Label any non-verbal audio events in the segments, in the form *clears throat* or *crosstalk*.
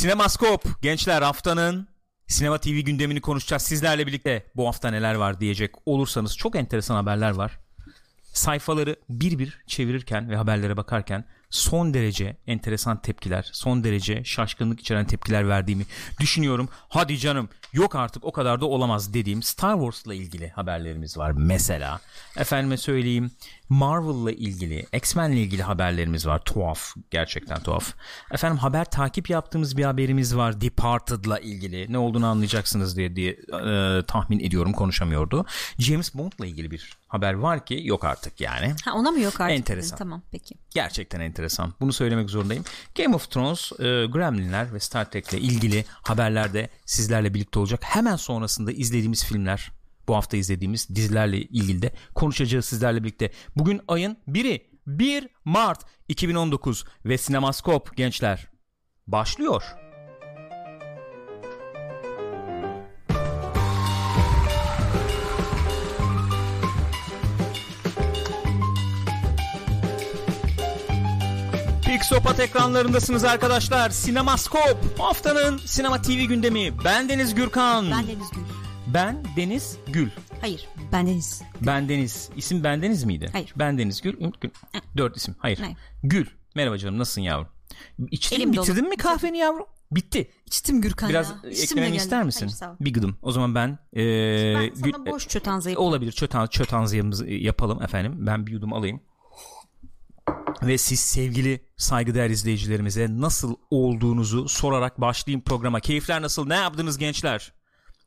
Sinemaskop gençler haftanın sinema TV gündemini konuşacağız sizlerle birlikte. Bu hafta neler var diyecek olursanız çok enteresan haberler var. Sayfaları bir bir çevirirken ve haberlere bakarken son derece enteresan tepkiler, son derece şaşkınlık içeren tepkiler verdiğimi düşünüyorum. Hadi canım yok artık o kadar da olamaz dediğim Star Wars'la ilgili haberlerimiz var mesela. Efendime söyleyeyim Marvel'la ilgili, X-Men'le ilgili haberlerimiz var. Tuhaf, gerçekten tuhaf. Efendim haber takip yaptığımız bir haberimiz var Departed'la ilgili. Ne olduğunu anlayacaksınız diye diye e, tahmin ediyorum konuşamıyordu. James Bond'la ilgili bir haber var ki yok artık yani. Ha ona mı yok artık? Enteresan. Tamam peki. Gerçekten enteresan. Bunu söylemek zorundayım. Game of Thrones, e, Gremlinler ve Star Trek'le ilgili haberlerde sizlerle birlikte olacak. Hemen sonrasında izlediğimiz filmler, bu hafta izlediğimiz dizilerle ilgili de konuşacağız sizlerle birlikte. Bugün ayın 1'i 1 Mart 2019 ve Sinemaskop gençler başlıyor. Pixopat ekranlarındasınız arkadaşlar. Sinemaskop haftanın sinema TV gündemi. Ben Deniz Gürkan. Ben Deniz Gül. Ben Deniz Gül. Hayır. Ben Deniz. Ben Deniz. İsim Ben Deniz miydi? Hayır. Ben Deniz Gül. Ümit Gül. Dört isim. Hayır. Hayır. Gül. Merhaba canım nasılsın yavrum? İçtin Elim mi dolu. bitirdin mi kahveni yavrum? Bitti. İçtim Gürkan Biraz ya. De eklememi ister misin? Hayır sağ ol. bir gıdım. O zaman ben, ee, Ben Gül- sana boş çötanza yapayım. olabilir çötan çötanziyamızı yapalım efendim. Ben bir yudum alayım. Ve siz sevgili saygıdeğer izleyicilerimize nasıl olduğunuzu sorarak başlayayım programa. Keyifler nasıl? Ne yaptınız gençler?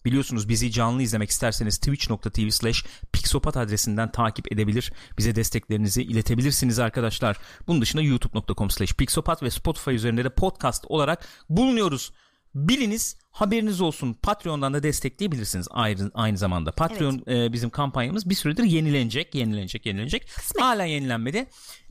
Biliyorsunuz bizi canlı izlemek isterseniz twitch.tv slash pixopat adresinden takip edebilir. Bize desteklerinizi iletebilirsiniz arkadaşlar. Bunun dışında youtube.com slash pixopat ve Spotify üzerinde de podcast olarak bulunuyoruz. Biliniz haberiniz olsun. Patreon'dan da destekleyebilirsiniz ayrı, aynı zamanda. Patreon e, bizim kampanyamız bir süredir yenilenecek, yenilenecek, yenilenecek. Hala yenilenmedi.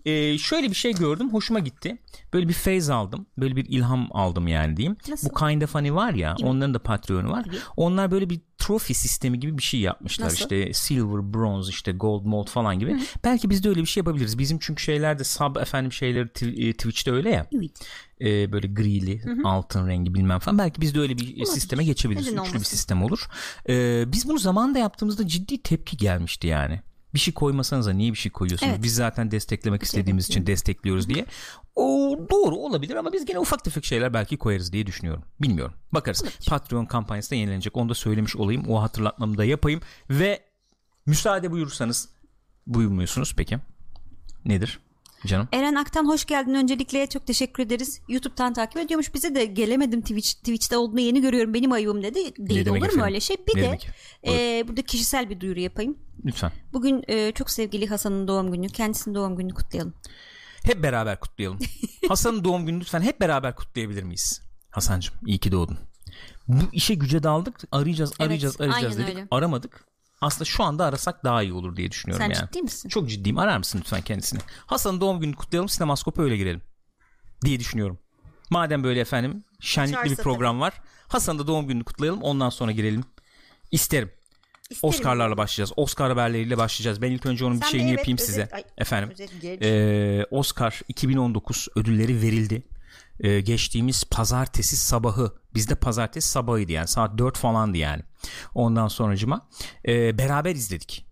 E, şöyle bir şey gördüm, hoşuma gitti. Böyle bir feyz aldım, böyle bir ilham aldım yani diyeyim. Nasıl? Bu Kind of Funny var ya, onların da Patreon'u var. Tabii. Onlar böyle bir trofi sistemi gibi bir şey yapmışlar. Nasıl? İşte silver, bronze, işte gold, mold falan gibi. Belki biz de öyle bir şey yapabiliriz. Bizim çünkü şeylerde sub efendim şeyleri e, Twitch'te öyle ya. Evet. E, böyle grili, altın rengi bilmem falan. Belki biz de öyle bir sisteme geçebiliriz. Neden Üçlü bir olmasın? sistem olur. E, biz bunu zamanında yaptığımızda ciddi tepki gelmişti yani. Bir şey koymasanıza niye bir şey koyuyorsunuz? Evet. Biz zaten desteklemek istediğimiz için destekliyoruz diye. O doğru olabilir ama biz gene ufak tefek şeyler belki koyarız diye düşünüyorum. Bilmiyorum. Bakarız. Patreon kampanyası da yenilenecek. Onu da söylemiş olayım. O hatırlatmamı da yapayım. Ve müsaade buyurursanız buyurmuyorsunuz peki. Nedir? Canım. Eren Aktan hoş geldin öncelikle çok teşekkür ederiz. YouTube'dan takip ediyormuş bize de gelemedim Twitch Twitch'te olduğunu yeni görüyorum benim ayıbım dedi. Değil olur efendim? mu öyle şey? Bir Ne de demek? e, burada kişisel bir duyuru yapayım. Lütfen. Bugün e, çok sevgili Hasan'ın doğum günü. Kendisinin doğum gününü kutlayalım. Hep beraber kutlayalım. *laughs* Hasan'ın doğum gününü lütfen hep beraber kutlayabilir miyiz? Hasan'cığım iyi ki doğdun. Bu işe güce daldık. Arayacağız, Evet, arayacağız, arayacağız aynen dedik. öyle. Aramadık. Aslında şu anda arasak daha iyi olur diye düşünüyorum Sen yani. ciddi misin? Çok ciddiyim. Arar mısın lütfen kendisini? Hasan'ın doğum gününü kutlayalım. Sinemaskopa öyle girelim. Diye düşünüyorum. Madem böyle efendim şenlikli bir Çağırsa program var. Hasan'ın da doğum gününü kutlayalım. Ondan sonra girelim. İsterim. İsterim. Oscar'larla başlayacağız. Oscar haberleriyle başlayacağız. Ben ilk önce onun bir Sen şeyini bir evet, yapayım özet- size. ay, Efendim. özet. Ee, Oscar 2019 ödülleri verildi. Ee, geçtiğimiz pazartesi sabahı bizde pazartesi sabahıydı yani saat 4 falandı yani. Ondan sonracıma ee, beraber izledik.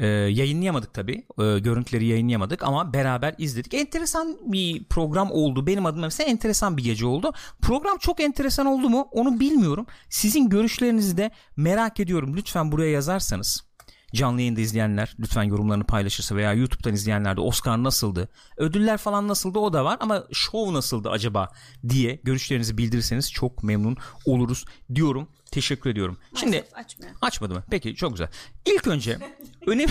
Ee, yayınlayamadık tabi görüntüleri yayınlayamadık ama beraber izledik. Enteresan bir program oldu. Benim adıma mesela enteresan bir gece oldu. Program çok enteresan oldu mu? Onu bilmiyorum. Sizin görüşlerinizi de merak ediyorum. Lütfen buraya yazarsanız canlı yayında izleyenler lütfen yorumlarını paylaşırsa veya YouTube'dan izleyenler de Oscar nasıldı? Ödüller falan nasıldı o da var ama show nasıldı acaba diye görüşlerinizi bildirirseniz çok memnun oluruz diyorum. Teşekkür ediyorum. Şimdi Maalesef açmıyor. açmadı mı? Peki çok güzel. İlk önce *laughs* önem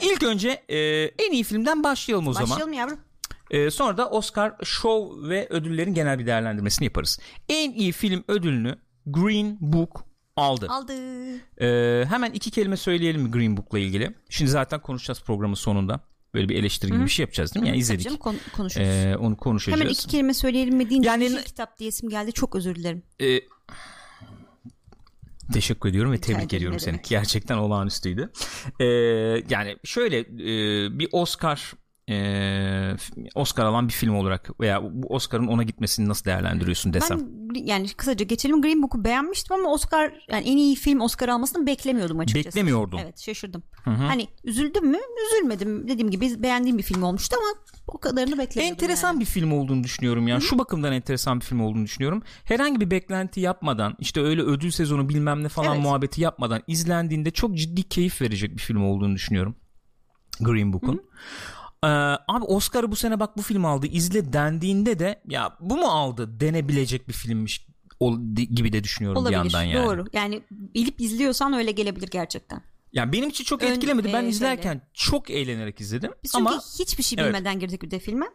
İlk önce e, en iyi filmden başlayalım o zaman. Başlayalım yavrum. E, sonra da Oscar Show ve ödüllerin genel bir değerlendirmesini yaparız. En iyi film ödülünü Green Book aldı. Aldı. Ee, hemen iki kelime söyleyelim mi Green Book'la ilgili? Şimdi zaten konuşacağız programın sonunda. Böyle bir eleştiri gibi bir şey yapacağız değil mi? Yani izledik. Canım, kon- konuşuruz. Ee, onu konuşacağız. Hemen iki kelime söyleyelim mi deyince Yani- yani, kitap diyesim geldi. Çok özür dilerim. Ee, teşekkür ediyorum ve tebrik ederim, ediyorum seni. Gerçekten olağanüstüydü. Ee, yani şöyle e, bir Oscar e, Oscar alan bir film olarak veya bu Oscar'ın ona gitmesini nasıl değerlendiriyorsun desem. Ben yani kısaca geçelim Green Book'u beğenmiştim ama Oscar yani en iyi film Oscar almasını beklemiyordum açıkçası. Beklemiyordum. Evet şaşırdım. Hani üzüldüm mü? Üzülmedim. Dediğim gibi beğendiğim bir film olmuştu ama o kadarını beklemiyordum. Enteresan yani. bir film olduğunu düşünüyorum yani. Şu bakımdan enteresan bir film olduğunu düşünüyorum. Herhangi bir beklenti yapmadan işte öyle ödül sezonu bilmem ne falan Evet. muhabbeti yapmadan izlendiğinde çok ciddi keyif verecek bir film olduğunu düşünüyorum. Green Book'un. Ee, abi Oscar'ı bu sene bak bu film aldı izle dendiğinde de ya bu mu aldı denebilecek bir filmmiş ol- gibi de düşünüyorum Olabilir. bir yandan yani. Doğru. Yani bilip izliyorsan öyle gelebilir gerçekten. Yani benim için çok Ön- etkilemedi. Ben e, izlerken çok eğlenerek izledim. Biz çünkü Ama hiçbir şey Evet. bilmeden girdik bir de filme.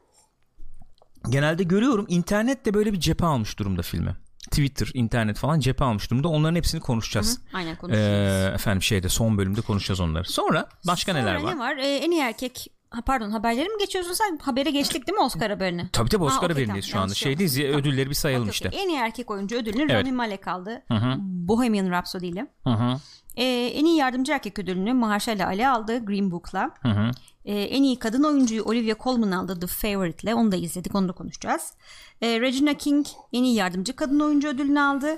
genelde görüyorum internet de böyle bir cephe almış durumda filmi. Twitter, internet falan cephe almış durumda. Onların hepsini konuşacağız. Aynen konuşuyoruz. Ee, efendim şeyde son bölümde konuşacağız onları. Sonra başka Sonra neler var? ne var? Ee, en iyi erkek ha, pardon haberleri mi geçiyorsun sen? Habere geçtik değil mi Oscar haberine? Tabii tabii Ha, Oscar okey, haberindeyiz tamam. şu anda. Şey Şeydeyiz ya, olmasın. ödülleri bir sayalım Okey, işte. En iyi erkek oyuncu ödülünü Evet. Rami Malek aldı. Hı hı. Bohemian Rhapsody ile. Ee, en iyi yardımcı erkek ödülünü Mahershala Ali aldı Green Book'la. Ee, en iyi kadın oyuncuyu Olivia Colman aldı The Favourite'le. Onu da izledik, onu da konuşacağız. Ee, Regina King en iyi yardımcı kadın oyuncu ödülünü aldı.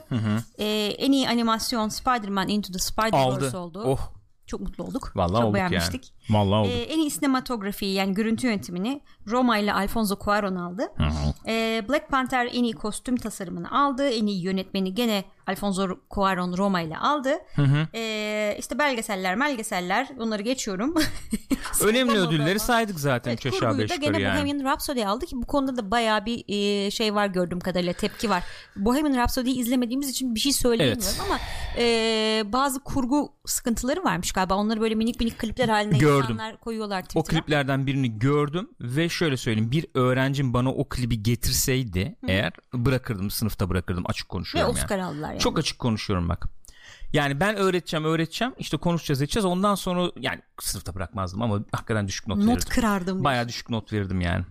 Ee, en iyi animasyon Spider-Man Into the Spider-Verse oldu. Oh. Çok mutlu olduk. Vallahi Çok olduk beğenmiştik. yani. Vallahi olduk. Ee, en iyi sinematografi yani görüntü yönetimini Roma ile Alfonso Cuarón aldı. Ee, Black Panther en iyi kostüm tasarımını aldı. En iyi yönetmeni gene Alfonso Cuarón Roma ile aldı. Ee, işte belgeseller, belgeseller onları geçiyorum. *laughs* Önemli ödülleri ama. saydık zaten Evet, üç aşağı kurguyu beş da yukarı gene yani. Bohemian Rhapsody aldı ki bu konuda da bayağı bir e, şey var gördüğüm kadarıyla tepki var. Bohemian Rhapsody'yi izlemediğimiz için bir şey söyleyemiyorum Evet. ama e, bazı kurgu sıkıntıları varmış galiba. Onları böyle minik minik klipler haline Gördüm. insanlar koyuyorlar O Twitter'a. kliplerden birini gördüm ve şöyle söyleyeyim bir öğrencim bana o klibi getirseydi eğer bırakırdım sınıfta bırakırdım açık Ve konuşuyorum Oscar yani. aldılar yani. Çok açık konuşuyorum bak. Yani ben öğreteceğim öğreteceğim işte konuşacağız edeceğiz ondan sonra yani sınıfta bırakmazdım ama hakikaten düşük not, Not verirdim. kırardım. Baya düşük not verirdim yani.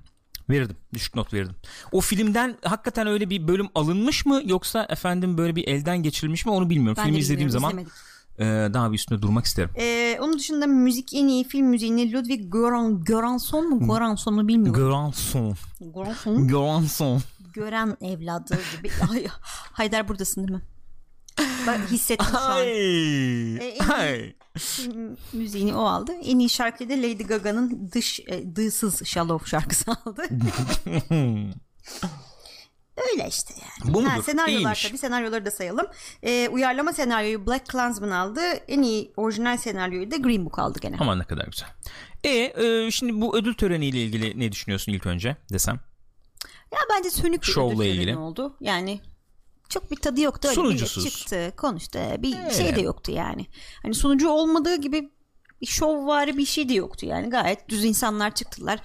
Verirdim. Düşük not verirdim. O filmden hakikaten öyle bir bölüm alınmış mı yoksa efendim böyle bir elden geçirilmiş mi onu bilmiyorum. Ben Filmi izlediğim zaman izlemedim. E, daha bir üstüne durmak isterim. Ee, onun dışında müzik en iyi film müziğini Ludwig Göran, Göransson mu? Göransson mu bilmiyorum. Göranson. Göransson. Göranson. Gören evladı gibi. *laughs* Ay, Haydar buradasın değil mi? Bak hissettim şu an. Ay. en- Ay. Film müziğini o aldı. En iyi şarkıyı da Lady Gaga'nın Dış e, Dığsız Shallow şarkısı aldı. *laughs* Öyle işte yani. Bu Ha, mudur? senaryolar İyiymiş. tabii senaryoları da sayalım. Ee, uyarlama senaryoyu Black Klansman aldı. En iyi orijinal senaryoyu da Green Book aldı gene. Aman ne kadar güzel. E, e, şimdi bu ödül töreniyle ilgili ne düşünüyorsun ilk önce desem? Ya bence sönük bir Şovla ödül töreni ilgili. oldu. Yani çok bir tadı yoktu. Öyle Sunucusuz. çıktı, konuştu. Bir şey de yoktu yani. Hani sunucu olmadığı gibi bir şov var bir şey de yoktu yani. Gayet düz insanlar çıktılar.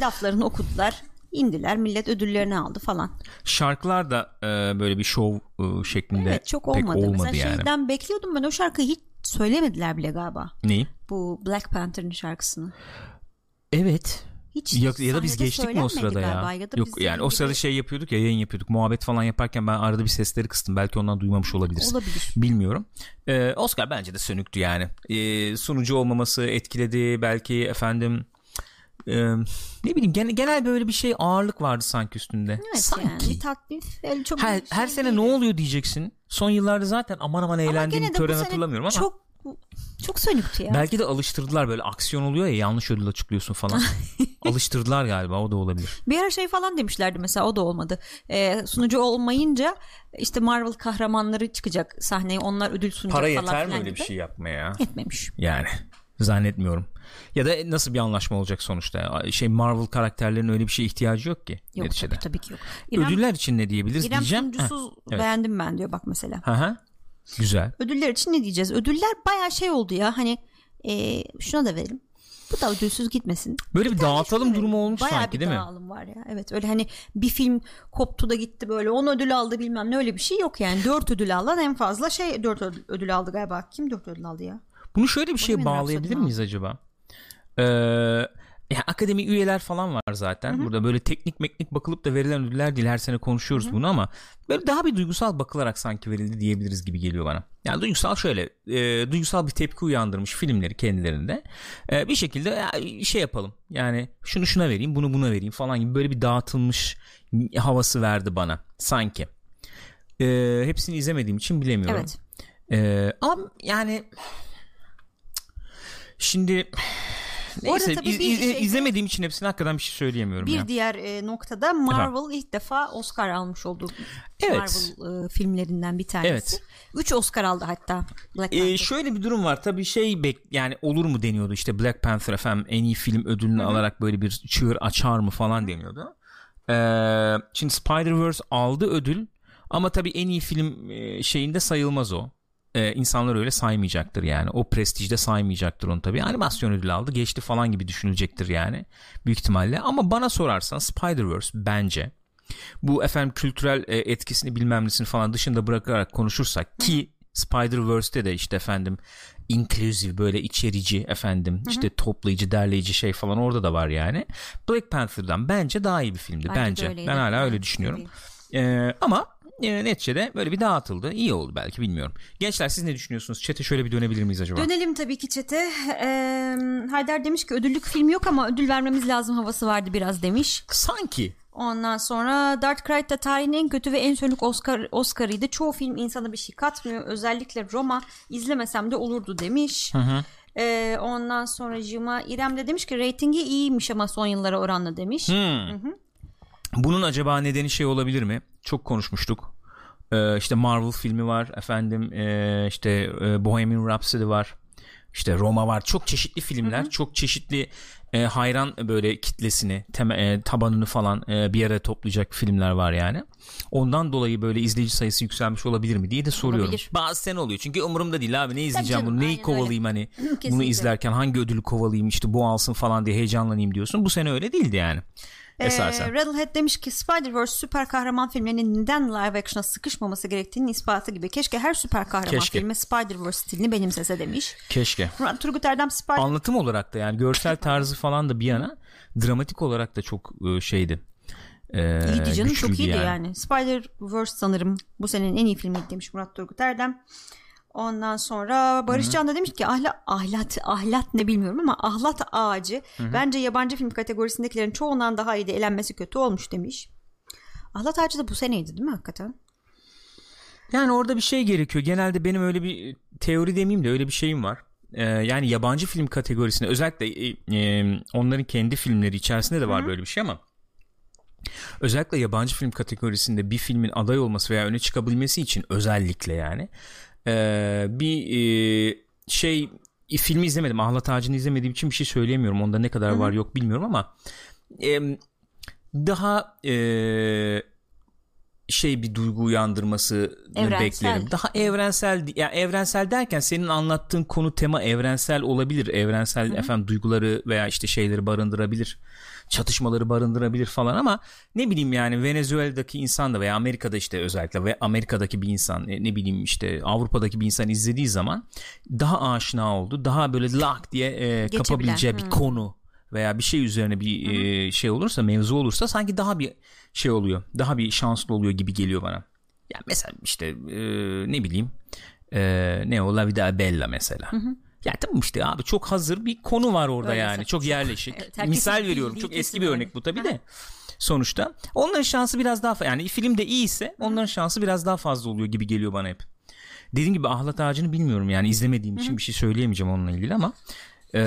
Laflarını okudular. İndiler. Millet ödüllerini aldı falan. Şarkılar da e, böyle bir şov e, şeklinde Evet çok pek olmadı. olmadı Mesela yani. şeyden bekliyordum ben o şarkıyı hiç söylemediler bile galiba. Neyi? Bu Black Panther'ın şarkısını. Evet. Hiç Ya, ya da biz geçtik mi o sırada ya? galiba. Ya Yok yani o gibi- sırada şey yapıyorduk ya yayın yapıyorduk muhabbet falan yaparken ben arada bir sesleri kıstım belki ondan duymamış olabiliriz. Olabilir. Bilmiyorum. Ee, Oscar bence de sönüktü yani. Ee, sunucu olmaması etkiledi belki efendim e, ne bileyim genel, genel böyle bir şey ağırlık vardı sanki üstünde. Evet sanki. yani bir taklif. öyle çok her, bir her şey sene değil. ne oluyor diyeceksin. Son yıllarda zaten aman aman Ama eğlendiğim gene tören hatırlamıyorum ama. Çok çok sönüktü ya. Belki de alıştırdılar böyle aksiyon oluyor ya yanlış ödül açıklıyorsun falan. *laughs* alıştırdılar galiba o da olabilir. Bir ara şey falan demişlerdi mesela o da olmadı. Ee, sunucu olmayınca işte Marvel kahramanları çıkacak sahneye onlar ödül sunacak Para falan yeter mi öyle bir şey yapmaya? Etmemiş. Yani zannetmiyorum. Ya da nasıl bir anlaşma olacak sonuçta? Şey Marvel karakterlerinin öyle bir şeye ihtiyacı yok ki. Yok neticede. tabii, tabii ki yok. İrem, Ödüller için ne diyebiliriz İrem diyeceğim. sunucusuz evet. beğendim ben diyor bak mesela. Hı hı. Güzel. Ödüller için ne diyeceğiz? Ödüller baya şey oldu ya hani e, şuna da verelim. Bu da ödülsüz gitmesin. Böyle bir, tane dağıtalım durumu olmuş bayağı sanki bir değil mi? dağılım var ya. Evet öyle hani bir film koptu da gitti böyle 10 ödül aldı bilmem ne öyle bir şey yok yani. 4 ödül alan en fazla şey 4 ödül, aldı galiba. Kim 4 ödül aldı ya? Bunu şöyle bir şeye Bohemian bağlayabilir miyiz acaba? Ee, ya akademi üyeler falan var zaten. Hı-hı. Burada böyle teknik meknik bakılıp da verilen ödüller değil. Her sene konuşuyoruz Hı-hı. bunu ama böyle daha bir duygusal bakılarak sanki verildi diyebiliriz gibi geliyor bana. Yani duygusal şöyle e, duygusal bir tepki uyandırmış filmleri kendilerinde. E, bir şekilde ya, şey yapalım. Yani şunu şuna vereyim, bunu buna vereyim falan gibi böyle bir dağıtılmış havası verdi bana sanki. E, hepsini izlemediğim için bilemiyorum. Evet. E, ama yani şimdi Neyse iz, iz, şeyde, izlemediğim için hepsini hakikaten bir şey söyleyemiyorum. Bir ya. diğer e, noktada Marvel Efendim? ilk defa Oscar almış oldu. Evet. Marvel e, filmlerinden bir tanesi. Evet. Üç Oscar aldı hatta Black Panther. Ee, şöyle bir durum var tabii şey bek yani olur mu deniyordu işte Black Panther efendim en iyi film ödülünü Hı-hı. alarak böyle bir çığır açar mı falan deniyordu. Ee, şimdi Spider-Verse aldı ödül ama tabii en iyi film e, şeyinde sayılmaz o e, insanlar öyle saymayacaktır yani. O prestijde saymayacaktır onu tabii. Animasyon ödülü aldı geçti falan gibi düşünülecektir yani. Büyük ihtimalle. Ama bana sorarsan Spider-Verse bence bu efendim kültürel e, etkisini bilmem nesini falan dışında bırakarak konuşursak ki Spider-Verse'te de işte efendim inclusive böyle içerici efendim Hı-hı. işte toplayıcı derleyici şey falan orada da var yani. Black Panther'dan bence daha iyi bir filmdi bence. bence. Ben hala öyle düşünüyorum. Ee, ama e, neticede böyle bir dağıtıldı. İyi oldu belki bilmiyorum. Gençler siz ne düşünüyorsunuz? Çete şöyle bir dönebilir miyiz acaba? Dönelim tabii ki çete. Ee, Haydar demiş ki ödüllük film yok ama ödül vermemiz lazım havası vardı biraz demiş. Sanki. Ondan sonra Dark Knight da tarihin en kötü ve en sönük Oscar Oscar'ıydı. Çoğu film insana bir şey katmıyor. Özellikle Roma izlemesem de olurdu demiş. Hı hı. Ee, ondan sonra Jima İrem de demiş ki reytingi iyiymiş ama son yıllara oranla demiş. Hmm. Hı hı. Bunun acaba nedeni şey olabilir mi? Çok konuşmuştuk. Ee, işte Marvel filmi var efendim ee, işte e, Bohemian Rhapsody var. İşte Roma var. Çok çeşitli filmler, hı hı. çok çeşitli e, hayran böyle kitlesini, tem- e, tabanını falan e, bir araya toplayacak filmler var yani. Ondan dolayı böyle izleyici sayısı yükselmiş olabilir mi diye de soruyorum. Olabilir. Bazı sene oluyor. Çünkü umurumda değil abi ne izleyeceğim bunu, neyi kovalayayım öyle. hani *clears throat* bunu izlerken hangi ödülü kovalayayım işte bu alsın falan diye heyecanlanayım diyorsun. Bu sene öyle değildi yani. Esasen. Ee, Rattlehead demiş ki Spider-Verse süper kahraman filmlerinin neden live action'a sıkışmaması gerektiğinin ispatı gibi. Keşke her süper kahraman Keşke. filmi Spider-Verse stilini benimsese demiş. Keşke. Murat Turgut Erdem Spider Anlatım olarak da yani görsel tarzı falan da bir yana dramatik olarak da çok e, şeydi. Ee, iyiydi canım çok iyiydi yani. yani. Spider-Verse sanırım bu senenin en iyi filmi demiş Murat Turgut Erdem. Ondan sonra Barış Can da demiş ki ahlat, ahlat, ahlat ne bilmiyorum ama ahlat ağacı Hı-hı. bence yabancı film kategorisindekilerin çoğundan daha iyi de elenmesi kötü olmuş demiş. Ahlat ağacı da bu seneydi değil mi hakikaten? Yani orada bir şey gerekiyor. Genelde benim öyle bir teori demeyeyim de öyle bir şeyim var. Ee, yani yabancı film kategorisinde özellikle e, e, onların kendi filmleri içerisinde de var Hı-hı. böyle bir şey ama özellikle yabancı film kategorisinde bir filmin aday olması veya öne çıkabilmesi için özellikle yani e, bir e, şey filmi izlemedim. Ahlat Ağacı'nı izlemediğim için bir şey söyleyemiyorum. Onda ne kadar Hı-hı. var yok bilmiyorum ama e, daha e, şey bir duygu uyandırması beklerim. Daha evrensel yani evrensel derken senin anlattığın konu tema evrensel olabilir. Evrensel Hı-hı. efendim duyguları veya işte şeyleri barındırabilir çatışmaları barındırabilir falan ama ne bileyim yani Venezuela'daki insan da veya Amerika'da işte özellikle ve Amerika'daki bir insan ne, ne bileyim işte Avrupa'daki bir insan izlediği zaman daha aşina oldu. Daha böyle lak diye e, kapabileceği bir konu veya bir şey üzerine bir e, şey olursa mevzu olursa sanki daha bir şey oluyor. Daha bir şanslı oluyor gibi geliyor bana. Yani mesela işte e, ne bileyim e, ne o La Vida Bella mesela. Hı hı. Ya tamam işte abi çok hazır bir konu var orada Öyle yani. Çok yerleşik. *laughs* Evet, Misal veriyorum. Çok eski bir örnek bu tabii de. Sonuçta onların şansı biraz daha yani film de iyi ise onların şansı biraz daha fazla oluyor gibi geliyor bana hep. Dediğim gibi ahlat ağacını bilmiyorum yani izlemediğim için bir şey söyleyemeyeceğim onunla ilgili ama e,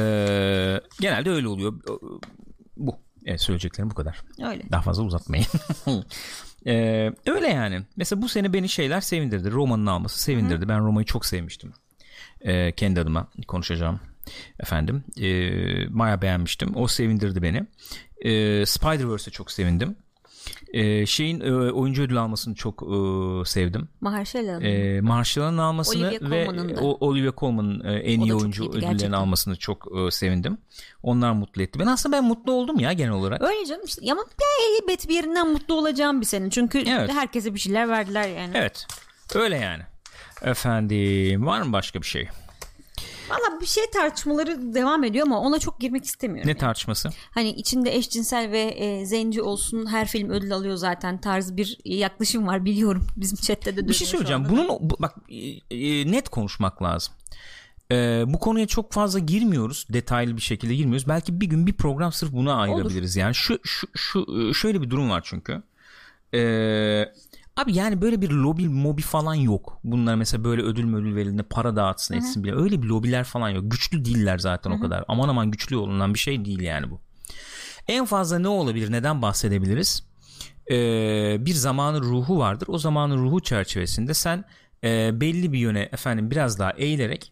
genelde öyle oluyor. Bu evet, söyleyeceklerim bu kadar. Öyle. Daha fazla uzatmayın. *laughs* ee, öyle yani. Mesela bu sene beni şeyler sevindirdi. Roma'nın alması sevindirdi. Hı. Ben Roma'yı çok sevmiştim e, kendi adıma konuşacağım efendim. E, Maya beğenmiştim. O sevindirdi beni. E, Spider-Verse'e çok sevindim. Ee, şeyin e, oyuncu ödül almasını çok e, sevdim. Mahershalla'nın. E, Mahershalla'nın almasını Olivia ve Colman'ın o, Olivia Colman'ın e, en iyi oyuncu ödüllerini gerçekten. almasını çok e, sevindim. Onlar mutlu etti. Ben aslında ben mutlu oldum ya genel olarak. Öyle canım işte ama elbet bir yerinden mutlu olacağım bir senin. Çünkü evet. herkese bir şeyler verdiler yani. Evet. Öyle yani. Efendim var mı başka bir şey? Valla bir şey tartışmaları devam ediyor ama ona çok girmek istemiyorum. Ne yani. tartışması? Hani içinde eşcinsel ve e, zenci olsun her film ödül alıyor zaten tarzı bir yaklaşım var biliyorum. *laughs* Bizim chatte de Bir şey söyleyeceğim. Bunun bu- bak e, e, net konuşmak lazım. E, bu konuya çok fazla girmiyoruz. Detaylı bir şekilde girmiyoruz. Belki bir gün bir program sırf buna ayırabiliriz. Yani şu şu şu e, şöyle bir durum var çünkü. E, abi yani böyle bir lobi mobi falan yok. Bunlar mesela böyle ödül ödül verildiğinde para dağıtsın etsin bile. Öyle bir lobiler falan yok. Güçlü değiller zaten o kadar. Aman aman güçlü olunan bir şey değil yani bu. En fazla ne olabilir? Neden bahsedebiliriz? Ee, bir zamanın ruhu vardır. O zamanın ruhu çerçevesinde sen e, belli bir yöne efendim biraz daha eğilerek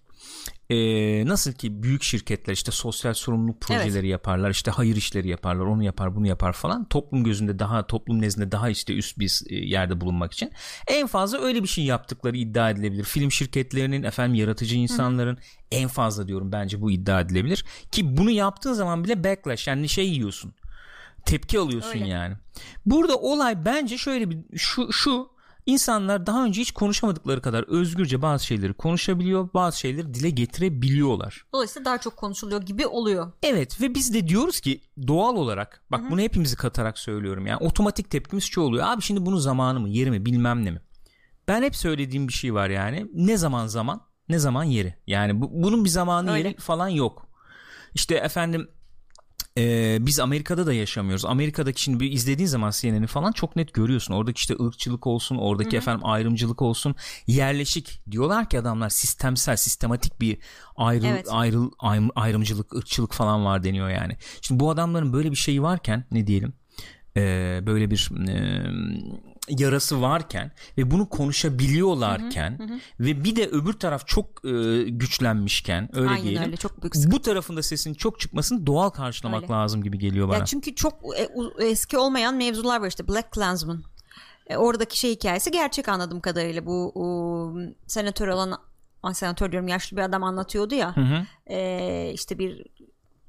e, nasıl ki büyük şirketler işte sosyal sorumluluk projeleri yaparlar işte hayır işleri yaparlar onu yapar bunu yapar falan toplum gözünde daha toplum nezdinde daha işte üst bir e, yerde bulunmak için en fazla öyle bir şey yaptıkları iddia edilebilir film şirketlerinin efendim yaratıcı insanların en fazla diyorum bence bu iddia edilebilir ki bunu yaptığın zaman bile backlash yani şey yiyorsun tepki alıyorsun Öyle. yani. Burada olay bence şöyle bir şu şu insanlar daha önce hiç konuşamadıkları kadar özgürce bazı şeyleri konuşabiliyor, bazı şeyleri dile getirebiliyorlar. Dolayısıyla daha çok konuşuluyor gibi oluyor. Evet ve biz de diyoruz ki doğal olarak bak bunu hepimizi katarak söylüyorum yani otomatik tepkimiz şu oluyor. Abi şimdi bunun zamanı mı, yeri mi, bilmem ne mi? Ben hep söylediğim bir şey var yani. Ne zaman zaman, ne zaman yeri. Yani bu, bunun bir zamanı Öyle. yeri falan yok. İşte efendim ee, biz Amerika'da da yaşamıyoruz. Amerika'daki şimdi bir izlediğin zaman CNN'i falan çok net görüyorsun. Oradaki işte ırkçılık olsun, oradaki efendim ayrımcılık olsun, yerleşik diyorlar ki adamlar sistemsel, sistematik bir ayrı Evet. ayrım- ayrımcılık, ırkçılık falan var deniyor yani. Şimdi bu adamların böyle bir şeyi varken ne diyelim? Ee, böyle bir e, yarası varken ve bunu konuşabiliyorlarken ve bir de öbür taraf çok e, güçlenmişken öyle Aynen diyelim öyle çok büyük bu tarafında sesinin çok çıkmasını doğal karşılamak Öyle. lazım gibi geliyor bana. Ya çünkü çok e, eski olmayan mevzular var işte Black Klansman. E, oradaki şey hikayesi gerçek anladığım kadarıyla bu o, senatör olan senatör diyorum yaşlı bir adam anlatıyordu ya. hı. E, işte bir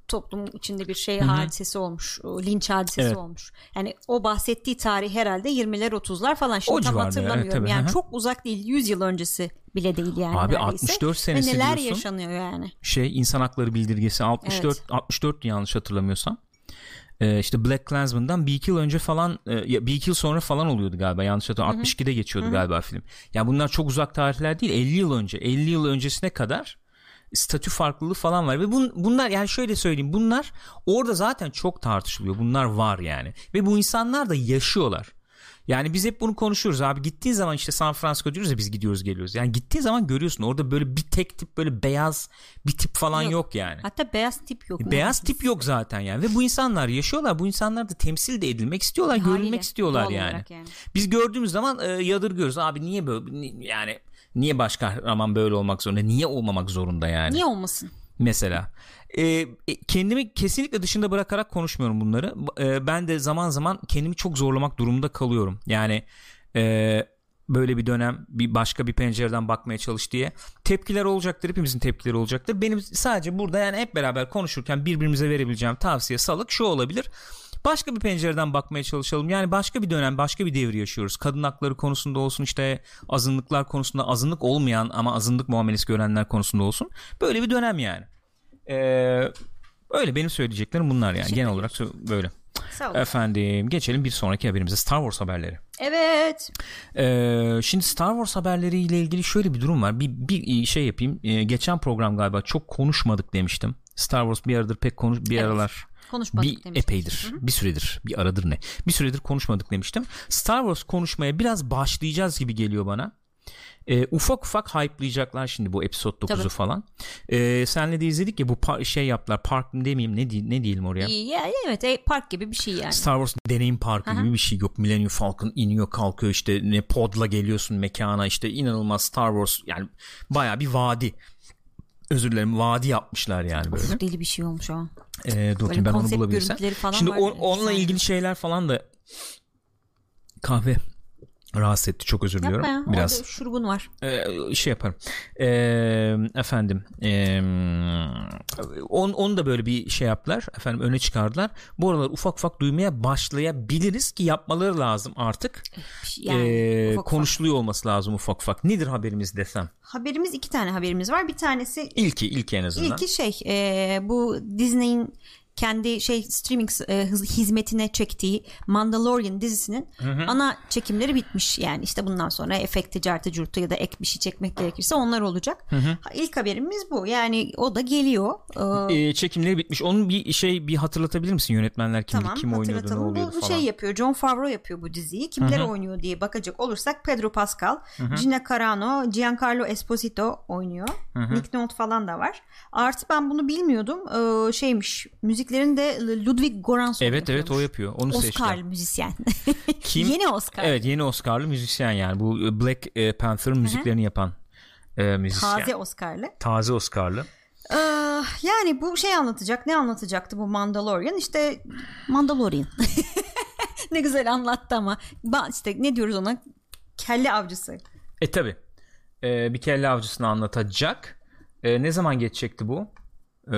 toplum içinde bir şey hadisesi olmuş. linç hadisesi Evet. olmuş. Yani o bahsettiği tarih herhalde 20'ler 30'lar falan. Şimdi O tam hatırlamıyorum. evet, tabii. yani çok uzak değil. 100 yıl öncesi bile değil yani Abi neredeyse. 64 senesi Ve neler diyorsun. yaşanıyor yani. Şey insan hakları bildirgesi 64 64 yanlış hatırlamıyorsam. Ee, işte Black Klansman'dan bir iki yıl önce falan e, ya bir iki yıl sonra falan oluyordu galiba yanlış hatırlamıyorum 62'de geçiyordu galiba film. Ya bunlar çok uzak tarihler değil 50 yıl önce 50 yıl öncesine kadar statü farklılığı falan var ve bun, bunlar yani şöyle söyleyeyim bunlar orada zaten çok tartışılıyor bunlar var yani ve bu insanlar da yaşıyorlar. Yani biz hep bunu konuşuyoruz abi gittiğin zaman işte San Francisco diyoruz ya biz gidiyoruz geliyoruz. Yani gittiğin zaman görüyorsun orada böyle bir tek tip böyle beyaz bir tip falan yok, Yok. yani. Hatta beyaz tip yok. Beyaz tip yok zaten yani ve bu insanlar yaşıyorlar. Bu insanlar da temsil de edilmek istiyorlar, Haliyle, görülmek istiyorlar yani. yani. Biz gördüğümüz zaman e, yadırgıyoruz. Abi niye böyle ni- yani niye baş kahraman böyle olmak zorunda? Niye olmamak zorunda yani? Niye olmasın? mesela. E, e, kendimi kesinlikle dışında bırakarak konuşmuyorum bunları. E, ben de zaman zaman kendimi çok zorlamak durumunda kalıyorum. Yani e, böyle bir dönem bir başka bir pencereden bakmaya çalış diye tepkiler olacaktır. Hepimizin tepkileri olacaktır. Benim sadece burada yani hep beraber konuşurken birbirimize verebileceğim tavsiye salık şu olabilir. Başka bir pencereden bakmaya çalışalım. Yani başka bir dönem, başka bir devir yaşıyoruz. Kadın hakları konusunda olsun işte azınlıklar konusunda azınlık olmayan ama azınlık muamelesi görenler konusunda olsun. Böyle bir dönem yani. Ee, öyle benim söyleyeceklerim bunlar yani. Genel olarak böyle. Sağ. Efendim geçelim bir sonraki haberimize Star Wars haberleri. Evet. Ee, şimdi Star Wars haberleriyle ilgili şöyle bir durum var. Bir, bir şey yapayım. Ee, geçen program galiba çok konuşmadık demiştim. Star Wars bir aradır pek konuş bir Evet. aralar Konuşmadık bir demiştik. epeydir. Bir süredir. Bir aradır ne? Bir süredir konuşmadık demiştim. Star Wars konuşmaya biraz başlayacağız gibi geliyor bana. Ee, ufak ufak hype'layacaklar şimdi bu episode 9'u Tabii. falan. Ee, senle de izledik ya bu par- şey yaptılar. Park mı demeyeyim ne, di- ne diyelim oraya. Ya, evet e, park gibi bir şey yani. Star Wars deneyim parkı Aha. gibi bir şey yok. Millennium Falcon iniyor kalkıyor işte ne podla geliyorsun mekana işte inanılmaz Star Wars yani baya bir vadi. Özür dilerim vadi yapmışlar yani böyle. Uf, deli bir şey olmuş o. Ee, dur Böyle ben onu bulabilirsem. Şimdi var. o- onunla ilgili şeyler falan da kahve rahatsız etti çok özür diliyorum. Yapma ya. Biraz Orada şurubun var. ee, şey yaparım. Ee, efendim ee, on, onu da böyle bir şey yaptılar. Efendim öne çıkardılar. Bu aralar ufak ufak duymaya başlayabiliriz ki yapmaları lazım artık. Yani Ee, ufak. konuşuluyor olması lazım ufak ufak. Nedir haberimiz desem? Haberimiz iki tane haberimiz var. Bir tanesi İlki ilki en azından. İlki şey e, bu Disney'in kendi şey streaming e, hizmetine çektiği Mandalorian dizisinin ana çekimleri bitmiş. Yani işte bundan sonra efekti, cartı, curtu ya da ek bir şey çekmek gerekirse onlar olacak. Ha, İlk haberimiz bu. Yani o da geliyor. Ee, Ee, çekimleri bitmiş. Onun bir şey bir hatırlatabilir misin yönetmenler kimdi, Tamam kim oynuyordu, ne oluyordu Bu falan. şey yapıyor. John Favreau yapıyor bu diziyi. Kimler oynuyor diye bakacak olursak Pedro Pascal, Gina Carano, Giancarlo Esposito oynuyor. Nick Nolte falan da var. Artı ben bunu bilmiyordum. Ee, şeymiş. Müziklerini de Ludwig Göransson Evet evet o yapıyor. Onu Oscar seçtiler. müzisyen. *laughs* Kim? Yeni Oscar. Evet yeni Oscar'lı müzisyen yani. Bu e, Black e, Panther'ın müziklerini yapan e, müzisyen. Taze Oscar'lı. Taze Oscar'lı. Ee, yani bu şey anlatacak. Ne anlatacaktı bu Mandalorian? İşte Mandalorian. *laughs* ne güzel anlattı ama. İşte ne diyoruz ona? Kelle avcısı. E tabi. E, bir kelle avcısını anlatacak. E, ne zaman geçecekti bu? E,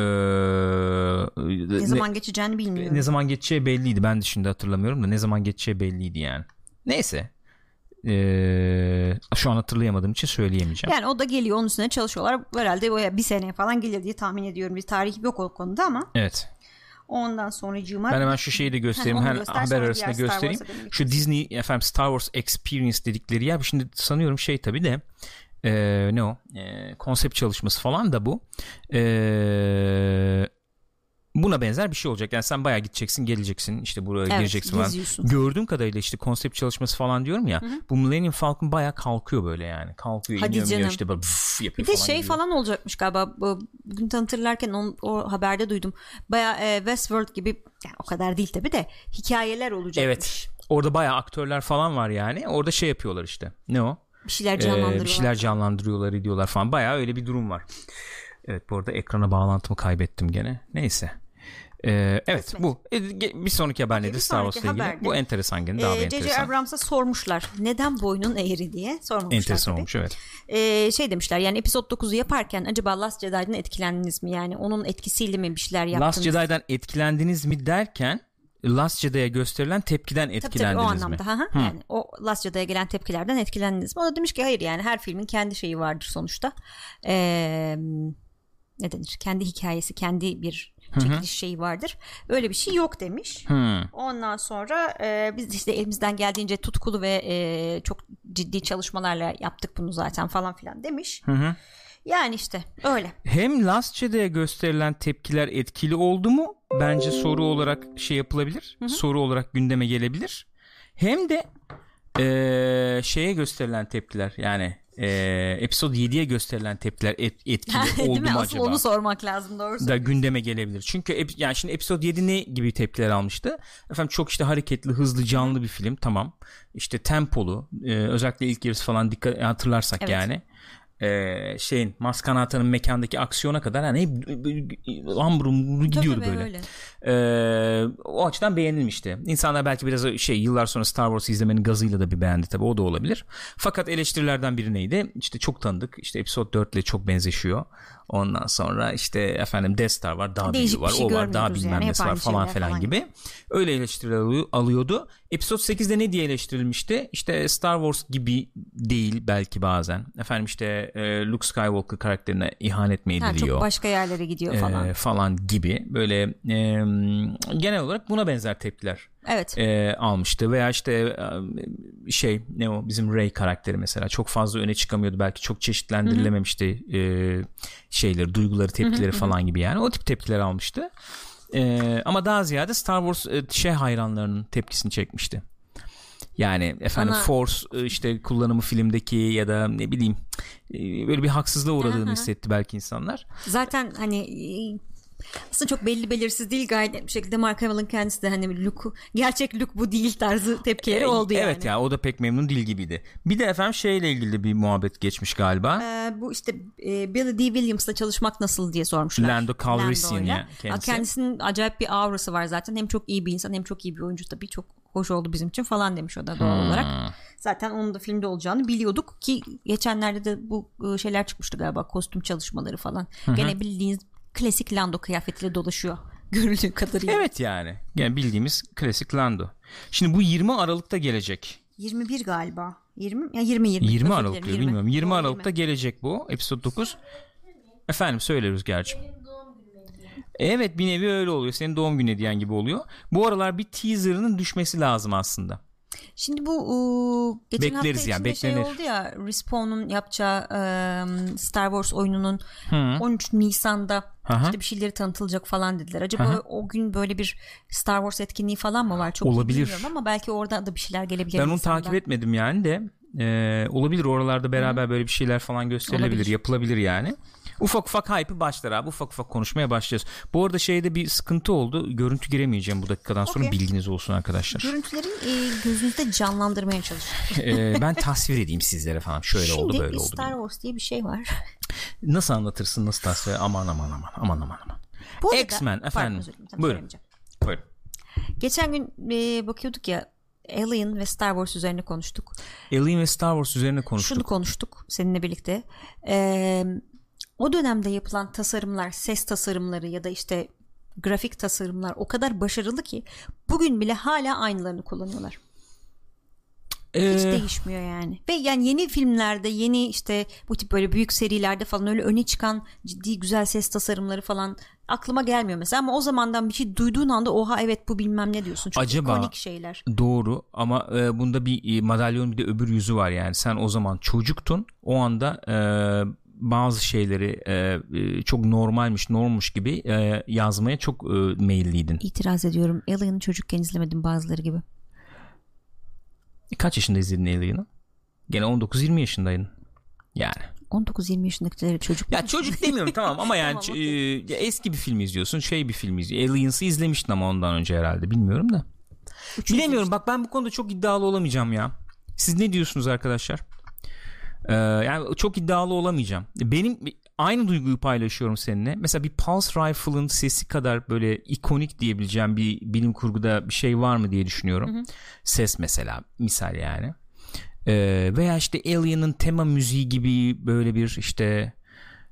Ne zaman geçeceğini bilmiyorum. ne zaman geçeceği belliydi. Ben de şimdi hatırlamıyorum da ne zaman geçeceği belliydi yani. Neyse. E, şu an hatırlayamadığım için söyleyemeyeceğim. Yani o da geliyor onun üstüne çalışıyorlar. Herhalde bir seneye falan gelir diye tahmin ediyorum. Bir tarih yok o konuda ama Evet. ondan sonra cuma Ben hemen şu şeyi de göstereyim. Ha, onu Hem göster, haber arasında göstereyim. Şu Disney efendim Star Wars Experience dedikleri ya şimdi sanıyorum şey tabi de e, ne o E, konsept çalışması falan da bu. E, buna benzer bir şey olacak. Yani sen bayağı gideceksin, geleceksin, işte buraya Evet, gireceksin falan. Gördüğüm kadarıyla işte konsept çalışması falan diyorum ya. Bu Millennium Falcon bayağı kalkıyor böyle yani. Kalkıyor, Hadi iniyor, iniyor canım. işte böyle püf yapıyor Bir de falan. şey gidiyor. falan olacakmış galiba. Bu- Bugün tanıtırlarken on- o haberde duydum. Baya e, Westworld gibi yani o kadar değil tabi de hikayeler olacakmış. Evet. Orada bayağı aktörler falan var yani. Orada şey yapıyorlar işte. Ne o? Bir şeyler Ee, canlandırıyorlar. bir şeyler canlandırıyorlar ediyorlar falan. Bayağı öyle bir durum var. Evet bu arada ekrana bağlantımı kaybettim gene. Neyse. Ee, evet Kısmet. bu. E, bir sonraki haber nedir bir Star Wars'la ilgili? haberde, Bu enteresan gene daha bir Ee, J.J. enteresan. Abrams'a sormuşlar. Neden boynun eğri diye sormamışlar. Enteresan tabii. olmuş evet. Ee, şey demişler yani episod 9'u yaparken acaba Last Jedi'den etkilendiniz mi? Yani onun etkisiyle mi bir şeyler yaptınız? Last Jedi'den etkilendiniz mi derken Last Jedi'ye gösterilen tepkiden Tabii tabii o etkilendiniz mi? anlamda. Hı hı. Yani o Last Jedi'ye gelen tepkilerden etkilendiniz mi? O da demiş ki hayır yani her filmin kendi şeyi vardır sonuçta. Ee, ne denir? Kendi hikayesi, kendi bir çekiliş şeyi vardır. Öyle bir şey yok demiş. Hmm. Ondan sonra e, biz işte elimizden geldiğince tutkulu ve e, çok ciddi çalışmalarla yaptık bunu zaten falan filan demiş. Yani işte öyle. Hem Last Jedi'ye gösterilen tepkiler etkili oldu mu? Bence soru olarak şey yapılabilir. Soru olarak gündeme gelebilir. Hem de eee, şeye gösterilen tepkiler yani eee episode 7'ye gösterilen tepkiler et- etkili *laughs* oldu mu Asıl acaba? onu sormak lazım doğrusu. da gündeme gelebilir. Çünkü ep- yani şimdi episode 7 ne gibi tepkiler almıştı? Efendim çok işte hareketli, hızlı, canlı bir film tamam. İşte tempolu, e, özellikle ilk yarısı falan dikkat hatırlarsak Evet. yani. E, şeyin Maskanata'nın mekandaki aksiyona kadar hani hep lambrum gidiyordu Tabii, böyle. öyle. Ee, o açıdan beğenilmişti. İnsanlar belki biraz şey yıllar sonra Star Wars izlemenin gazıyla da bir beğendi tabii o da olabilir. Fakat eleştirilerden biri neydi? İşte çok tanıdık. İşte Episode 4 ile çok benzeşiyor. Ondan sonra işte efendim Death Star var, daha Değişik var, şey o var, daha bilmem yani. nesi var falan şeyler falan gibi. Öyle eleştiriler alıyor- alıyordu. Episode 8'de ne diye eleştirilmişti? İşte Star Wars gibi değil belki bazen. Efendim işte e, Luke Skywalker karakterine ihanet mi Ha, ediliyor? çok başka yerlere gidiyor e, falan. falan gibi böyle e, genel olarak buna benzer tepkiler evet. e, almıştı veya işte şey ne o bizim Ray karakteri mesela çok fazla öne çıkamıyordu. Belki çok çeşitlendirilememişti e, şeyleri duyguları tepkileri falan gibi yani. O tip tepkiler almıştı. E, ama daha ziyade Star Wars e, şey hayranlarının tepkisini çekmişti. Yani efendim Ana- Force işte kullanımı filmdeki ya da ne bileyim böyle bir haksızlığa uğradığını hissetti belki insanlar. Zaten hani aslında çok belli belirsiz değil gayet net bir şekilde Mark Hamill'ın kendisi de hani Luke gerçek Luke bu değil tarzı tepkileri E, oldu yani. Evet ya o da pek memnun değil gibiydi. Bir de efendim şeyle ilgili bir muhabbet geçmiş galiba. Ee, bu işte e, Billy D. Williams'la çalışmak nasıl diye sormuşlar. Lando Calrissian Lando'yla. ya kendisi. Kendisinin acayip bir aurası var zaten. Hem çok iyi bir insan hem çok iyi bir oyuncu tabii. Çok hoş oldu bizim için falan demiş o da doğal Hmm. olarak. Zaten onun da filmde olacağını biliyorduk ki geçenlerde de bu e, şeyler çıkmıştı galiba kostüm çalışmaları falan. Gene bildiğiniz klasik Lando kıyafetiyle dolaşıyor *laughs* görüldüğü kadarıyla. Evet yani. Yani bildiğimiz klasik Lando. Şimdi bu 20 Aralık'ta gelecek. 21 galiba. 20 ya 20 20. 20 Özür Aralık diyor bilmiyorum. 20 Doğru, Aralık'ta gelecek bu episode 9. Efendim söyle Rüzgar'cığım. Evet bir nevi öyle oluyor. Senin doğum günü hediyen gibi oluyor. Bu aralar bir teaserının düşmesi lazım aslında. Şimdi bu ıı, geçen Bekleriz hafta yani, içinde şey beklenir. oldu ya Respawn'un yapacağı ıı, Star Wars oyununun Hı. 13 Nisan'da Aha. işte bir şeyleri tanıtılacak falan dediler. Acaba Aha. o gün böyle bir Star Wars etkinliği falan mı var? Çok Olabilir. bilmiyorum ama belki orada da bir şeyler gelebilir. Ben onu insandan. takip etmedim yani de e, olabilir oralarda beraber böyle bir şeyler falan gösterilebilir Olabilir. yapılabilir yani. Ufak ufak hype'ı başlar abi ufak ufak konuşmaya başlayacağız. Bu arada şeyde bir sıkıntı oldu görüntü giremeyeceğim bu dakikadan sonra Okey. bilginiz olsun arkadaşlar. Görüntüleri e, gözünüzde canlandırmaya çalışıyorum. *laughs* E, ben tasvir edeyim sizlere falan şöyle Şimdi oldu böyle oldu. Star Wars diye bir şey var. *laughs* Nasıl anlatırsın nasıl tasvir aman aman aman aman aman aman. X-Men Pardon, efendim. tamam, Buyurun. Buyurun. Geçen gün e, bakıyorduk ya Alien ve Star Wars üzerine konuştuk. Alien ve Star Wars üzerine konuştuk. Şunu konuştuk seninle birlikte. Ee, o dönemde yapılan tasarımlar, ses tasarımları ya da işte grafik tasarımlar o kadar başarılı ki bugün bile hala aynılarını kullanıyorlar. Hiç Ee, değişmiyor yani. Ve yani yeni filmlerde, yeni işte bu tip böyle büyük serilerde falan öyle öne çıkan ciddi güzel ses tasarımları falan aklıma gelmiyor mesela ama o zamandan bir şey duyduğun anda oha evet bu bilmem ne diyorsun. Çok Acaba- ikonik şeyler. Doğru ama e, bunda bir e, madalyonun bir de öbür yüzü var yani sen o zaman çocuktun o anda e, bazı şeyleri e, e, çok normalmiş normmuş gibi e, yazmaya çok e, meyilliydin. İtiraz ediyorum. Alien'ı çocukken izlemedim bazıları gibi. Kaç yaşında izledin Alien'ı? Gene 19-20 yaşındaydın. Yani. 19-20 yaşındakileri çocuk. Ya çocuk demiyorum tamam ama *laughs* yani Tamam, e, ya eski bir film izliyorsun şey bir film izliyorsun. Aliens'ı izlemiştin ama ondan önce herhalde bilmiyorum da. Bilemiyorum bak ben bu konuda çok iddialı olamayacağım ya. Siz ne diyorsunuz arkadaşlar? Ee, yani çok iddialı olamayacağım. Benim aynı duyguyu paylaşıyorum seninle. Mesela bir Pulse Rifle'ın sesi kadar böyle ikonik diyebileceğim bir bilim kurguda bir şey var mı diye düşünüyorum. Ses mesela misal yani. Ee, veya işte Alien'ın tema müziği gibi böyle bir işte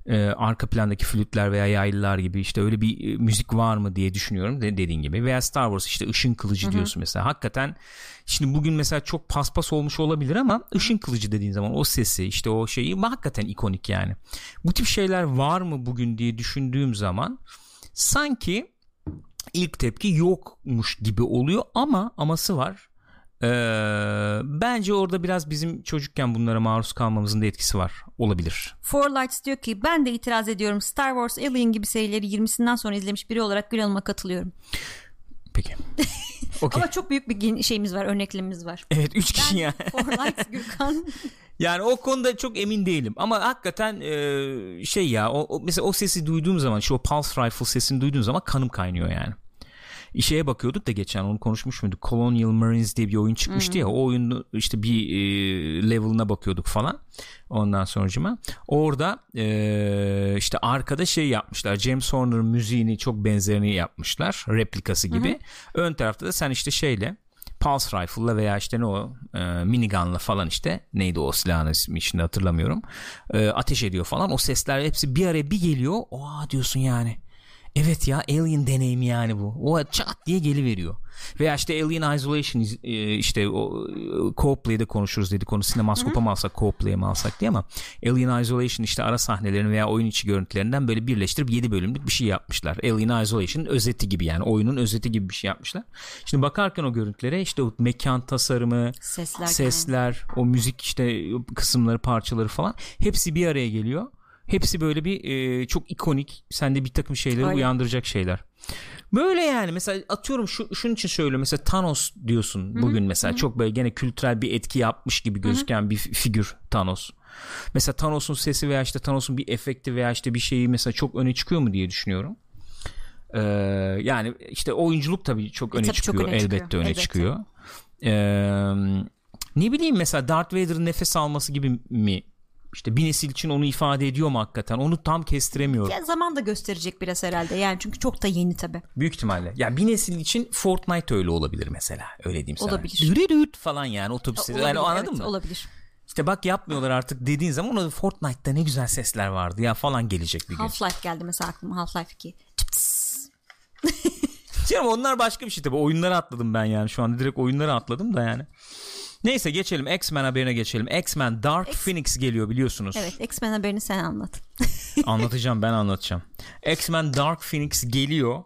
e, arka plandaki flütler veya yaylılar gibi işte öyle bir e, müzik var mı diye düşünüyorum de, dediğin gibi. Veya Star Wars işte ışın kılıcı diyorsun mesela. Hakikaten şimdi bugün mesela çok paspas olmuş olabilir ama ışın kılıcı dediğin zaman o sesi işte o şeyi hakikaten ikonik yani. Bu tip şeyler var mı bugün diye düşündüğüm zaman sanki ilk tepki yokmuş gibi oluyor ama aması var Ee, bence orada biraz bizim çocukken bunlara maruz kalmamızın da etkisi var olabilir Four Lights diyor ki ben de itiraz ediyorum. Star Wars, Alien gibi serileri 20'sinden sonra izlemiş biri olarak Gül Hanım'a katılıyorum. peki *laughs* Okey. Ama çok büyük bir şeyimiz var, örneklemimiz var. Evet 3 kişi yani. *laughs* Four Lights, Gürkan. *laughs* Yani o konuda çok emin değilim ama hakikaten e, şey ya o, o- mesela o sesi duyduğum zaman şu o Pulse Rifle sesini duyduğum zaman kanım kaynıyor yani. Şeye bakıyorduk da geçen onu konuşmuş muyduk? Colonial Marines diye bir oyun çıkmıştı ya. O oyunun işte bir e, level'ına bakıyorduk falan. Ondan sonracıma. Orada e, işte arkada şey yapmışlar. James Horner'ın müziğini çok benzerini yapmışlar. Replikası gibi. Ön tarafta da sen işte şeyle Pulse Rifle'la veya işte ne o e, minigun'la falan işte neydi o silahın ismi şimdi hatırlamıyorum. E, ateş ediyor falan. O sesler hepsi bir araya bir geliyor. Oha diyorsun yani. Evet ya Alien deneyimi yani bu. O çat diye geliveriyor. Veya işte Alien Isolation e, işte o e, co-play'de konuşuruz dedik onu sinemaskopa mı alsak co-play'e mi alsak diye ama Alien Isolation işte ara sahnelerini veya oyun içi görüntülerinden böyle birleştirip 7 bölümlük bir şey yapmışlar. Alien Isolation özeti gibi yani oyunun özeti gibi bir şey yapmışlar. Şimdi bakarken o görüntülere işte o mekan tasarımı, Sesler. sesler, o müzik işte kısımları, parçaları falan hepsi bir araya geliyor. Hepsi böyle bir e, çok ikonik, sende bir takım şeyleri Öyle. uyandıracak şeyler. Böyle yani mesela atıyorum şu şunun için söylüyorum mesela Thanos diyorsun bugün mesela çok böyle gene kültürel bir etki yapmış gibi gözüken bir fi- figür Thanos. Mesela Thanos'un sesi veya işte Thanos'un bir efekti veya işte bir şeyi mesela çok öne çıkıyor mu diye düşünüyorum. Ee, yani işte oyunculuk tabii çok E, öne tabii çok çıkıyor öne çıkıyor, elbette öne elbette. çıkıyor. Ee, ne bileyim mesela Darth Vader'ın nefes alması gibi mi işte bir nesil için onu ifade ediyor mu hakikaten onu tam kestiremiyorum. Ya zaman da gösterecek biraz herhalde. Yani çünkü çok da yeni tabi. Büyük ihtimalle. Ya bir nesil için Fortnite öyle olabilir mesela. Öyle diyeyim sana. Olabilir. Dürürüt falan yani otobüs. Yani anladın evet, mı? Olabilir. İşte bak yapmıyorlar artık dediğin zaman ona Fortnite'da ne güzel sesler vardı ya falan gelecek bir gün. Half-Life geldi mesela aklıma Half-Life 2. Çıps. *laughs* Canım onlar başka bir şey tabii. Oyunları atladım ben yani. Şu anda direkt oyunları atladım da yani. Neyse geçelim X-Men haberine geçelim. X-Men Dark X- Phoenix geliyor biliyorsunuz. Evet X-Men haberini sen anlat. *laughs* Anlatacağım ben anlatacağım. X-Men Dark Phoenix geliyor.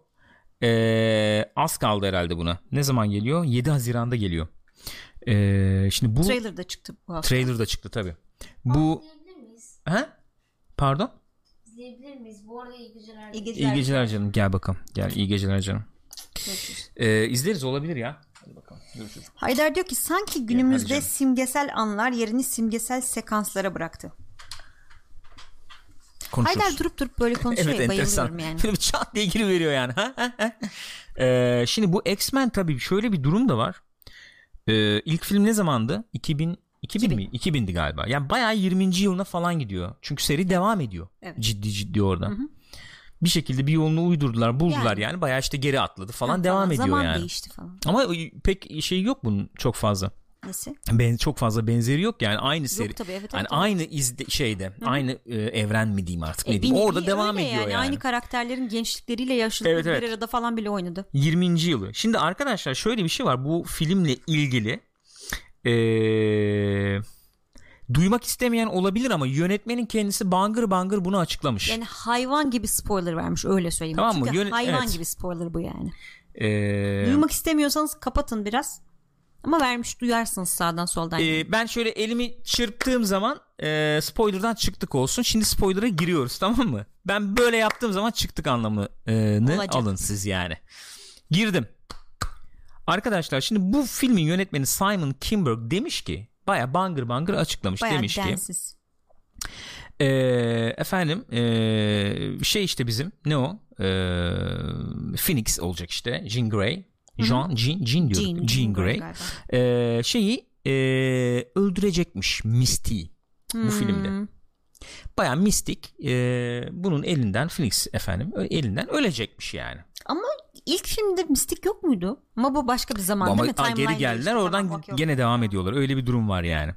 Ee, az kaldı herhalde buna. Ne zaman geliyor? 7 Haziran'da geliyor. Ee, şimdi bu Trailer da çıktı bu hafta. trailer da çıktı tabi. Bu İzleyebilir miyiz? ha? Pardon? İzleyebilir miyiz? Bu arada iyi geceler. İyi geceler. İyi geceler canım. Gel bakalım. Gel iyi geceler canım. Ee, izleriz olabilir ya. Görüşürüz. Haydar diyor ki sanki günümüzde canım. simgesel anlar yerini simgesel sekanslara bıraktı. Konuşuruz. Haydar durup durup böyle *laughs* konuşuyor Evet bayılıyorum yani. *laughs* Çat diye giriveriyor yani. Ee, şimdi bu X-Men tabii şöyle bir durum da var. Ee, ilk film ne zamandı? 2000 2000 mi? 2000'di galiba. Yani bayağı 20. yılına falan gidiyor. Çünkü seri devam ediyor. Evet. Ciddi ciddi orada. Bir şekilde bir yolunu uydurdular, buldular yani. Yani. Bayağı işte geri atladı falan Ha, devam ediyor Zaman yani. değişti falan. Ama pek şey yok bunun çok fazla. Nesi? Ben çok fazla benzeri yok yani aynı seri. Yok tabii evet. Yani evet, aynı izde, şeyde, aynı e, evren mi diyeyim artık evet. ne E, diyeyim. Orada devam ediyor yani. Aynı karakterlerin gençlikleriyle yaşlılıkları Evet, evet. bir arada falan bile oynadı. 20. yılı. Şimdi arkadaşlar şöyle bir şey var. Bu filmle ilgili eee, duymak istemeyen olabilir ama yönetmenin kendisi bangır bangır bunu açıklamış. Yani hayvan gibi spoiler vermiş öyle söyleyeyim. Tamam mı? Çünkü Yönet- hayvan evet. gibi spoiler bu yani. Eee, Duymak istemiyorsanız kapatın biraz. Ama vermiş duyarsınız sağdan soldan. eee, ben şöyle elimi çırptığım zaman eee, spoiler'dan çıktık olsun. Şimdi spoiler'a giriyoruz tamam mı? Ben böyle yaptığım zaman çıktık anlamını Olacak. alın siz yani. Girdim. Arkadaşlar şimdi bu filmin yönetmeni Simon Kinberg demiş ki baya bangır bangır açıklamış Bayağı demiş ki densiz. Ee, efendim ee, şey işte bizim ne o? Ee, Phoenix olacak işte Jean Grey. Jean Jean Jean diyorum Jean, Jean Grey. Ee, şeyi ee, öldürecekmiş Misty'yi bu Hmm. filmde. Baya mistik ee, bunun elinden Phoenix efendim elinden ölecekmiş yani. Ama ilk filmde mistik yok muydu? Ama bu başka bir zaman ama değil mi? aa, geri geldiler değişti. oradan Tamam, gene devam ediyorlar öyle bir durum var yani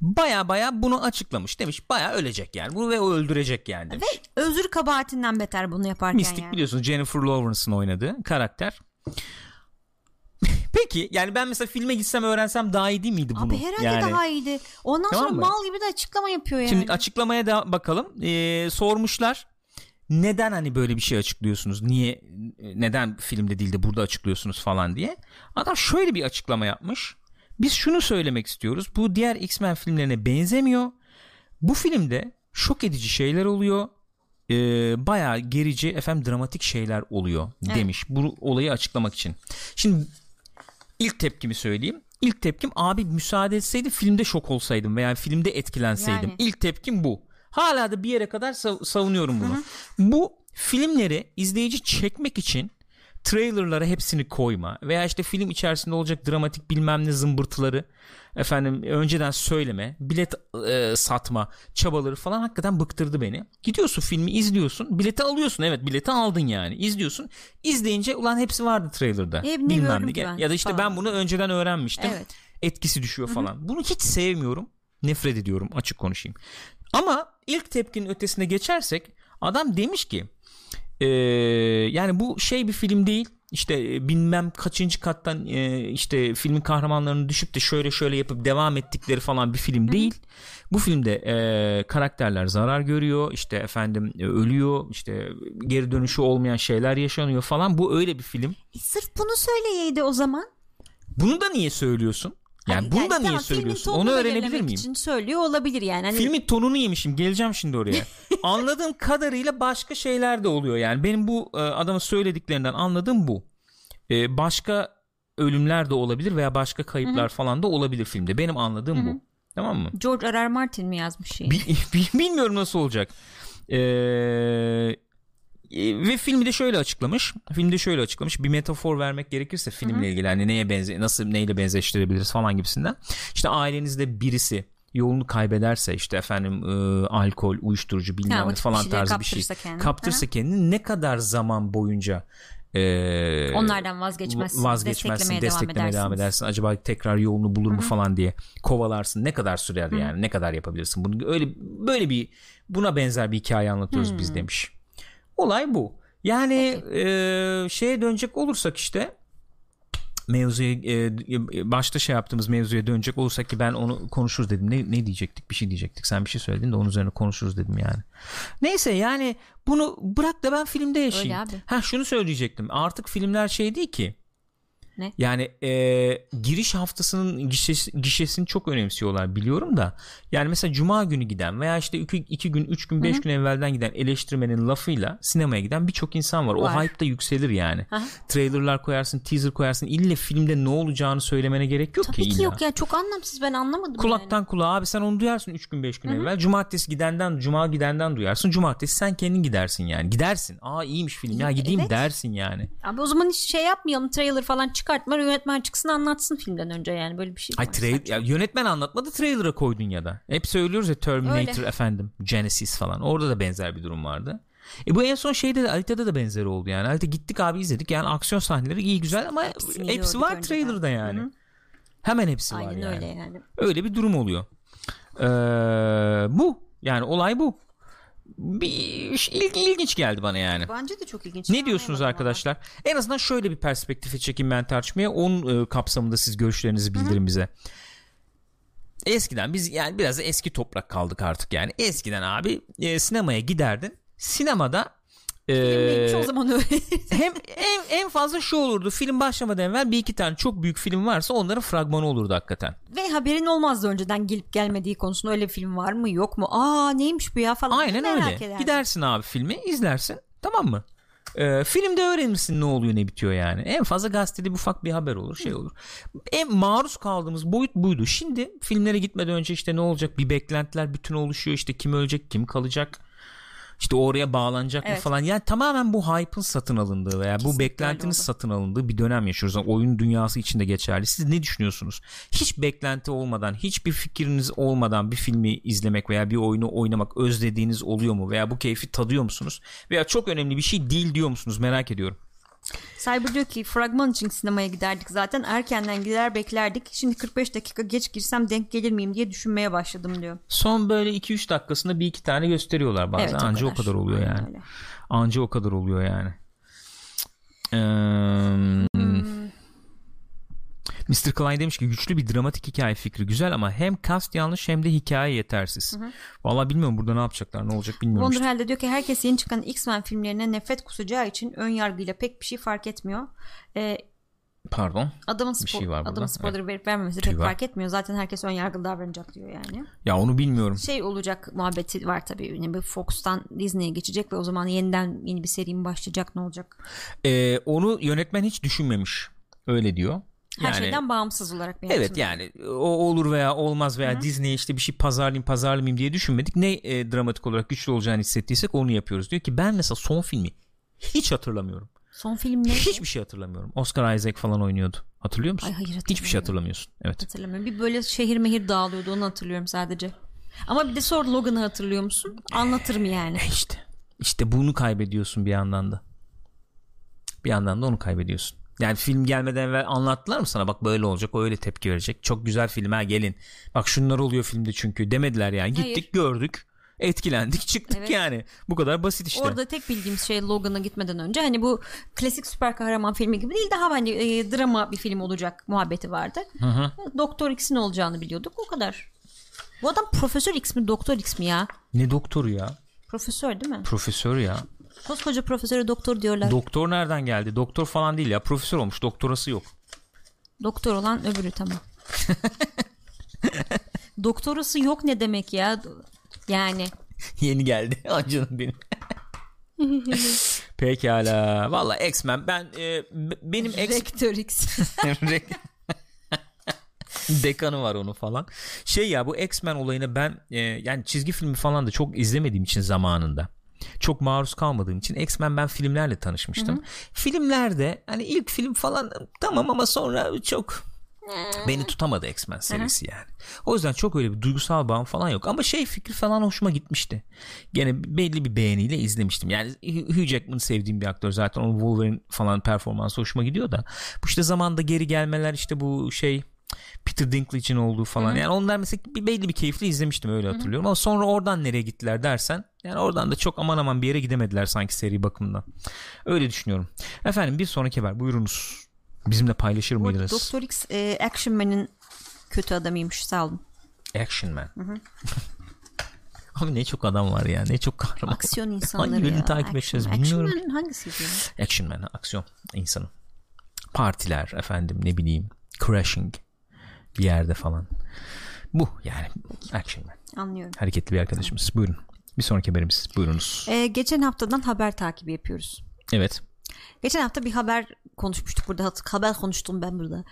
baya baya bunu açıklamış demiş baya ölecek yani bunu ve o öldürecek yani demiş. Özür kabahatinden beter bunu yaparken Mistik yani. biliyorsunuz Jennifer Lawrence'ın oynadığı karakter. *laughs* Peki yani ben mesela filme gitsem öğrensem daha iyi değil miydi bunu? Abi herhalde yani, daha iyiydi. Ondan Tamam sonra mı? mal gibi de açıklama yapıyor yani. Şimdi açıklamaya da bakalım. Ee, sormuşlar. Neden hani böyle bir şey açıklıyorsunuz? Niye neden filmde değil de burada açıklıyorsunuz falan diye. Adam şöyle bir açıklama yapmış. Biz şunu söylemek istiyoruz. Bu diğer X-Men filmlerine benzemiyor. Bu filmde şok edici şeyler oluyor. Ee, bayağı gerici efendim dramatik şeyler oluyor Evet. demiş. Bu olayı açıklamak için. Şimdi ilk tepkimi söyleyeyim. İlk tepkim abi müsaade etseydi filmde şok olsaydım veya filmde etkilenseydim. Yani. İlk tepkim bu. Hala da bir yere kadar sav- savunuyorum bunu. Bu filmleri izleyici çekmek için trailerlara hepsini koyma veya işte film içerisinde olacak dramatik bilmem ne zımbırtıları efendim önceden söyleme bilet e, satma çabaları falan hakikaten bıktırdı beni. Gidiyorsun filmi izliyorsun bileti alıyorsun evet bileti aldın yani izliyorsun izleyince ulan hepsi vardı trailerda E, ne bilmem ne ben ya da işte falan. ben bunu önceden öğrenmiştim Evet. etkisi düşüyor falan. Bunu hiç sevmiyorum. Nefret ediyorum açık konuşayım. Ama ilk tepkinin ötesine geçersek adam demiş ki eee, yani bu şey bir film değil. İşte e, bilmem kaçıncı kattan e, işte filmin kahramanlarını düşüp de şöyle şöyle yapıp devam ettikleri falan bir film değil. Bu filmde e, karakterler zarar görüyor, işte efendim e, ölüyor, işte geri dönüşü olmayan şeyler yaşanıyor falan. Bu öyle bir film. E, sırf bunu söyleyeydi o zaman. Bunu da niye söylüyorsun? Yani Hani bunu da tamam, niye filmin söylüyorsun? Onu da öğrenebilir miyim? için söylüyor olabilir yani. Hani Filmin tonunu yemişim. Geleceğim şimdi oraya. *laughs* Anladığım kadarıyla başka şeyler de oluyor. Yani benim bu e, adamın söylediklerinden anladığım bu. E, başka ölümler de olabilir veya başka kayıplar falan da olabilir filmde. Benim anladığım bu. Tamam mı? George R. R. Martin mi yazmış şeyi? Bi- bi- *laughs* bilmiyorum nasıl olacak. Ee, ve filmi de şöyle açıklamış. Filmde şöyle açıklamış. Bir metafor vermek gerekirse filmle ilgili hani neye benze nasıl neyle benzeştirebiliriz falan gibisinden. İşte ailenizde birisi yolunu kaybederse işte efendim e, alkol, uyuşturucu bilmem ne falan şeylere tarzı bir şey kendini. kaptırsa kendini ne kadar zaman boyunca e, Onlardan vazgeçmezsin. vazgeçmezsin desteklemeye, desteklemeye devam, edersiniz. edersin acaba tekrar yolunu bulur mu falan diye kovalarsın ne kadar sürer yani ne kadar yapabilirsin bunu öyle böyle bir buna benzer bir hikaye anlatıyoruz biz demiş olay bu yani e, şeye dönecek olursak işte mevzuya e, başta şey yaptığımız mevzuya dönecek olursak ki ben onu konuşuruz dedim. Ne, ne diyecektik? Bir şey diyecektik. Sen bir şey söyledin de onun üzerine konuşuruz dedim yani. Neyse yani bunu bırak da ben filmde yaşayayım. Ha şunu söyleyecektim. Artık filmler şey değil ki. Ne? Yani e, giriş haftasının gişesi, gişesini çok önemsiyorlar biliyorum da. Yani mesela cuma günü giden veya işte iki, iki gün, üç gün, beş gün evvelden giden eleştirmenin lafıyla sinemaya giden birçok insan var. Var. O hype da yükselir yani. Aha. Trailerlar koyarsın, teaser koyarsın. İlle filmde ne olacağını söylemene gerek yok Tabii ki ki illa. yok ya çok anlamsız ben anlamadım Kulaktan yani. kulağa abi sen onu duyarsın 3 gün 5 gün evvel. Cumartesi gidenden cuma gidenden duyarsın. Cumartesi sen kendin gidersin yani. Gidersin. Aa iyiymiş film ya gideyim Evet. dersin yani. Abi o zaman hiç şey yapmayalım trailer falan çıkartma yönetmen çıksın anlatsın filmden önce yani böyle bir şey Ay var. Saçma. ya yönetmen anlatmadı trailer'a koydun ya da. Hep söylüyoruz ya Terminator Öyle. efendim Genesis falan. Orada da benzer bir durum vardı. E bu en son şeyde de Alita'da da benzeri oldu yani. Alita gittik abi izledik yani aksiyon sahneleri iyi güzel ama Hepsini hepsi var önceden. trailer'da yani. Hı hı. Hemen hepsi var Aynen yani. öyle yani. Öyle bir durum oluyor. Ee, bu yani olay bu. Bir il- ilginç geldi bana yani. Bence de çok ilginç. Ne diyorsunuz arkadaşlar? En azından şöyle bir perspektife çekeyim ben tartışmaya. Onun e, kapsamında siz görüşlerinizi bildirin bize. Eskiden biz yani biraz da eski toprak kaldık artık yani. Eskiden abi e, sinemaya giderdin. Sinemada e, ama. Çoğu zaman öyle. *laughs* hem en, en fazla şu olurdu. Film başlamadan evvel bir iki tane çok büyük film varsa onların fragmanı olurdu hakikaten. Ve haberin olmazdı önceden gelip gelmediği konusunda öyle film var mı yok mu? Aa neymiş bu ya falan. Aynen Merak öyle. ederdim. Gidersin abi filmi izlersin tamam mı? Ee, filmde öğrenirsin ne oluyor ne bitiyor yani. En fazla gazetede bir ufak bir haber olur şey olur. En maruz kaldığımız boyut buydu. Şimdi filmlere gitmeden önce işte ne olacak bir beklentiler bütün oluşuyor. İşte kim ölecek kim kalacak. İşte oraya bağlanacak mı Evet. falan. Yani tamamen bu hype'ın satın alındığı veya bu Kesinlikle beklentinin öyle oldu. satın alındığı bir dönem yaşıyoruz. Yani oyun dünyası içinde geçerli. Siz ne düşünüyorsunuz? Hiç beklenti olmadan, hiçbir fikriniz olmadan bir filmi izlemek veya bir oyunu oynamak özlediğiniz oluyor mu? Veya bu keyfi tadıyor musunuz? Veya çok önemli bir şey değil diyor musunuz? Merak ediyorum. Cyber diyor ki fragman için sinemaya giderdik zaten erkenden gider beklerdik. Şimdi 45 dakika geç girsem denk gelir miyim diye düşünmeye başladım diyor. Son böyle 2-3 dakikasında bir iki tane gösteriyorlar bazen. Evet, Anca o kadar oluyor Aynen yani. öyle. Anca o kadar oluyor yani. Eee, Mr. Klein demiş ki güçlü bir dramatik hikaye fikri güzel ama hem cast yanlış hem de hikaye yetersiz. Vallahi bilmiyorum burada ne yapacaklar ne olacak bilmiyorum işte. Wonderhell de diyor ki herkes yeni çıkan X-Men filmlerine nefret kusacağı için ön yargıyla pek bir şey fark etmiyor. Ee, Pardon. adamın, Bir spo- şey var burada. adamın spoiler verip vermemesi Tüy pek var. fark etmiyor. Zaten herkes ön yargılı davranacak diyor yani. Ya onu bilmiyorum. Şey olacak muhabbeti var tabii. Yani bir Fox'tan Disney'e geçecek ve o zaman yeniden yeni bir seri mi başlayacak ne olacak? Ee, onu yönetmen hiç düşünmemiş. Öyle diyor. Her Yani- şeyden bağımsız olarak bir Evet yani o olur veya olmaz veya Disney'e işte bir şey pazarlayayım pazarlamayayım diye düşünmedik. Ne e, dramatik olarak güçlü olacağını hissettiysek onu yapıyoruz. Diyor ki ben mesela son filmi hiç hatırlamıyorum. Son film neydi? Hiçbir şey hatırlamıyorum. Oscar Isaac falan oynuyordu. Hatırlıyor musun? Ay hayır Hiçbir şey hatırlamıyorsun. Evet. Hatırlamıyorum. Bir böyle şehir mehir dağılıyordu onu hatırlıyorum sadece. Ama bir de sor Logan'ı hatırlıyor musun? Anlatırım yani. E işte. İşte bunu kaybediyorsun bir yandan da. Bir yandan da onu kaybediyorsun. Yani film gelmeden evvel anlattılar mı sana bak böyle olacak o öyle tepki verecek. Çok güzel film ha gelin. Bak şunlar oluyor filmde çünkü demediler yani. Gittik Hayır. gördük etkilendik çıktık Evet. yani. Bu kadar basit işte. Orada tek bildiğimiz şey Logan'a gitmeden önce hani bu klasik süper kahraman filmi gibi değil daha hani e, drama bir film olacak muhabbeti vardı. Doktor X'in olacağını biliyorduk o kadar. Bu adam Profesör X mi Doktor X mi ya? Ne doktoru ya? Profesör değil mi? Profesör ya. Koskoca profesöre doktor diyorlar. Doktor nereden geldi? Doktor falan değil ya. Profesör olmuş. Doktorası yok. doktor olan öbürü tamam. *laughs* Doktorası yok ne demek ya? Yani *laughs* Yeni geldi. *laughs* Ay canım benim. Pekala. Valla X-Men ben e, benim X Rektör X. Dekanı var onun falan. Şey ya bu X-Men olayını ben e, yani çizgi filmi falan da çok izlemediğim için zamanında. Çok maruz kalmadığım için X-Men ben filmlerle tanışmıştım. Filmlerde hani ilk film falan tamam ama sonra çok beni tutamadı X-Men serisi yani. O yüzden çok öyle bir duygusal bağım falan yok. Ama şey fikri falan hoşuma gitmişti. Gene belli bir beğeniyle izlemiştim. Yani Hugh Jackman sevdiğim bir aktör zaten. Onun Wolverine falan performansı hoşuma gidiyor da. Bu işte zamanda geri gelmeler işte bu şey Peter Dinklage'in olduğu falan. Yani onlar mesela bir belli bir keyifli izlemiştim öyle hatırlıyorum. Ama sonra oradan nereye gittiler dersen yani oradan da çok aman aman bir yere gidemediler sanki seri bakımından. Öyle düşünüyorum. Efendim bir sonraki haber buyurunuz. Bizimle paylaşır mıydınız? Doktor X e, Action Man'in kötü adamıymış sağ olun. Action Man. *laughs* Abi ne çok adam var ya. Ne çok kahraman. Aksiyon insanları Hangi ya. takip Action edeceğiz Man. bilmiyorum. Action Man hangisiydi? Action Man. Aksiyon insanı. Partiler efendim ne bileyim. Crashing. Bir yerde falan. Bu yani. Action Man. Anlıyorum. Hareketli bir arkadaşımız. Buyurun. Bir sonraki haberimiz. Buyurunuz. E, geçen haftadan haber takibi yapıyoruz. Evet. Geçen hafta bir haber konuşmuştuk burada. Haber konuştum ben burada.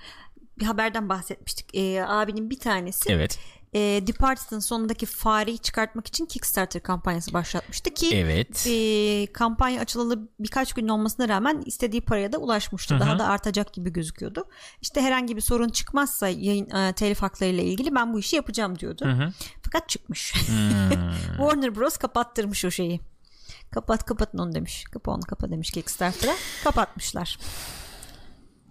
Bir haberden bahsetmiştik. E, abinin bir tanesi Evet. E, Departed'ın sonundaki fareyi çıkartmak için Kickstarter kampanyası başlatmıştı ki Evet. e, kampanya açılalı birkaç gün olmasına rağmen istediği paraya da ulaşmıştı. Daha da artacak gibi gözüküyordu. İşte herhangi bir sorun çıkmazsa yayın e, telif haklarıyla ilgili ben bu işi yapacağım diyordu. Fakat çıkmış. *laughs* Warner Bros kapattırmış o şeyi. Kapat kapatın onu demiş. Kapa onu kapa demiş Kickstarter'a. Kapatmışlar.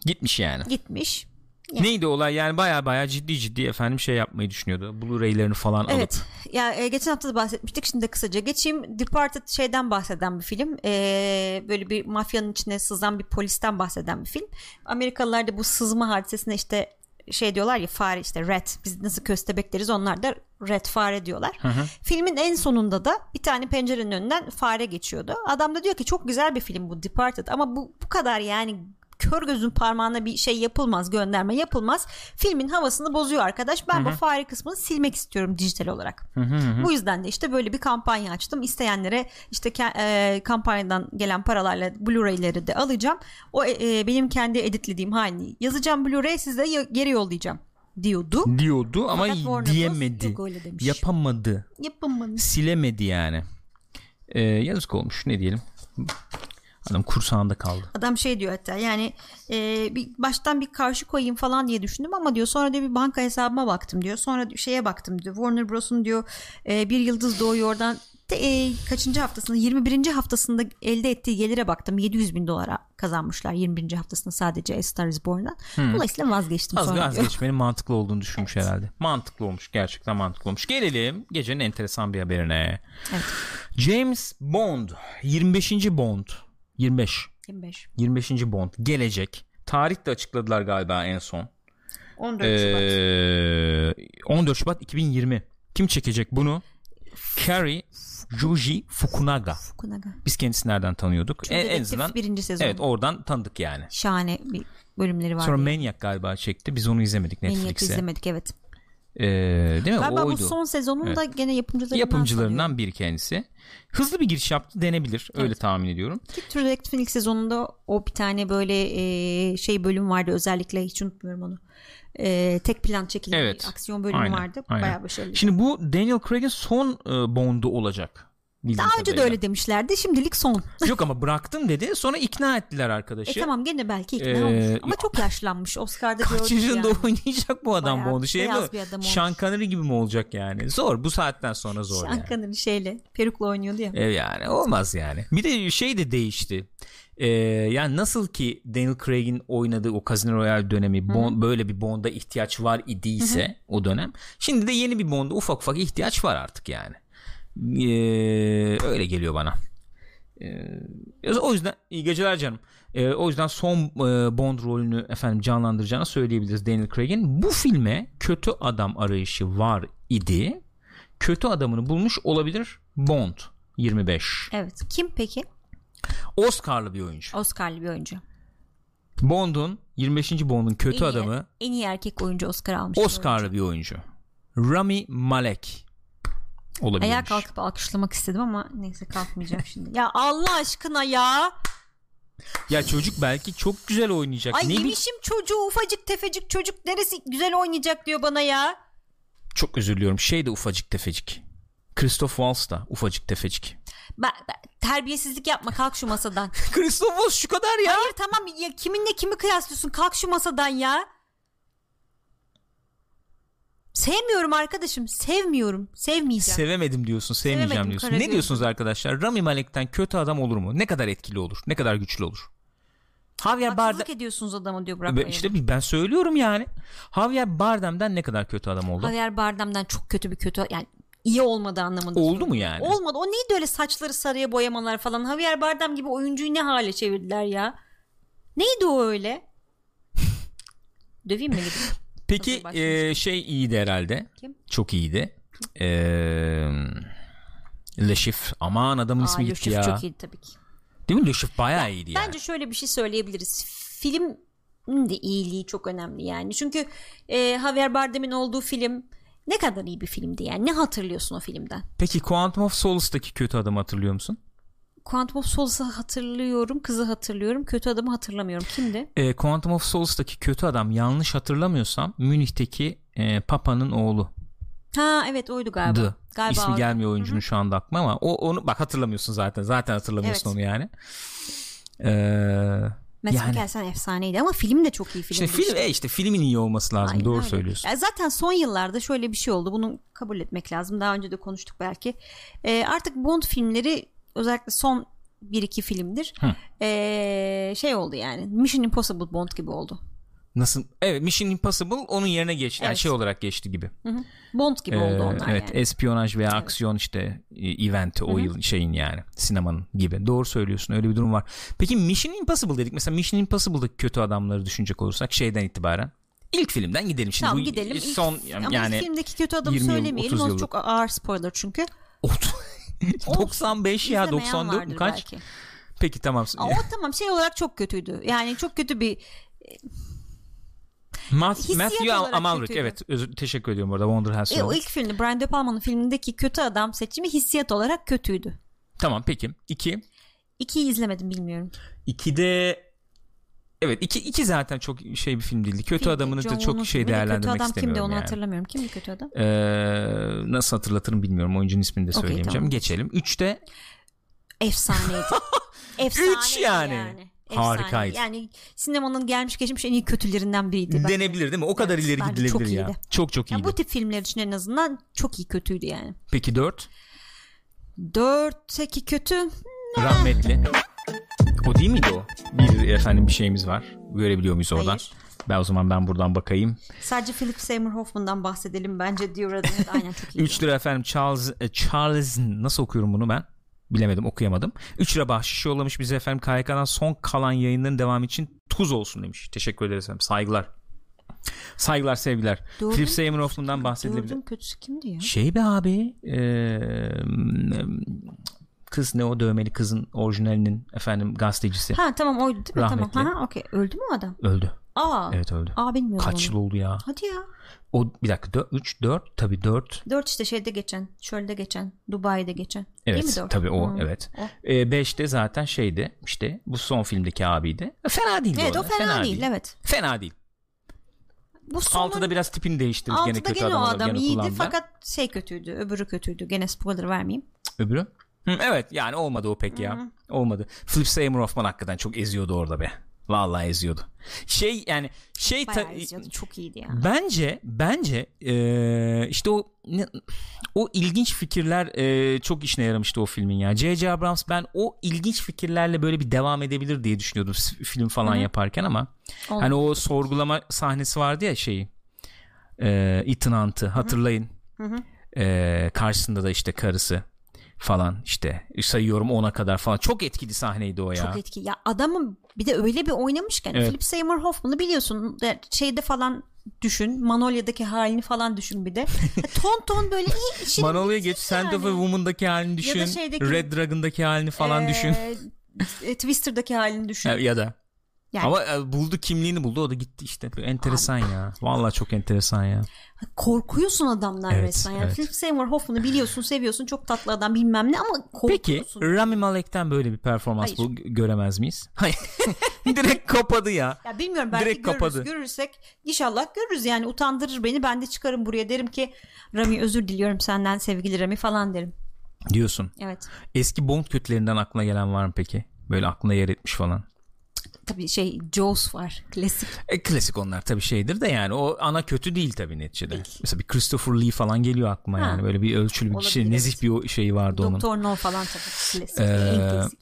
Gitmiş yani. Gitmiş. Neydi olay yani baya baya ciddi ciddi efendim şey yapmayı düşünüyordu. Blu-ray'lerini falan Evet. alıp. Ya e, geçen hafta da bahsetmiştik. Şimdi de kısaca geçeyim. Departed şeyden bahseden bir film. E, böyle bir mafyanın içine sızan bir polisten bahseden bir film. Amerikalılar da bu sızma hadisesine işte şey diyorlar ya fare işte rat biz nasıl köstebek deriz onlar da rat fare diyorlar. Filmin en sonunda da bir tane pencerenin önünden fare geçiyordu. Adam da diyor ki çok güzel bir film bu Departed ama bu bu kadar yani kör gözün parmağına bir şey yapılmaz gönderme yapılmaz. Filmin havasını bozuyor arkadaş. Ben bu fare kısmını silmek istiyorum dijital olarak. Bu yüzden de işte böyle bir kampanya açtım. İsteyenlere işte e, kampanyadan gelen paralarla Blu-ray'leri de alacağım. O e, e, benim kendi editlediğim halini yazacağım Blu-ray size geri yollayacağım diyordu. Diyordu ama Fakat diyemedi. Yapamadı. Yapamadım. Silemedi yani. Ee, yazık olmuş ne diyelim. Adam kursağında kaldı. Adam şey diyor hatta yani e, bir baştan bir karşı koyayım falan diye düşündüm ama diyor sonra diyor bir banka hesabıma baktım diyor. Sonra şeye baktım diyor. Warner Bros'un diyor e, bir yıldız doğuyor oradan e, kaçıncı haftasında 21. haftasında elde ettiği gelire baktım 700 bin dolara kazanmışlar 21. haftasında sadece A Star is Born'dan. Dolayısıyla vazgeçtim Az sonra vazgeçmenin mantıklı olduğunu düşünmüş herhalde. Mantıklı olmuş. Gerçekten mantıklı olmuş. Gelelim gecenin enteresan bir haberine. Evet. James Bond 25. Bond 25 25. 25. Bond gelecek. Tarih de açıkladılar galiba en son. 14 Şubat. Ee, 14 Şubat 2020. Kim çekecek bunu? Carrie Joji Fukunaga. Fukunaga. Biz kendisini nereden tanıyorduk? True En, en azından birinci sezon. evet oradan tanıdık yani. Şahane bir bölümleri var. Sonra diye. Maniac galiba çekti. Biz onu izlemedik Maniac'ı Netflix'e. izlemedik evet. Ee, değil mi? Galiba o bu oydu. son sezonun da gene yapımcılarından Yapımcılarından biri kendisi. Hızlı bir giriş yaptı denebilir. Öyle Evet. tahmin ediyorum. Ki True Detective'in ilk sezonunda o bir tane böyle e, şey bölüm vardı özellikle hiç unutmuyorum onu. E, tek plan çekilen Evet. aksiyon bölümü Aynen, vardı. aynen. Bayağı başarılı. Şimdi bu Daniel Craig'in son e, Bond'u olacak. Bildiğim Daha önce de kadarıyla. öyle demişlerdi. Şimdilik son. *laughs* Yok ama bıraktım dedi. Sonra ikna ettiler E arkadaşı. tamam gene belki ikna Ee, olmuş. Ama çok yaşlanmış. Oscar'da Kaç yaşında yani. oynayacak bu adam Bayağı Bond'u? Şey mi? bir adam. Sean Connery gibi mi olacak yani? Zor. Bu saatten sonra zor yani. Şankan'ın şeyle perukla oynuyordu ya. E yani olmaz yani. Bir de şey de değişti. Ee, yani nasıl ki Daniel Craig'in oynadığı o Casino Royale dönemi Bond- böyle bir Bond'a ihtiyaç var idiyse o dönem. Şimdi de yeni bir Bond'a ufak ufak ihtiyaç var artık yani. Ee, öyle geliyor bana. Ee, o yüzden iyi geceler canım. Ee, o yüzden son e, Bond rolünü efendim canlandıracağını söyleyebiliriz Daniel Craig'in. Bu filme kötü adam arayışı var idi. Kötü adamını bulmuş olabilir Bond 25. Evet. Kim peki? Oscar'lı bir oyuncu. Oscar'lı bir oyuncu. Bond'un 25. Bond'un kötü En iyi- adamı En iyi erkek oyuncu Oscar almış. Oscar'lı bir oyuncu. Rami Malek olabilir. Ayağa kalkıp alkışlamak istedim ama neyse kalkmayacağım şimdi. Ya Allah aşkına ya. Ya çocuk belki çok güzel oynayacak. Ay ne yemişim çocuğu ufacık tefecik çocuk neresi güzel oynayacak diyor bana ya. Çok özür diliyorum. Şey de ufacık tefecik. Christoph Waltz da ufacık tefecik. Ben, ben- terbiyesizlik yapma kalk şu masadan. *laughs* Christoph Waltz şu kadar ya. Hayır tamam ya kiminle kimi kıyaslıyorsun kalk şu masadan ya. Sevmiyorum arkadaşım sevmiyorum sevmeyeceğim. Sevemedim diyorsun, sevmeyeceğim Sevemedim, diyorsun. Ne diyorsunuz arkadaşlar? Rami Malek'ten kötü adam olur mu? Ne kadar etkili olur? Ne kadar güçlü olur? Javier Bardem Haksızlık ediyorsunuz adamı diyor Burak Bayır. işte ben söylüyorum yani. Javier Bardem'den ne kadar kötü adam oldu? Javier Bardem'den çok kötü bir kötü yani iyi olmadı anlamında. Oldu mu yani? Olmadı. O neydi öyle saçları sarıya boyamalar falan. Javier Bardem gibi oyuncuyu ne hale çevirdiler ya? Neydi o öyle? *laughs* Döveyim mi gidip? Peki e, şey iyiydi herhalde. Kim? Çok iyiydi. E, Le Chiffre. Aman adamın ismi Aa, gitti Yusuf ya. çok iyi tabii ki. Değil mi? Le Chiffre bayağı iyiydi yani. Bence şöyle bir şey söyleyebiliriz. Film de iyiliği çok önemli yani. Çünkü e, Javier Bardem'in olduğu film ne kadar iyi bir filmdi yani. Ne hatırlıyorsun o filmden? Peki Quantum of Solace'daki kötü adamı hatırlıyor musun? Quantum of Solace'ı hatırlıyorum. Kızı hatırlıyorum. Kötü adamı hatırlamıyorum. Kimdi? E, Quantum of Solace'daki kötü adam yanlış hatırlamıyorsam Münih'teki e, Papa'nın oğlu. Ha evet oydu galiba. The. Galiba İsmi oydu. gelmiyor oyuncunun şu anda aklıma ama o onu bak hatırlamıyorsun zaten. Zaten hatırlamıyorsun Evet. onu yani. Ee, Mads Yani. Mikkelsen efsaneydi ama film de çok iyi film. işte film e işte filmin iyi olması lazım. Aynen Doğru öyle. söylüyorsun. Ya zaten son yıllarda şöyle bir şey oldu. Bunu kabul etmek lazım. Daha önce de konuştuk belki. Ee, artık Bond filmleri özellikle son bir iki filmdir. Hı. ee, şey oldu yani. Mission Impossible Bond gibi oldu. Nasıl? Evet Mission Impossible onun yerine geçti. Yani Evet. şey olarak geçti gibi. Bond gibi oldu Ee, onlar evet yani. espiyonaj veya aksiyon işte e, eventi o yıl şeyin yani sinemanın gibi. Doğru söylüyorsun öyle bir durum var. Peki Mission Impossible dedik. Mesela Mission Impossible'daki kötü adamları düşünecek olursak şeyden itibaren ilk filmden gidelim şimdi. Tamam Bu gidelim. İlk- Son Ama yani ilk filmdeki kötü adamı 20 yıl, söylemeyelim. 30 O yıllık. çok ağır spoiler çünkü. 95 ya İzlemeyen 94 mü vardır kaç? belki. Peki tamam. Aa, o tamam şey olarak çok kötüydü. Yani çok kötü bir Ma- hissiyat Matthew olarak Amalric evet özür, teşekkür ediyorum orada Wonder House e, o ilk filmde Brian De Palma'nın filmindeki kötü adam seçimi hissiyat olarak kötüydü. Tamam peki. 2. İkiyi izlemedim bilmiyorum. 2'de Evet iki, iki zaten çok şey bir film değildi. Kötü Filmde adamını John da çok şey değerlendirmek Kötü adam istemiyorum kimdi onu yani. hatırlamıyorum. Kimdi kötü adam? Ee, nasıl hatırlatırım bilmiyorum. Oyuncunun ismini de söyleyemeyeceğim. tamam. Geçelim. 3'te Efsaneydi. *laughs* Efsaneydi Üç yani. Efsane. Harikaydı. Yani sinemanın gelmiş geçmiş en iyi kötülerinden biriydi. denebilir değil mi? O kadar Evet, ileri gidilebilir çok ya. iyiydi. Çok çok Ya iyiydi. bu tip filmler için en azından çok iyi kötüydü yani. Peki 4 Dörtteki kötü rahmetli. O değil miydi o? Bir efendim bir şeyimiz var. Görebiliyor muyuz oradan? Hayır. Ben o zaman ben buradan bakayım. sadece Philip Seymour Hoffman'dan bahsedelim bence diyor adam. *laughs* Aynen çok iyi. 3 lira efendim Charles e, Charles nasıl okuyorum bunu ben? Bilemedim okuyamadım. 3 lira bahşiş yollamış bize efendim KYK'dan son kalan yayınların devamı için tuz olsun demiş. Teşekkür ederiz efendim. Saygılar. Saygılar sevgiler. Dördün- Philip Seymour Hoffman'dan bahsedilebilir. Dördün kötüsü kimdi ya? Şey be abi eee, kız ne o dövmeli kızın orijinalinin efendim gazetecisi Ha tamam değil mi? Rahmetli. Tamam. Ha, okey. Öldü mü o adam? öldü. Aa. Evet öldü. Aa bilmiyorum Kaç onu. yıl oldu ya? Hadi ya. O bir dakika 3 4 tabii 4. Dört işte şeyde geçen. Çölde geçen. Dubai'de geçen. Değil mi Evet tabii o Hı. evet. O. 5'te zaten şeydi işte bu son filmdeki abiydi. E, Fena değil. Evet o arada, fena, değil, evet. Fena değil. Bu sonun Altıda biraz tipini değiştirdi gene altıda kötü gene o adam, iyiydi fakat şey kötüydü. Öbürü kötüydü. Gene spoiler vermeyeyim. Öbürü? Hı, evet yani olmadı o pek ya. Olmadı. Philip Seymour Hoffman hakikaten çok eziyordu orada be. Vallahi eziyordu. Şey yani şey ta- izliyordu. Çok iyiydi ya. Bence bence eee, işte o ne- o ilginç fikirler eee, çok işine yaramıştı o filmin ya. J.J. Abrams ben o ilginç fikirlerle böyle bir devam edebilir diye düşünüyordum film falan yaparken ama Olmadı. hani o sorgulama sahnesi vardı ya şeyi eee Ethan Hunt'ı hatırlayın. Eee, karşısında da işte karısı falan işte sayıyorum ona kadar falan çok etkili sahneydi o ya. Çok etki. Ya adamın bir de öyle bir oynamış ki. hani Evet. Philip Seymour Hoffman'ı biliyorsun. de- Şeyde falan düşün. Manolya'daki halini falan düşün bir de. Ton ton böyle iyi. *laughs* şirin Manolia bir geç tip Sand of a yani. Woman'daki halini düşün. şeydeki- Red Dragon'daki halini falan düşün. Ee, e, Twister'daki halini düşün. Ya, ya da. Yani- Ama e, buldu kimliğini buldu o da gitti işte. Enteresan ya. Vallahi çok enteresan ya. Korkuyorsun adamdan Evet, resmen. Yani evet. Philip Seymour Hoffman'ı biliyorsun, seviyorsun. Çok tatlı adam bilmem ne ama Peki korkuyorsun. Rami Malek'ten böyle bir performans Hayır. bu göremez miyiz? *laughs* Hayır. *laughs* Direkt kapadı ya. Ya bilmiyorum belki Direkt görürüz, kapadı. görürsek inşallah görürüz yani utandırır beni ben de çıkarım buraya derim ki Rami özür diliyorum senden sevgili Rami falan derim. Diyorsun. Evet. Eski Bond kötülerinden aklına gelen var mı peki? Böyle aklına yer etmiş falan. Tabii şey Jaws var klasik. E, klasik onlar tabii şeydir de yani o ana kötü değil tabii neticede. Mesela bir Christopher Lee falan geliyor aklıma Ha. yani. Böyle bir ölçülü bir Olabilir, kişi, nezih bir şeyi vardı onun. Doktor No falan tabii klasik. Ee, en klasik.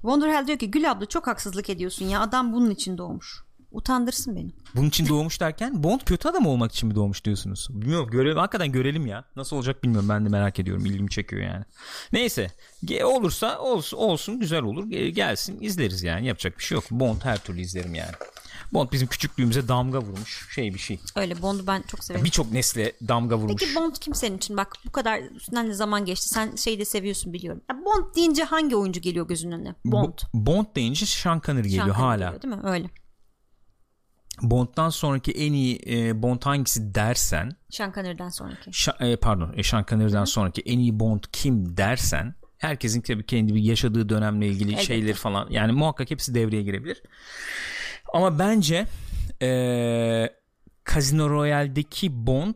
Wonderhell diyor ki Gül abla çok haksızlık ediyorsun ya adam bunun için doğmuş. Utandırsın beni. Bunun için doğmuş derken Bond kötü adam olmak için mi doğmuş diyorsunuz? Bilmiyorum görelim hakikaten görelim ya. Nasıl olacak bilmiyorum ben de merak ediyorum ilgimi çekiyor yani. Neyse olursa olsun, olsun güzel olur Ge- gelsin izleriz yani yapacak bir şey yok. Bond her türlü izlerim yani. Bond bizim küçüklüğümüze damga vurmuş şey bir şey. Öyle Bond'u ben çok severim. Birçok nesle damga vurmuş. Peki Bond kim senin için? Bak bu kadar üstünden de zaman geçti. Sen şeyi de seviyorsun biliyorum. Ya Bond deyince hangi oyuncu geliyor gözünün önüne? Bond. Bo- Bond deyince Sean Connery geliyor Sean Connery hala. geliyor, değil mi? Öyle. Bond'dan sonraki en iyi e, Bond hangisi dersen Sean Connery'den sonraki. Şa- e, pardon e, Sean Connery'den sonraki en iyi Bond kim dersen herkesin tabii kendi bir yaşadığı dönemle ilgili Elbette. şeyleri falan yani muhakkak hepsi devreye girebilir. Ama bence e, Casino Royale'deki Bond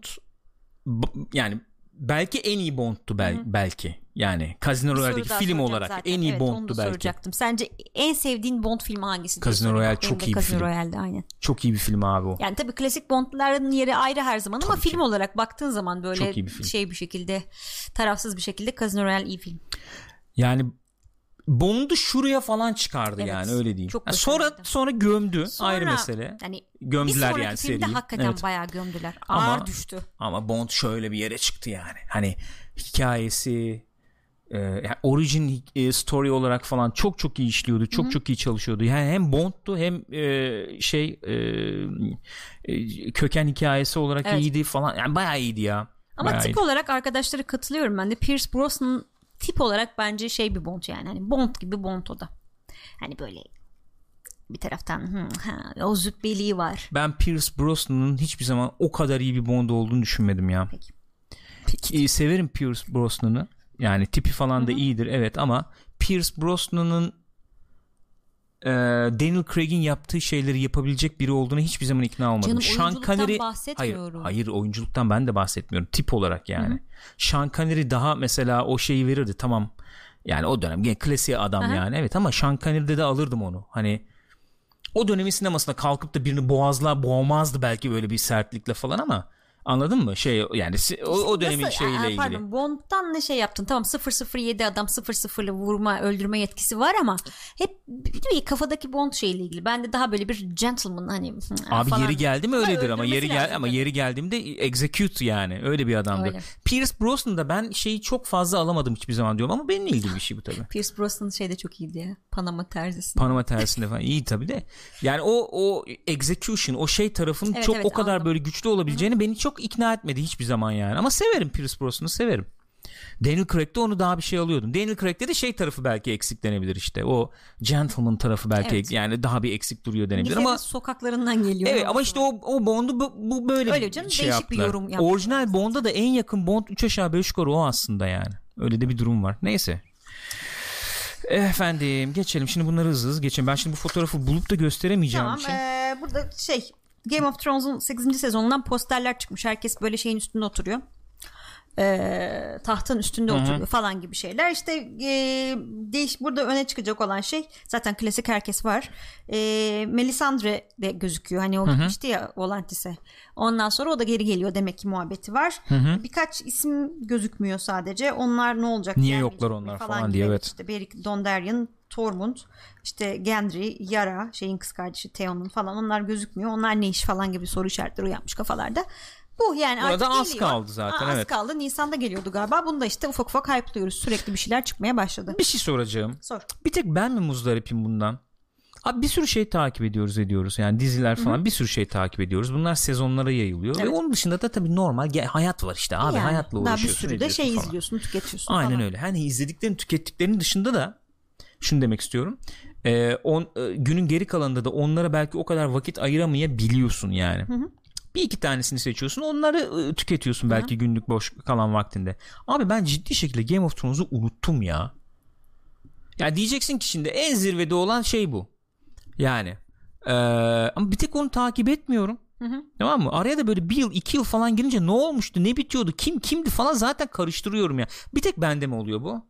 yani belki en iyi Bond'tu bel- belki. Yani Casino Royale'deki film olarak zaten. en iyi evet, Bond'tu belki. soracaktım. Sence en sevdiğin Bond filmi hangisi? Casino. Royale çok iyi bir Casino film. Royale'de aynen. Çok iyi bir film abi o. Yani tabii klasik Bond'ların yeri ayrı her zaman ama Tabii ki. film olarak baktığın zaman böyle Çok iyi bir film. şey bir şekilde tarafsız bir şekilde Casino Royale iyi film. Yani Bond'u şuraya falan çıkardı Evet, yani öyle diyeyim. çok Ha, sonra sonra gömdü Sonra, ayrı mesele. Yani Gömdüler bir yani seriyi. hakikaten Evet. bayağı gömdüler. Ama- Ağır düştü. Ama Bond şöyle bir yere çıktı yani. Hani hikayesi e, yani origin e, story olarak falan çok çok iyi işliyordu. Çok çok iyi çalışıyordu. Yani hem Bond'tu hem e, şey e, e, köken hikayesi olarak Evet. iyiydi falan. Yani bayağı iyiydi ya. Ama Bayağı tip iyiydi. olarak arkadaşlara katılıyorum ben de. Pierce Brosnan tip olarak bence şey bir Bond yani. Hani Bond gibi Bond o da. Hani böyle bir taraftan hı, ha, o züppeliği var. Ben Pierce Brosnan'ın hiçbir zaman o kadar iyi bir Bond olduğunu düşünmedim ya. Peki. E, severim Pierce Brosnan'ı. Yani tipi falan da iyidir evet ama Pierce Brosnan'ın e, Daniel Craig'in yaptığı şeyleri yapabilecek biri olduğuna hiçbir zaman ikna olmadım. Canım, Sean Connery hayır, hayır oyunculuktan ben de bahsetmiyorum. Tip olarak yani. Sean Connery daha mesela o şeyi verirdi tamam. Yani o dönem gene klasiğe adam Aha. yani evet ama Sean Connery'de de alırdım onu. Hani o dönemin sinemasında kalkıp da birini boğazla boğmazdı belki böyle bir sertlikle falan ama anladın mı? Şey yani o, o dönemin Nasıl- şeyiyle Aa, ilgili. Pardon Bond'dan ne şey yaptın? Tamam 007 adam 00'lı vurma öldürme yetkisi var ama hep bir kafadaki Bond şeyle ilgili. Ben de daha böyle bir gentleman hani hı, Abi falan. yeri geldi mi öyledir ama yeri gel ama yeri geldiğimde execute yani öyle bir adamdır. Öyle. Pierce Brosnan'da ben şeyi çok fazla alamadım hiçbir zaman diyorum ama benimle ilgili bir şey bu tabii. *laughs* Pierce Brosnan şey de çok iyiydi ya. Panama terzisi. Panama *laughs* tersinde falan iyi tabii de. Yani o o execution o şey tarafının Evet, çok evet, o kadar anladım. böyle güçlü olabileceğini beni çok ikna etmedi hiçbir zaman yani. Ama severim Pierce Brosnan'ı severim. Daniel Craig'de onu daha bir şey alıyordum. Daniel Craig'de de şey tarafı belki eksik denebilir işte. O gentleman tarafı belki Evet. yani daha bir eksik duruyor denebilir ama sokaklarından geliyor. Evet ama işte o, o Bond'u bu, bu böyle Öyle bir canım, şey değişik bir yaptılar. yorum yaptılar. Orijinal Bond'a da en yakın Bond 3 aşağı 5 yukarı o aslında yani. Öyle de bir durum var. Neyse. Efendim geçelim. Şimdi bunları hızlı hızlı geçelim. Ben şimdi bu fotoğrafı bulup da gösteremeyeceğim Tamam için. ee, burada şey Game of Thrones'un 8. sezonundan posterler çıkmış. Herkes böyle şeyin üstünde oturuyor. Ee, tahtın üstünde oturuyor falan gibi şeyler. İşte e, değiş burada öne çıkacak olan şey zaten klasik herkes var. E, Melisandre de gözüküyor. Hani o gitmişti ya Volantis'e. Ondan sonra o da geri geliyor demek ki muhabbeti var. Birkaç isim gözükmüyor sadece. Onlar ne olacak? Niye yoklar onlar falan gibi. diye, evet. İşte Beric Dondarrion, Tormund, işte Gendry, Yara, şeyin kız kardeşi Theon'un falan onlar gözükmüyor. Onlar ne iş falan gibi soru işaretleri uyanmış kafalarda. Bu yani Burada artık az geliyor. kaldı zaten, Aa, Az evet. kaldı. Nisan'da geliyordu galiba. Bunu da işte ufak ufak hype'lıyoruz. Sürekli bir şeyler çıkmaya başladı. Bir şey soracağım. Sor. Bir tek ben mi muzdaripim bundan? Abi bir sürü şey takip ediyoruz ediyoruz. Yani diziler falan bir sürü şey takip ediyoruz. Bunlar sezonlara yayılıyor. Ve Evet. onun dışında da tabii normal hayat var işte abi. Yani hayatla daha bir uğraşıyorsun. sürü de şey falan. izliyorsun, tüketiyorsun Aynen falan. öyle. Hani izlediklerin tükettiklerinin dışında da şunu demek istiyorum. Ee, on, e, günün geri kalanında da onlara belki o kadar vakit ayıramayabiliyorsun yani. Bir iki tanesini seçiyorsun onları e, tüketiyorsun belki günlük boş kalan vaktinde. Abi ben ciddi şekilde Game of Thrones'u unuttum ya. Ya diyeceksin ki şimdi en zirvede olan şey bu. Yani. Ee, ama bir tek onu takip etmiyorum. Tamam mı? Araya da böyle bir yıl iki yıl falan girince ne olmuştu ne bitiyordu kim kimdi falan zaten karıştırıyorum ya. Bir tek bende mi oluyor bu?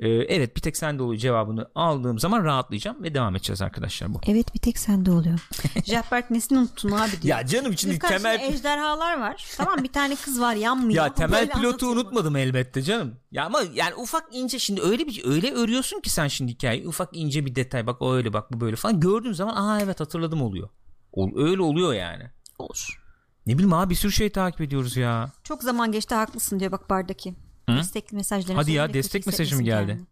Ee, evet bir tek sende oluyor cevabını aldığım zaman rahatlayacağım ve devam edeceğiz arkadaşlar bu. Evet bir tek sende oluyor. *laughs* Jackberg nesini unuttun abi diyor. Ya canım şimdi Birkaç temel ejderhalar var. Tamam bir tane kız var yanmıyor. ya temel Böyle pilotu unutmadım elbette canım. Ya ama yani ufak ince şimdi öyle bir öyle örüyorsun ki sen şimdi hikayeyi ufak ince bir detay bak o öyle bak bu böyle falan gördüğün zaman aa evet hatırladım oluyor. Ol, öyle oluyor yani. Olur. Ne bileyim abi bir sürü şey takip ediyoruz ya. Çok zaman geçti haklısın diyor bak bardaki. Hı? Destekli mesajlarını Hadi ya, destek mesajı mı geldi? kendini.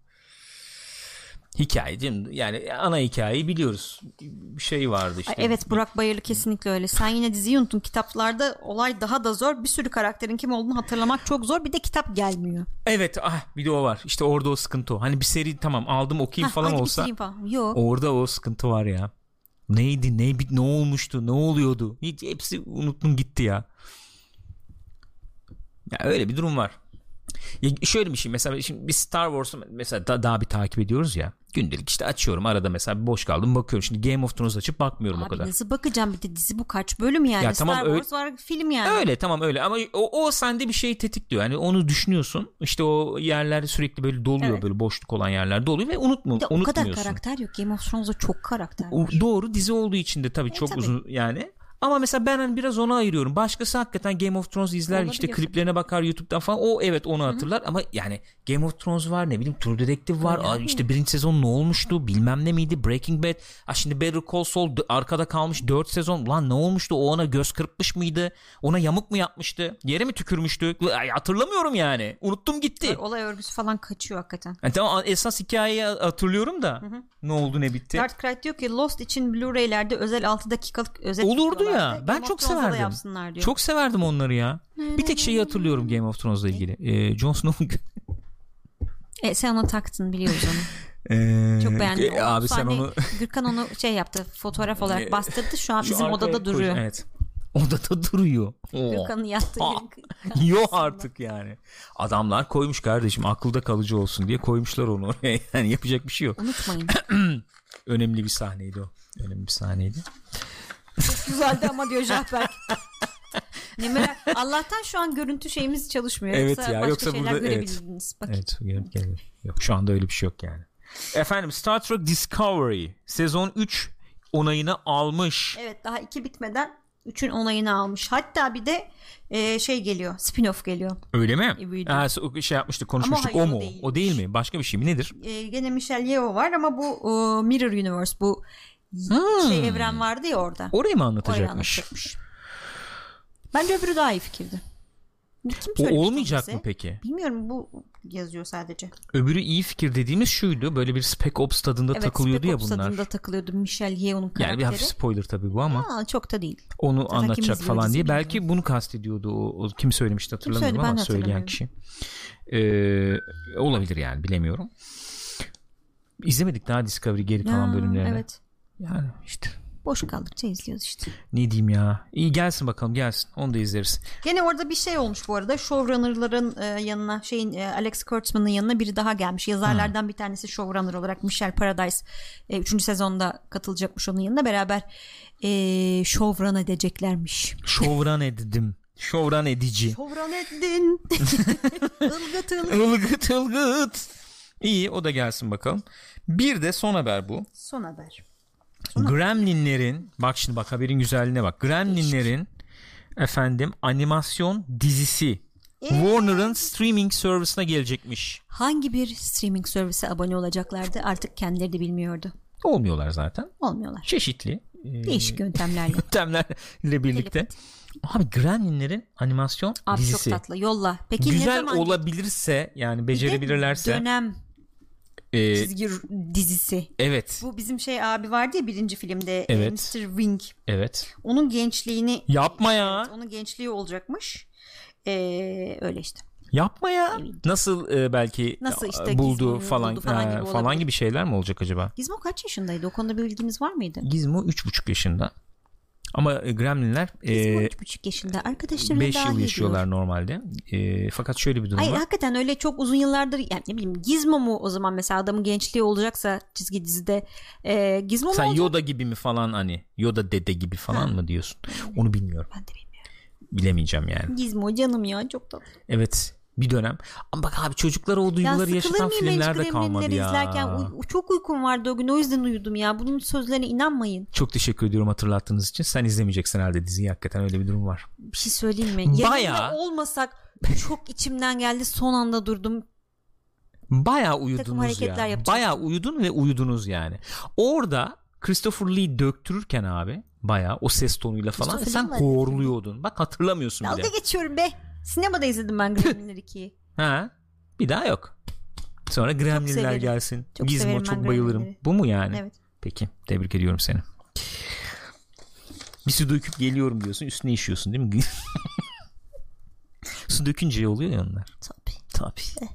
Hikaye değil mi? Yani ana hikayeyi biliyoruz. Bir şey vardı işte. Ay, evet Burak Bayırlı kesinlikle öyle. Sen yine diziyi unuttun. Kitaplarda olay daha da zor. Bir sürü karakterin kim olduğunu hatırlamak çok zor. Bir de kitap gelmiyor. Evet ah bir de o var. İşte orada o sıkıntı o. Hani bir seri tamam aldım okuyayım Hah, falan olsa. falan. Yok. Orada o sıkıntı var ya. Neydi ne ne olmuştu ne oluyordu hiç hepsi unuttum gitti ya. Ya öyle bir durum var. Ya şöyle bir şey mesela şimdi biz Star Wars'u mesela da, daha bir takip ediyoruz ya. Gündelik işte açıyorum arada mesela bir boş kaldım bakıyorum. Şimdi Game of Thrones açıp bakmıyorum o Abi kadar. nasıl bakacağım bir de dizi bu kaç bölüm yani. Ya tamam, Star öyle- Wars var film yani. Öyle tamam öyle ama o, o sende bir şey tetikliyor. Yani onu düşünüyorsun. İşte o yerler sürekli böyle doluyor Evet. böyle boşluk olan yerler doluyor ve unutmu, Bir de o kadar unutmuyorsun. karakter yok. Game of Thrones'da çok karakter O var. doğru dizi olduğu için de tabii E, çok tabii. uzun yani. Ama mesela ben hani biraz ona ayırıyorum. Başkası hakikaten Game of Thrones izler işte Olabilir. kliplerine bakar YouTube'dan falan. O evet onu hatırlar ama yani Game of Thrones var ne bileyim True Detective var. Aa, işte birinci sezon ne olmuştu bilmem ne miydi Breaking Bad. Aa, şimdi Better Call Saul arkada kalmış 4 sezon. Lan ne olmuştu o ona göz kırpmış mıydı? Ona yamuk mu yapmıştı? Yere mi tükürmüştü? Ay, hatırlamıyorum yani. Unuttum gitti. Olay örgüsü falan kaçıyor hakikaten. Yani tamam esas hikayeyi hatırlıyorum da ne oldu ne bitti. Dart Cry diyor ki Lost için Blu-ray'lerde özel 6 dakikalık özet Olurdu ya. Ben Game çok severdim. Çok severdim onları ya. Bir tek şeyi hatırlıyorum Game of Thrones'la ilgili. Ee, Jon Snow'un *laughs* E, sen ona taktın biliyoruz onu. *laughs* Ee, Çok beğendim. e, Abi sen onu *laughs* Gürkan onu şey yaptı fotoğraf olarak Ee, bastırdı şu an şu bizim odada koy- duruyor. Evet. Odada duruyor. Gürkan'ın yattığı Yok artık yani. Adamlar koymuş kardeşim akılda kalıcı olsun diye koymuşlar onu oraya. Yani yapacak bir şey yok. Unutmayın. *clears throat* Önemli bir sahneydi o. Önemli bir sahneydi. Çok güzeldi ama diyor Jahberk. ne merak. Allah'tan şu an görüntü şeyimiz çalışmıyor. Evet yoksa ya, başka yoksa şeyler burada- evet. görebilirdiniz. Bak. Evet. gel- gel- Yok şu anda öyle bir şey yok yani. Efendim Star Trek Discovery sezon 3 onayını almış. Evet daha iki bitmeden üçün onayını almış. Hatta bir de e, şey geliyor. Spin-off geliyor. Öyle mi? Evet. Ha, şey yapmıştık konuşmuştuk o mu? değil. O değil mi? Başka bir şey mi? Nedir? E, gene Michelle Yeoh var ama bu e, Mirror Universe bu Hmm. şey evren vardı ya orada. Orayı mı Orayı anlatacakmış? anlatacakmış. Bence öbürü daha iyi fikirdi. Kim O olmayacak bize? mı peki? Bilmiyorum bu yazıyor sadece. Öbürü iyi fikir dediğimiz şuydu. Böyle bir Spec Ops tadında Evet takılıyordu Spec ya Ops bunlar. tadında takılıyordu Michelle Yeoh'un karakteri. Yani bir hafif spoiler tabii bu ama Aa, çok da değil. onu Zaten anlatacak kim falan diye. dizi Belki bunu kastediyordu. O, o kim söylemişti hatırlamıyorum söyledi, ben ama söyleyen kişi. Ee, olabilir yani bilemiyorum. İzlemedik daha Discovery geri kalan Ya, bölümlerini. Evet. Yani işte Boş kaldıkça izliyoruz işte. ne diyeyim ya. İyi gelsin bakalım gelsin. Onu da izleriz. Gene orada bir şey olmuş bu arada. Showrunner'ların e, yanına şeyin e, Alex Kurtzman'ın yanına biri daha gelmiş. Yazarlardan bir tanesi showrunner olarak Michelle Paradise 3. sezonda katılacakmış onun yanına beraber e, showrun edeceklermiş. Şovran edildim. Şovran edici. Showrun edin. *laughs* Ilgıt ılgıt. Ilgıt ılgıt. İyi o da gelsin bakalım. Bir de son haber bu. Son haber. Gremlinlerin bak şimdi bak haberin güzelliğine bak. Gremlinlerin efendim animasyon dizisi Warner'ın streaming servisine gelecekmiş. Hangi bir streaming servise abone olacaklardı artık kendileri de bilmiyordu. Olmuyorlar zaten. Olmuyorlar. Çeşitli e, Değişik yöntemlerle. *laughs* yöntemlerle birlikte. Abi Gremlinlerin animasyon Abi dizisi. çok tatlı. Yolla. Peki ne Güzel zaman olabilirse yani Bir becerebilirlerse Dönem e, çizgi dizisi. evet Bu bizim şey abi vardı ya birinci filmde e, Evet. Mr. Wing. evet Onun gençliğini yapma ya Evet, onun gençliği olacakmış. Ee, öyle işte. yapma ya nasıl e, belki Nasıl e, işte buldu Gizmo'yu falan buldu falan e, gibi falan gibi şeyler mi olacak acaba? Gizmo kaç yaşındaydı? O konuda bir bilginiz var mıydı? Gizmo 3,5 yaşında. Ama e, Gremlinler Gizmo e, buçuk yaşında. Arkadaşlarına 5 daha yıl yaşıyorlar normalde. E, fakat şöyle bir durum Ay var. hakikaten öyle çok uzun yıllardır yani ne bileyim Gizmo mu o zaman mesela adamın gençliği olacaksa çizgi dizide e, Gizmo Sen mu olacak? Yoda gibi mi falan hani Yoda dede gibi falan Ha. mı diyorsun? Onu bilmiyorum. Ben de bilmiyorum. Bilemeyeceğim yani. Gizmo canım ya çok tatlı. Evet bir dönem. Ama bak abi çocuklar o Ya duyguları sıkılır yaşatan hiç filmlerde kalmadı ya. izlerken? Uy- çok uykum vardı o gün o yüzden uyudum ya. Bunun sözlerine inanmayın. Çok teşekkür ediyorum hatırlattığınız için. Sen izlemeyeceksin herhalde diziyi. Hakikaten öyle bir durum var. Bir şey söyleyeyim mi? Bayağı- olmasak çok içimden geldi son anda durdum. Takım uyudunuz ya. Bayağı uyudun ve uyudunuz yani. Orada Christopher Lee döktürürken abi bayağı o ses tonuyla falan sen horluyordun. Bak hatırlamıyorsun bile. Dalga geçiyorum be. Sinemada izledim ben Gremlinler 2'yi. Ha? Bir daha yok. Sonra Gremlinler severim. gelsin. Çok Gizmo çok bayılırım. Gremlinleri. Bu mu yani? Evet. Peki. Tebrik ediyorum seni. Bir su döküp geliyorum diyorsun. Üstüne işiyorsun değil mi? *laughs* su dökünce oluyor ya onlar. Tabii. Tabii.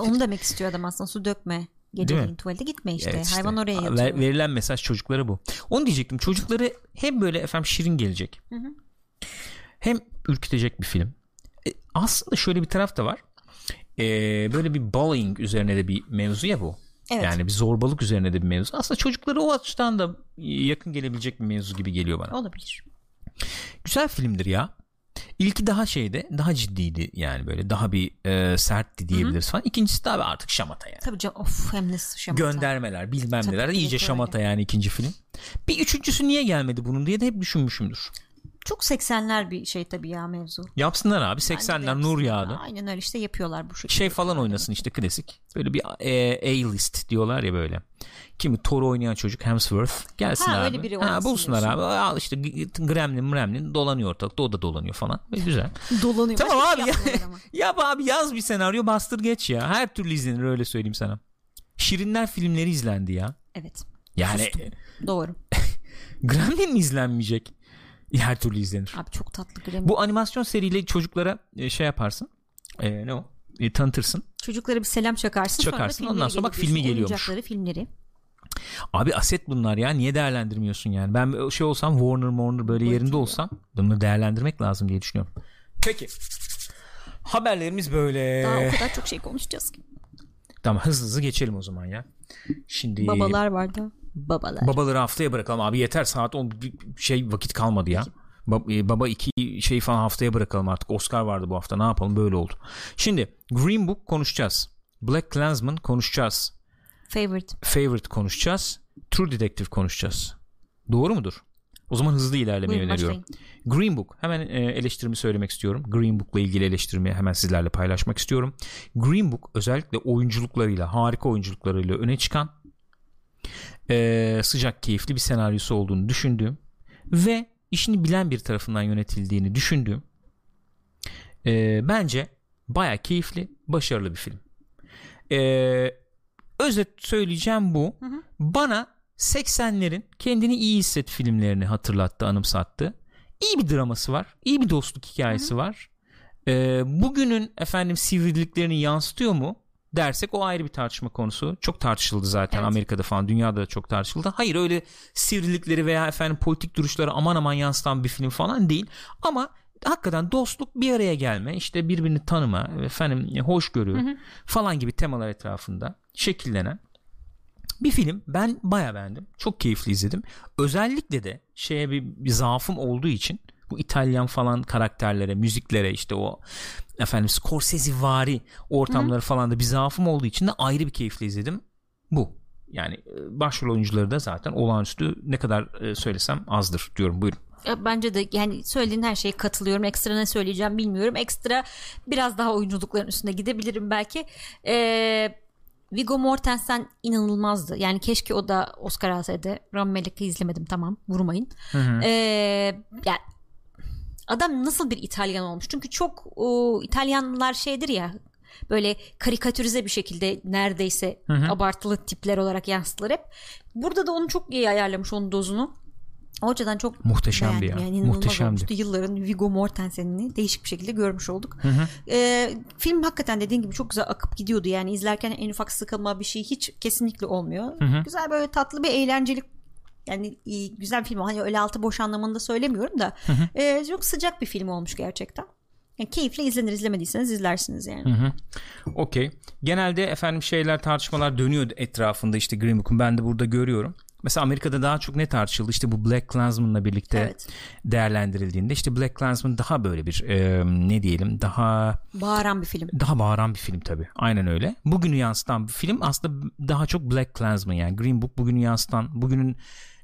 *laughs* Onu demek istiyor adam aslında su dökme. Mi? tuvalete gitme işte. Evet işte. Hayvan oraya Ver- yatıyor. verilen mesaj çocuklara bu. Onu diyecektim. Çocukları hem böyle efendim şirin gelecek. Hem ürkütecek bir film. E, aslında şöyle bir taraf da var. E, böyle bir bullying üzerine de bir mevzu ya bu. Evet. Yani bir zorbalık üzerine de bir mevzu. Aslında çocuklara o açıdan da yakın gelebilecek bir mevzu gibi geliyor bana. Olabilir. Güzel filmdir ya. İlki daha şeydi, daha ciddiydi yani böyle daha bir e, sertti diyebiliriz falan. İkincisi abi artık şamata yani. Tabii canım of hem de şamata. Göndermeler bilmem Tabii, neler iyice öyle. şamata yani ikinci film. Bir üçüncüsü niye gelmedi bunun diye de hep düşünmüşümdür. Çok 80'ler bir şey tabii ya mevzu. Yapsınlar abi Bence de 80'ler nur yağdı. Aynen öyle işte yapıyorlar bu şekilde. Şey falan oynasın işte klasik. Böyle bir e, A-list diyorlar ya böyle. Kimi Thor oynayan çocuk Hemsworth gelsin Ha, abi. öyle biri ha, bulsunlar diyorsun. abi. Al işte Gremlin Gremlin dolanıyor ortalıkta. O da dolanıyor falan. Güzel. Dolanıyor. Tamam abi ya. şey ama. *laughs* Yap abi yaz bir senaryo bastır geç ya. Her türlü izlenir öyle söyleyeyim sana. Şirinler filmleri izlendi ya. Evet. Yani Doğru. *laughs* Gremlin mi izlenmeyecek? Her türlü izlenir. Abi çok tatlı Gremlin. Bu animasyon seriyle çocuklara e, şey yaparsın. E, ne o? E, tanıtırsın. Çocuklara bir selam çakarsın. Çakarsın, Sonra da ondan sonra bak filmi geliyormuş. Filmleri. Abi aset bunlar ya. Niye değerlendirmiyorsun yani? Ben şey olsam Warner Warner böyle yerinde olsam bunları değerlendirmek lazım diye düşünüyorum. Peki. Haberlerimiz böyle. Daha o kadar çok şey konuşacağız ki. Tamam hızlı hızlı geçelim o zaman ya. Şimdi Babalar vardı. Babalar. babaları haftaya bırakalım abi yeter saat 10 bir şey vakit kalmadı ya. Ba- e, baba iki şey falan haftaya bırakalım artık. Oscar vardı bu hafta. Ne yapalım? Böyle oldu. Şimdi Green Book konuşacağız. Black Klansman konuşacağız. Favorite. Favorite konuşacağız. True Detective konuşacağız. Doğru mudur? O zaman hızlı ilerlemeyi Buyurun öneriyorum. başlayın. Green Book. Hemen e, eleştirimi söylemek istiyorum. Green Book'la ilgili eleştirimi hemen sizlerle paylaşmak istiyorum. Green Book özellikle oyunculuklarıyla, harika oyunculuklarıyla öne çıkan e, sıcak, keyifli bir senaryosu olduğunu düşündüğüm ve işini bilen bir tarafından yönetildiğini düşündüğüm e, bence baya keyifli, başarılı bir film. E, özet söyleyeceğim bu. Bana 80'lerin kendini iyi hisset filmlerini hatırlattı, anımsattı. İyi bir draması var. iyi bir dostluk hikayesi var. Ee, bugünün efendim sivriliklerini yansıtıyor mu dersek o ayrı bir tartışma konusu. Çok tartışıldı zaten Evet. Amerika'da falan dünyada da çok tartışıldı. Hayır öyle sivrilikleri veya efendim politik duruşları aman aman yansıtan bir film falan değil. Ama hakikaten dostluk bir araya gelme işte birbirini tanıma efendim hoşgörü falan gibi temalar etrafında şekillenen bir film ben baya beğendim. Çok keyifli izledim. Özellikle de şeye bir, bir zaafım olduğu için bu İtalyan falan karakterlere, müziklere işte o efendim Scorsese vari ortamları falan da bir zaafım olduğu için de ayrı bir keyifle izledim. Bu. Yani e, başrol oyuncuları da zaten olağanüstü ne kadar e, söylesem azdır diyorum. Buyurun. Bence de yani söylediğin her şeye katılıyorum. Ekstra ne söyleyeceğim bilmiyorum. Ekstra biraz daha oyunculukların üstünde gidebilirim belki. Ee, Viggo Mortensen inanılmazdı. Yani keşke o da Oscar alsaydı. Rami Malek'i izlemedim tamam vurmayın. Ee, yani adam nasıl bir İtalyan olmuş? Çünkü çok o, İtalyanlar şeydir ya böyle karikatürize bir şekilde neredeyse abartılı tipler olarak yansıtılır hep. Burada da onu çok iyi ayarlamış onun dozunu. O açıdan çok Muhteşemdi beğendim. ya. Yani Muhteşemdi. olmuştu. Yılların Viggo Mortensen'ini değişik bir şekilde görmüş olduk. Ee, film hakikaten dediğin gibi çok güzel akıp gidiyordu. Yani izlerken en ufak sıkılma bir şey hiç kesinlikle olmuyor. Güzel böyle tatlı bir eğlenceli yani iyi, güzel film. Hani öyle altı boş anlamında söylemiyorum da e, çok sıcak bir film olmuş gerçekten. Yani keyifle izlenir izlemediyseniz izlersiniz yani. Hı hı. Okey. Genelde efendim şeyler tartışmalar dönüyor etrafında işte Green Book'un ben de burada görüyorum. Mesela Amerika'da daha çok ne tartışıldı? İşte bu Black Klansman'la birlikte Evet. değerlendirildiğinde işte Black Klansman daha böyle bir e, ne diyelim daha Bağıran bir film. daha bağıran bir film tabii. Aynen öyle. Bugünü yansıtan bir film aslında daha çok Black Klansman yani Green Book bugünü yansıtan bugünün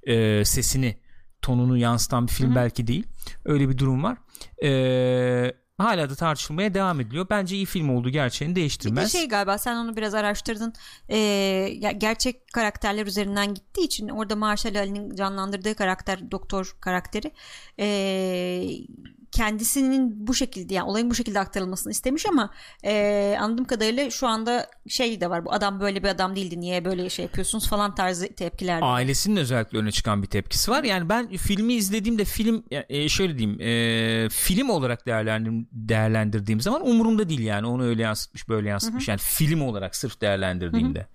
e, sesini tonunu yansıtan bir film belki değil. Öyle bir durum var. E, hala da tartışılmaya devam ediliyor. Bence iyi film olduğu gerçeğini Bir de değiştirmez. şey galiba sen onu biraz araştırdın. Ee, gerçek karakterler üzerinden gittiği için orada Marshall Ali'nin canlandırdığı karakter doktor karakteri ee, kendisinin bu şekilde yani olayın bu şekilde aktarılmasını istemiş ama e, anladığım kadarıyla şu anda şey de var bu adam böyle bir adam değildi niye böyle şey yapıyorsunuz falan tarzı tepkiler. Ailesinin özellikle öne çıkan bir tepkisi var. Yani ben filmi izlediğimde film e, şöyle diyeyim e, film olarak değerlendir, değerlendirdiğim zaman umurumda değil yani onu öyle yansıtmış böyle yansıtmış yani film olarak sırf değerlendirdiğimde.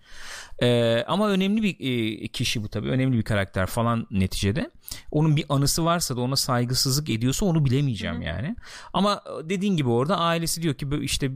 E, ama önemli bir e, kişi bu tabii önemli bir karakter falan neticede. Onun bir anısı varsa da ona saygısızlık ediyorsa onu bilemeyeceğim yani. Ama dediğin gibi orada ailesi diyor ki "Bu işte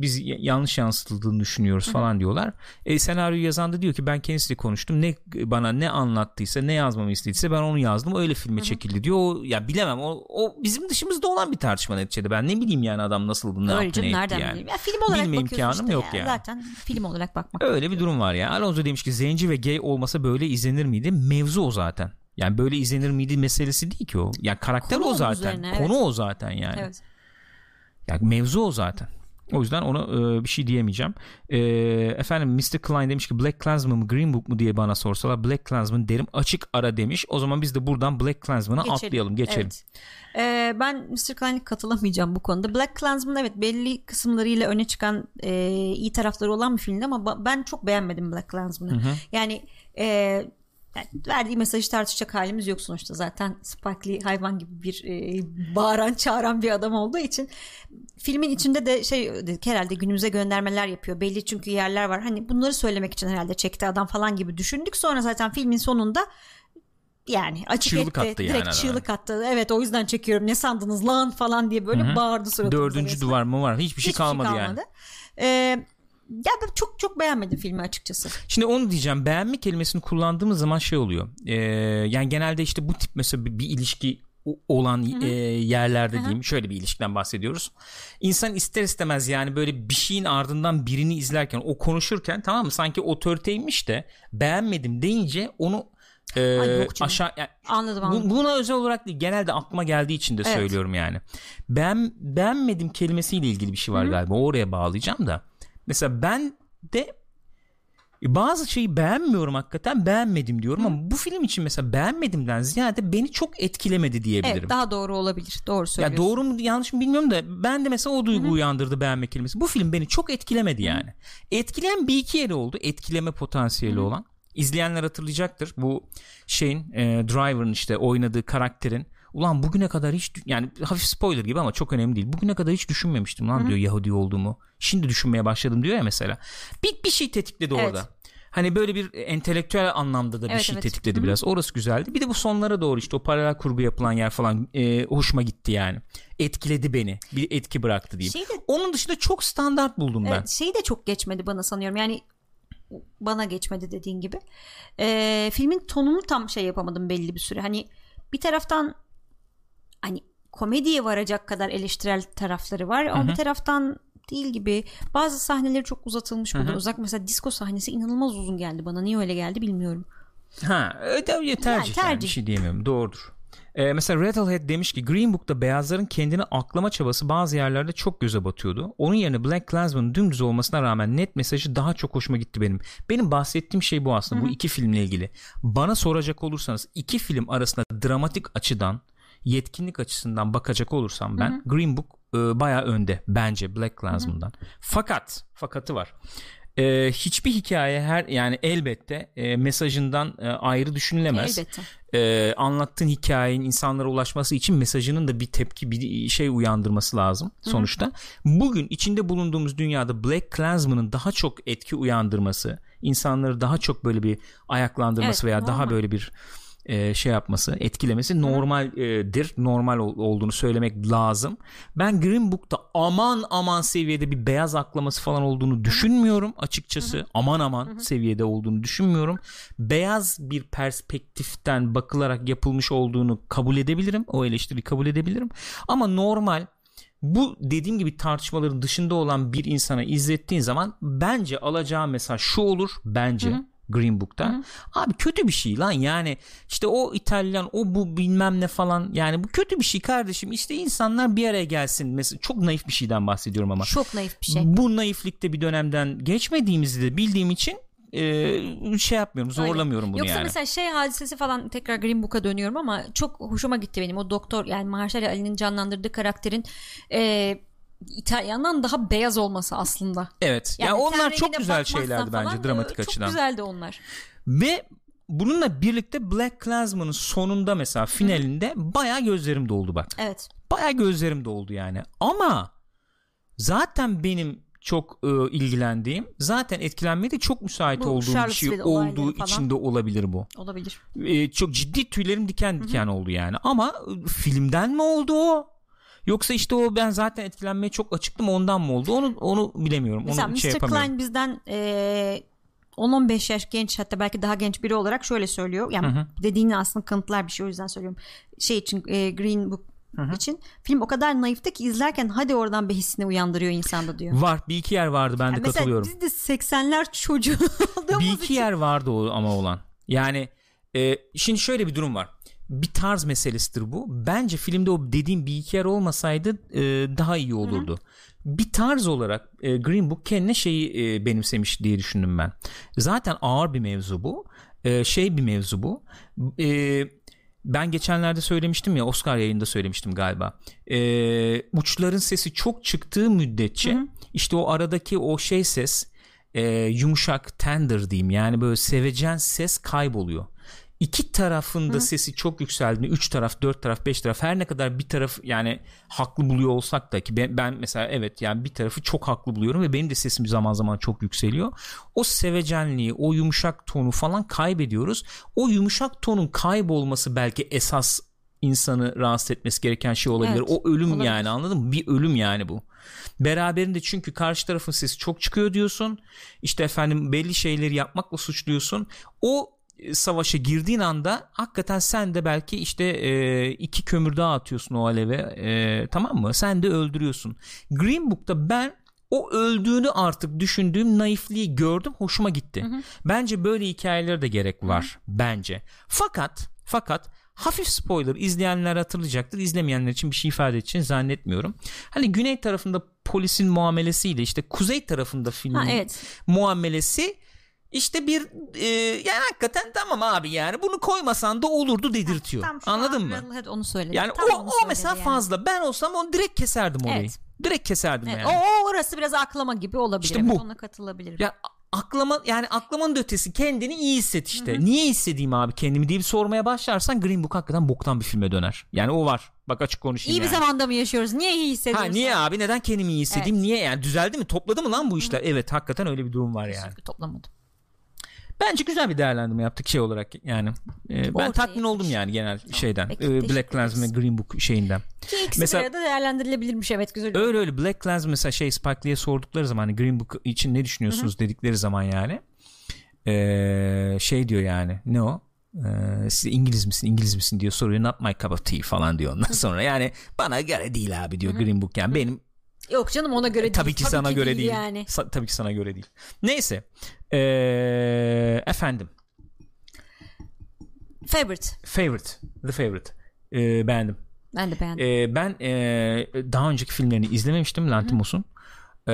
biz yanlış yansıtıldığını düşünüyoruz falan diyorlar. E, senaryoyu yazan da diyor ki ben kendisiyle konuştum. Ne bana ne anlattıysa ne yazmamı istediyse ben onu yazdım. Öyle filme çekildi diyor. O, ya bilemem. O, o bizim dışımızda olan bir tartışma neticede. Ben ne bileyim yani adam nasıldı ne Öyle yaptı ne nereden yani. bileyim? Ya film olarak Bilme imkanım işte yok ya. yani. Zaten film olarak bakmak. Öyle bir durum var ya. Alonso demiş ki zenci ve gay olmasa böyle izlenir miydi? Mevzu o zaten. Yani böyle izlenir miydi meselesi değil ki o. Yani karakter Konu o zaten. üzerine, Konu evet. o zaten yani. Evet. Yani mevzu o zaten. O yüzden ona e, bir şey diyemeyeceğim. E, efendim Mr. Klein demiş ki Black Klansman mı Green Book mu diye bana sorsalar Black Klansman derim açık ara demiş. O zaman biz de buradan Black Klansman'a atlayalım geçelim. Evet. Ee, ben Mr. Klein'e katılamayacağım bu konuda. Black Klansman evet belli kısımlarıyla öne çıkan e, iyi tarafları olan bir filmdi ama ben çok beğenmedim Black Klansman'ı. Yani e, yani verdiği mesajı tartışacak halimiz yok sonuçta. Zaten Spike Lee hayvan gibi bir e, bağıran çağıran bir adam olduğu için filmin içinde de şey herhalde günümüze göndermeler yapıyor. Belli çünkü yerler var. Hani bunları söylemek için herhalde çekti adam falan gibi düşündük. Sonra zaten filmin sonunda yani açık Çığlık etti. attı yani direkt adam. çığlık attı. Evet o yüzden çekiyorum. Ne sandınız lan falan diye böyle bağırdı suratımıza Dördüncü resmen. duvar mı var? Hiçbir şey Hiçbir kalmadı, yani. Ee, ya ben çok çok beğenmedim filmi açıkçası. Şimdi onu diyeceğim. Beğenme kelimesini kullandığımız zaman şey oluyor. Ee, yani genelde işte bu tip mesela bir, bir ilişki olan e, yerlerde diyeyim şöyle bir ilişkiden bahsediyoruz. İnsan ister istemez yani böyle bir şeyin ardından birini izlerken o konuşurken tamam mı sanki otoriteymiş de beğenmedim deyince onu e, Ay aşağı yani Anladım bu- anladım. buna özel olarak değil genelde aklıma geldiği için de Evet. söylüyorum yani. Ben beğenmedim kelimesiyle ilgili bir şey var galiba. Oraya bağlayacağım da. Mesela ben de bazı şeyi beğenmiyorum hakikaten beğenmedim diyorum ama bu film için mesela beğenmedimden ziyade beni çok etkilemedi diyebilirim. Evet daha doğru olabilir. Doğru ya söylüyorsun. doğru mu yanlış mı bilmiyorum da ben de mesela o duygu uyandırdı beğenme kelimesi. Bu film beni çok etkilemedi yani. Etkileyen bir iki yeri oldu. Etkileme potansiyeli olan. İzleyenler hatırlayacaktır. Bu şeyin e, Driver'ın işte oynadığı karakterin ulan bugüne kadar hiç yani hafif spoiler gibi ama çok önemli değil. Bugüne kadar hiç düşünmemiştim lan diyor Yahudi olduğumu. Şimdi düşünmeye başladım diyor ya mesela. Bir, bir şey tetikledi Evet. orada. Hani böyle bir entelektüel anlamda da bir Evet, şey evet. tetikledi biraz. Orası güzeldi. Bir de bu sonlara doğru işte o paralel kurgu yapılan yer falan e, hoşuma gitti yani. Etkiledi beni. Bir etki bıraktı diyeyim. Şey de- Onun dışında çok standart buldum ben. Şey de çok geçmedi bana sanıyorum. Yani bana geçmedi dediğin gibi. Ee, filmin tonunu tam şey yapamadım belli bir süre. Hani bir taraftan hani komediye varacak kadar eleştirel tarafları var ama bir taraftan değil gibi. Bazı sahneleri çok uzatılmış buldum. Uzak mesela disco sahnesi inanılmaz uzun geldi bana. Niye öyle geldi bilmiyorum. Ha, öyle tercih, Yani yani, tercih. bir şey diyemiyorum. Doğrudur. Ee, mesela Rattlehead demiş ki Green Book'ta beyazların kendini aklama çabası bazı yerlerde çok göze batıyordu. Onun yerine Black Klansman'ın dümdüz olmasına rağmen net mesajı daha çok hoşuma gitti benim. Benim bahsettiğim şey bu aslında bu iki filmle ilgili. Bana soracak olursanız iki film arasında dramatik açıdan yetkinlik açısından bakacak olursam ben Green Book e, bayağı önde bence Black Klansman'dan. Fakat fakatı var. E, hiçbir hikaye her yani elbette e, mesajından e, ayrı düşünülemez Elbette. e, anlattığın hikayenin insanlara ulaşması için mesajının da bir tepki bir şey uyandırması lazım sonuçta. Bugün içinde bulunduğumuz dünyada Black Klansman'ın daha çok etki uyandırması, insanları daha çok böyle bir ayaklandırması Evet, veya normal. daha böyle bir e, şey yapması, etkilemesi normaldir. Normal ol- olduğunu söylemek lazım. Ben Green Book'ta aman aman seviyede bir beyaz aklaması falan olduğunu düşünmüyorum açıkçası. Aman aman seviyede olduğunu düşünmüyorum. Beyaz bir perspektiften bakılarak yapılmış olduğunu kabul edebilirim. O eleştiriyi kabul edebilirim. Ama normal bu dediğim gibi tartışmaların dışında olan bir insana izlettiğin zaman bence alacağı mesaj şu olur bence Green Book'ta. Abi kötü bir şey lan yani. İşte o İtalyan o bu bilmem ne falan. Yani bu kötü bir şey kardeşim. İşte insanlar bir araya gelsin. Mesela çok naif bir şeyden bahsediyorum ama. Çok naif bir şey. bu naiflikte bir dönemden geçmediğimizi de bildiğim için e, şey yapmıyorum zorlamıyorum bunu Yoksa yani. mesela şey hadisesi falan tekrar Green Book'a dönüyorum ama çok hoşuma gitti benim. O doktor yani Marshall Ali'nin canlandırdığı karakterin e, İtalyan'dan daha beyaz olması aslında. Evet. Yani Yani, onlar çok güzel şeylerdi falan, bence dramatik e, açıdan. Çok güzeldi onlar. Ve bununla birlikte Black Klansman'ın sonunda mesela finalinde bayağı gözlerim doldu bak. Evet. Bayağı gözlerim doldu yani. Ama zaten benim çok e, ilgilendiğim zaten etkilenmeye de çok müsait Bu olduğum bir şey olduğu falan. için de olabilir bu. Olabilir. E, çok ciddi tüylerim diken diken oldu yani. Ama e, filmden mi oldu o? Yoksa işte o ben zaten etkilenmeye çok açıktım ondan mı oldu? Onu onu bilemiyorum. Mesela onu Mr. şey. Klein bizden e, 10-15 yaş genç hatta belki daha genç biri olarak şöyle söylüyor. Yani Hı hı. dediğini aslında kanıtlar bir şey o yüzden söylüyorum. Şey için e, Green Book için film o kadar naifte ki izlerken hadi oradan bir hissini uyandırıyor insanda diyor. Var bir iki yer vardı ben de mesela katılıyorum. biz de 80'ler çocuğu *laughs* bir iki için yer vardı o ama olan. Yani e, şimdi şöyle bir durum var. Bir tarz meselesidir bu. Bence filmde o dediğim bir iki yer olmasaydı e, daha iyi olurdu. Bir tarz olarak e, Green Book kendine şeyi e, benimsemiş diye düşündüm ben. Zaten ağır bir mevzu bu. E, şey bir mevzu bu. E, ben geçenlerde söylemiştim ya Oscar yayında söylemiştim galiba. E, uçların sesi çok çıktığı müddetçe işte o aradaki o şey ses e, yumuşak tender diyeyim yani böyle sevecen ses kayboluyor. İki tarafın da sesi çok yükseldiğinde üç taraf dört taraf beş taraf her ne kadar bir taraf yani haklı buluyor olsak da ki ben, ben mesela evet yani bir tarafı çok haklı buluyorum ve benim de sesim zaman zaman çok yükseliyor. O sevecenliği o yumuşak tonu falan kaybediyoruz. O yumuşak tonun kaybolması belki esas insanı rahatsız etmesi gereken şey olabilir. Evet, o ölüm olabilir. yani anladın mı? Bir ölüm yani bu. Beraberinde çünkü karşı tarafın sesi çok çıkıyor diyorsun. İşte efendim belli şeyleri yapmakla suçluyorsun. O savaşa girdiğin anda hakikaten sen de belki işte e, iki kömür daha atıyorsun o aleve e, tamam mı? Sen de öldürüyorsun. Green Book'ta ben o öldüğünü artık düşündüğüm naifliği gördüm hoşuma gitti. Bence böyle hikayelere de gerek var bence. Fakat fakat hafif spoiler izleyenler hatırlayacaktır. İzlemeyenler için bir şey ifade edeceğini zannetmiyorum. Hani güney tarafında polisin muamelesiyle işte kuzey tarafında filmin Ha, evet. muamelesi işte bir e, yani hakikaten tamam abi yani bunu koymasan da olurdu dedirtiyor. Tam şu Anladın an mı? Radiohead onu söyledi. Yani Tam o, o mesela yani. fazla. Ben olsam onu direkt keserdim orayı. Evet. Direkt keserdim Evet, yani. o, o orası biraz aklama gibi olabilir. İşte evet, bu. Ona katılabilirim. Ya aklama yani aklamanın ötesi kendini iyi hisset işte. Niye hissedeyim abi kendimi diye bir sormaya başlarsan Green Book hakikaten boktan bir filme döner. Yani o var. Bak açık konuşayım İyi bir yani. zamanda mı yaşıyoruz? Niye iyi Ha hissediyorsun? niye abi neden kendimi iyi hissedeyim? Niye yani düzeldi mi? Topladı mı lan bu işler? Evet hakikaten öyle bir durum var yani. Toplamadım. Bence güzel bir değerlendirme yaptık şey olarak yani. Ee, ben tatmin oldum yani genel şeyden. peki, teşekkür Black ederiz. ve Green Book şeyinden. Ki ikisi Mesela- arada değerlendirilebilirmiş. Evet güzel. Öyle öyle. Black Klansman mesela şey Spike Lee'ye sordukları zaman hani Green Book için ne düşünüyorsunuz dedikleri zaman yani ee, şey diyor yani ne o? Ee, siz İngiliz misin İngiliz misin? diyor. Soruyor not my cup of tea falan diyor ondan sonra. Yani bana göre değil abi diyor Green Book yani. Benim Yok canım ona göre değil. tabii ki sana göre değil, yani. Sa- tabii ki sana göre değil neyse ee, efendim Favorite. favorite the favorite Ee, beğendim Ben de beğendim. Ee, ben ee, daha önceki filmlerini izlememiştim Lantimos'un. Ee,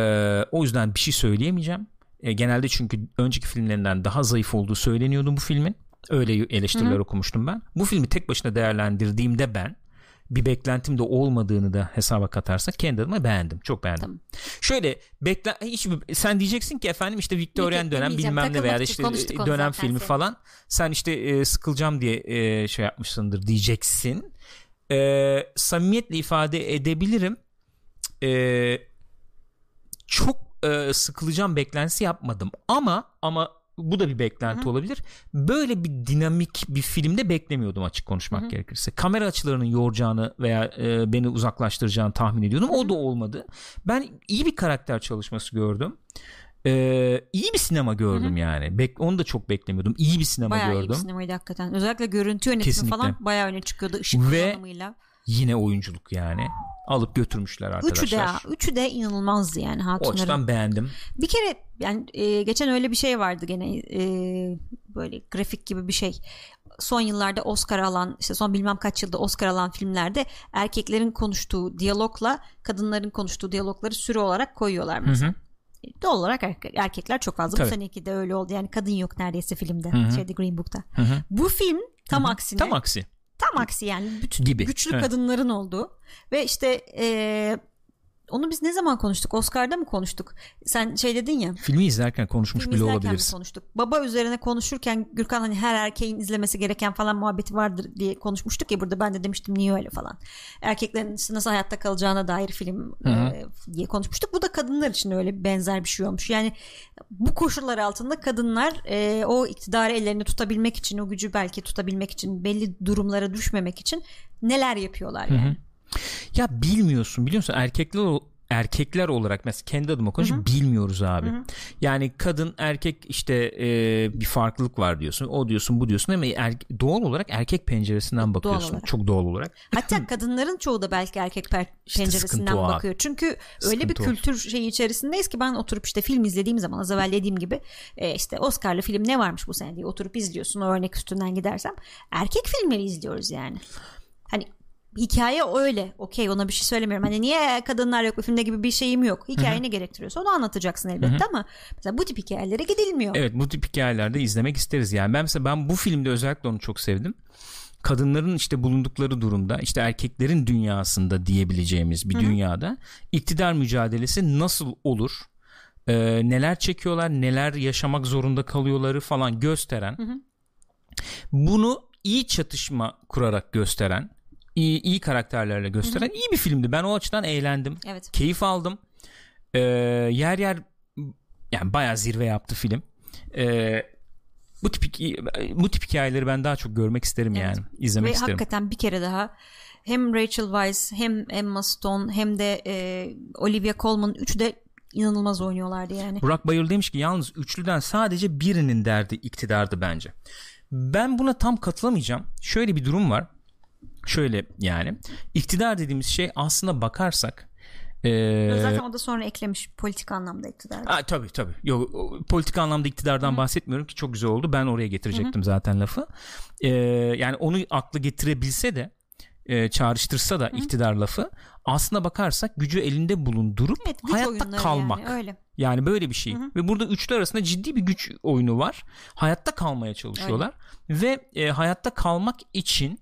o yüzden bir şey söyleyemeyeceğim. Ee, genelde çünkü önceki filmlerinden daha zayıf olduğu söyleniyordu bu filmin. Öyle eleştiriler okumuştum ben. Bu filmi tek başına değerlendirdiğimde ben bir beklentim de olmadığını da hesaba katarsak kendi adıma beğendim. Çok beğendim. Tamam. Şöyle bekle hiç sen diyeceksin ki efendim işte Victorian dönem bilmem ne veya işte onu dönem filmi falan. Sen işte e, sıkılacağım diye e, şey yapmışsındır diyeceksin. E, samimiyetle ifade edebilirim. E, çok e, sıkılacağım beklentisi yapmadım ama ama bu da bir beklenti olabilir. Böyle bir dinamik bir filmde beklemiyordum açık konuşmak gerekirse. Kamera açılarının yoracağını veya e, beni uzaklaştıracağını tahmin ediyordum. O da olmadı. Ben iyi bir karakter çalışması gördüm. Ee, iyi bir sinema gördüm yani. Bek onu da çok beklemiyordum. İyi bir sinema Bayağı iyi gördüm. bir sinemaydı hakikaten. Özellikle görüntü yönetimi Kesinlikle. falan bayağı öne çıkıyordu. Işık Ve- kullanımıyla. Yine oyunculuk yani. Alıp götürmüşler arkadaşlar. Üçü de, üçü de inanılmazdı yani o hatunların. açıdan beğendim. Bir kere yani e, geçen öyle bir şey vardı gene e, böyle grafik gibi bir şey. Son yıllarda Oscar alan işte son bilmem kaç yılda Oscar alan filmlerde erkeklerin konuştuğu diyalogla kadınların konuştuğu diyalogları süre olarak koyuyorlar mesela. Doğal olarak erke- erkekler çok fazla. Tabii. Bu seneki de öyle oldu. Yani kadın yok neredeyse filmde. hı. Şeyde Green Book'ta. Hı hı. Bu film tam Hı hı. aksine. Tam aksi. Tam aksi yani. Bütün Gibi. güçlü Evet. kadınların olduğu. Ve işte eee, onu biz ne zaman konuştuk? Oscar'da mı konuştuk? Sen şey dedin ya. Filmi izlerken konuşmuş Film bile izlerken olabiliriz. konuştuk? Baba üzerine konuşurken Gürkan hani her erkeğin izlemesi gereken falan muhabbeti vardır diye konuşmuştuk ya burada ben de demiştim niye öyle falan. Erkeklerin işte nasıl hayatta kalacağına dair film Hı hı. e, diye konuşmuştuk. Bu da kadınlar için öyle benzer bir şey olmuş. Yani bu koşullar altında kadınlar e, o iktidarı ellerinde tutabilmek için o gücü belki tutabilmek için belli durumlara düşmemek için neler yapıyorlar yani. Ya bilmiyorsun biliyor musun erkekler erkekler olarak mesela kendi adıma konuşayım bilmiyoruz abi. Yani kadın erkek işte e, bir farklılık var diyorsun. O diyorsun bu diyorsun ama er- doğal olarak erkek penceresinden bakıyorsun. olarak. Çok doğal olarak. Hatta *laughs* kadınların çoğu da belki erkek per- İşte penceresinden sıkıntı o abi. bakıyor. Çünkü öyle bir Sıkıntı kültür şeyi içerisindeyiz ki ben oturup işte film izlediğim zaman az evvel dediğim gibi e, işte Oscar'lı film ne varmış bu sene diye oturup izliyorsun o örnek üstünden gidersem. Erkek filmleri izliyoruz yani. Hani hikaye öyle. Okey ona bir şey söylemiyorum. Hani niye kadınlar yok bu filmde gibi bir şeyim yok. Hikaye ne gerektiriyorsa onu anlatacaksın elbette ama mesela bu tip hikayelere gidilmiyor. Evet bu tip hikayelerde izlemek isteriz yani. Ben mesela ben bu filmde özellikle onu çok sevdim. Kadınların işte bulundukları durumda işte erkeklerin dünyasında diyebileceğimiz bir dünyada iktidar mücadelesi nasıl olur? Ee, neler çekiyorlar, neler yaşamak zorunda kalıyorları falan gösteren. Bunu iyi çatışma kurarak gösteren, iyi, iyi karakterlerle gösteren iyi bir filmdi. Ben o açıdan eğlendim. Evet. Keyif aldım. Ee, yer yer yani bayağı zirve yaptı film. Ee, bu tip bu tip hikayeleri ben daha çok görmek isterim Evet. yani. izlemek Ve isterim. hakikaten bir kere daha hem Rachel Weisz hem Emma Stone hem de e, Olivia Colman üçü de inanılmaz oynuyorlardı yani. Burak Bayır demiş ki yalnız üçlüden sadece birinin derdi iktidardı bence. Ben buna tam katılamayacağım. Şöyle bir durum var. Şöyle yani iktidar dediğimiz şey aslına bakarsak ee, Zaten o da sonra eklemiş politik anlamda iktidar. Ha, tabii tabii. Yok, politik anlamda iktidardan bahsetmiyorum ki çok güzel oldu. Ben oraya getirecektim zaten lafı. Ee, yani onu aklı getirebilse de e, çağrıştırsa da iktidar lafı aslına bakarsak gücü elinde bulundurup Evet, hayatta kalmak. yani, öyle. Yani böyle bir şey. Ve burada üçlü arasında ciddi bir güç oyunu var. Hayatta kalmaya çalışıyorlar. Ve e, hayatta kalmak için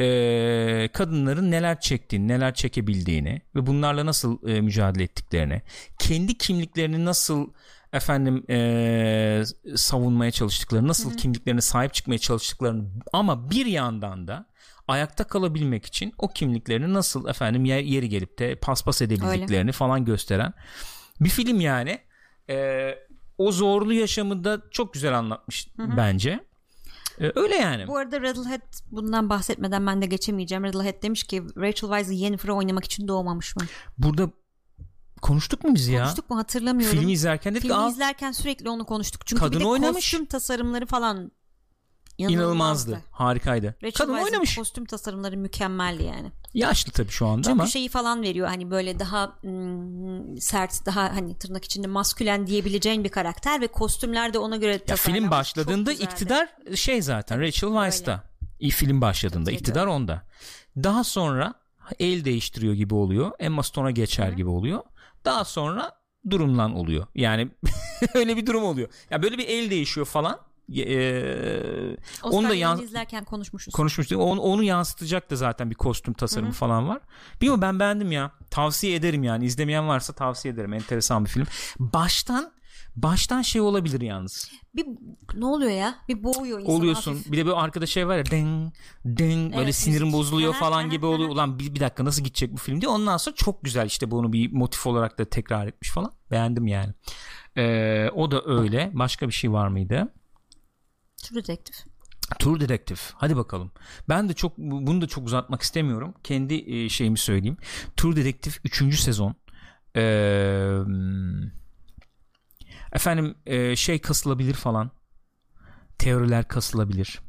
e, kadınların neler çektiğini, neler çekebildiğini ve bunlarla nasıl e, mücadele ettiklerini, kendi kimliklerini nasıl efendim e, savunmaya çalıştıklarını, nasıl kimliklerine sahip çıkmaya çalıştıklarını ama bir yandan da ayakta kalabilmek için o kimliklerini nasıl efendim yer, yeri gelip de paspas edebildiklerini falan gösteren bir film yani. E, o zorlu yaşamı da çok güzel anlatmış bence. E, öyle yani. Bu arada Radlehead bundan bahsetmeden ben de geçemeyeceğim. Radlehead demiş ki Rachel Weisz Yennefer'ı oynamak için doğmamış mı? Burada konuştuk mu biz ya? Konuştuk mu hatırlamıyorum. Filmi izlerken dedik Filmi "Aa, izlerken sürekli onu konuştuk. Çünkü Kadın bir de oynamış. kostüm tasarımları falan inanılmazdı. Harikaydı. Rachel Kadın Weisz'in oynamış. kostüm tasarımları mükemmeldi yani. Yaşlı tabii şu anda Çünkü ama şeyi falan veriyor hani böyle daha mm, sert daha hani tırnak içinde maskülen diyebileceğin bir karakter ve kostümler de ona göre ya film başladığında iktidar şey zaten Rachel Weisz'ta. İyi film başladığında Tabii, iktidar onda. Daha sonra el değiştiriyor gibi oluyor. Emma Stone'a geçer gibi oluyor. Daha sonra durumlan oluyor. Yani *laughs* öyle bir durum oluyor. Ya böyle bir el değişiyor falan. Ee, onu da Oscar yan, yayını izlerken konuşmuşuz. konuşmuştuk. Onu, onu yansıtacak da zaten bir kostüm tasarımı falan var. Bilmiyorum ben beğendim ya. Tavsiye ederim yani. İzlemeyen varsa tavsiye ederim. Enteresan bir film. Baştan baştan şey olabilir yalnız. bir ne oluyor ya? Bir boğuyor insanı Oluyorsun. hafif. Bir de böyle arkada şey var ya ding ding böyle Evet, sinirim müzik. bozuluyor falan gibi oluyor. Ulan bir, bir dakika nasıl gidecek bu film diye. Ondan sonra çok güzel işte bunu bir motif olarak da tekrar etmiş falan. Beğendim yani. Ee, o da öyle. Başka bir şey var mıydı? True Detective. Tour Detective. Hadi bakalım. Ben de çok bunu da çok uzatmak istemiyorum. Kendi e, şeyimi söyleyeyim. Tour Detective 3. sezon. Ee, efendim e, şey kasılabilir falan. Teoriler kasılabilir.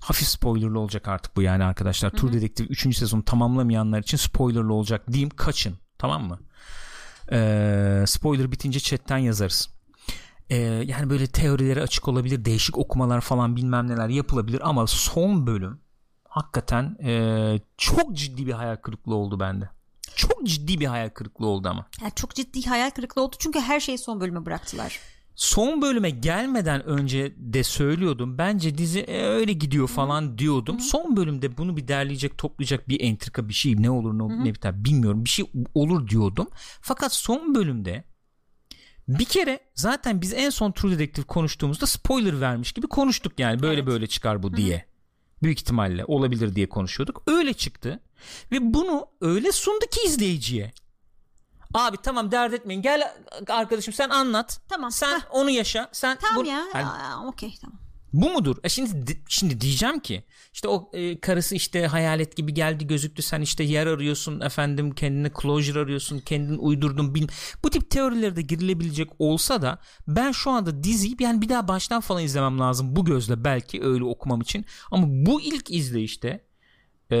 Hafif spoilerlı olacak artık bu yani arkadaşlar. Tour Detective 3. sezonu tamamlamayanlar için spoilerlı olacak diyeyim. Kaçın. Tamam mı? Ee, spoiler bitince chatten yazarız. Ee, yani böyle teorileri açık olabilir değişik okumalar falan bilmem neler yapılabilir ama son bölüm hakikaten e, çok ciddi bir hayal kırıklığı oldu bende çok ciddi bir hayal kırıklığı oldu ama. Yani çok ciddi hayal kırıklığı oldu çünkü her şeyi son bölüme bıraktılar. Son bölüme gelmeden önce de söylüyordum. Bence dizi e, öyle gidiyor falan diyordum. Son bölümde bunu bir derleyecek, toplayacak bir entrika bir şey ne olur ne, ne biter bilmiyorum. Bir şey olur diyordum. Fakat son bölümde bir kere zaten biz en son True Detective konuştuğumuzda spoiler vermiş gibi konuştuk yani böyle Evet. böyle çıkar bu diye. Büyük ihtimalle olabilir diye konuşuyorduk. Öyle çıktı ve bunu öyle sundu ki izleyiciye. Abi tamam dert etmeyin. Gel arkadaşım sen anlat. Tamam. Sen Heh. onu yaşa. Sen Tamam bu, ya. Yani Okey tamam. Bu mudur? E şimdi di- şimdi diyeceğim ki işte o e, karısı işte hayalet gibi geldi gözüktü sen işte yer arıyorsun efendim kendine closure arıyorsun kendin uydurdun bil bu tip teorilere de girilebilecek olsa da ben şu anda diziyi yani bir daha baştan falan izlemem lazım bu gözle belki öyle okumam için ama bu ilk izleyişte e,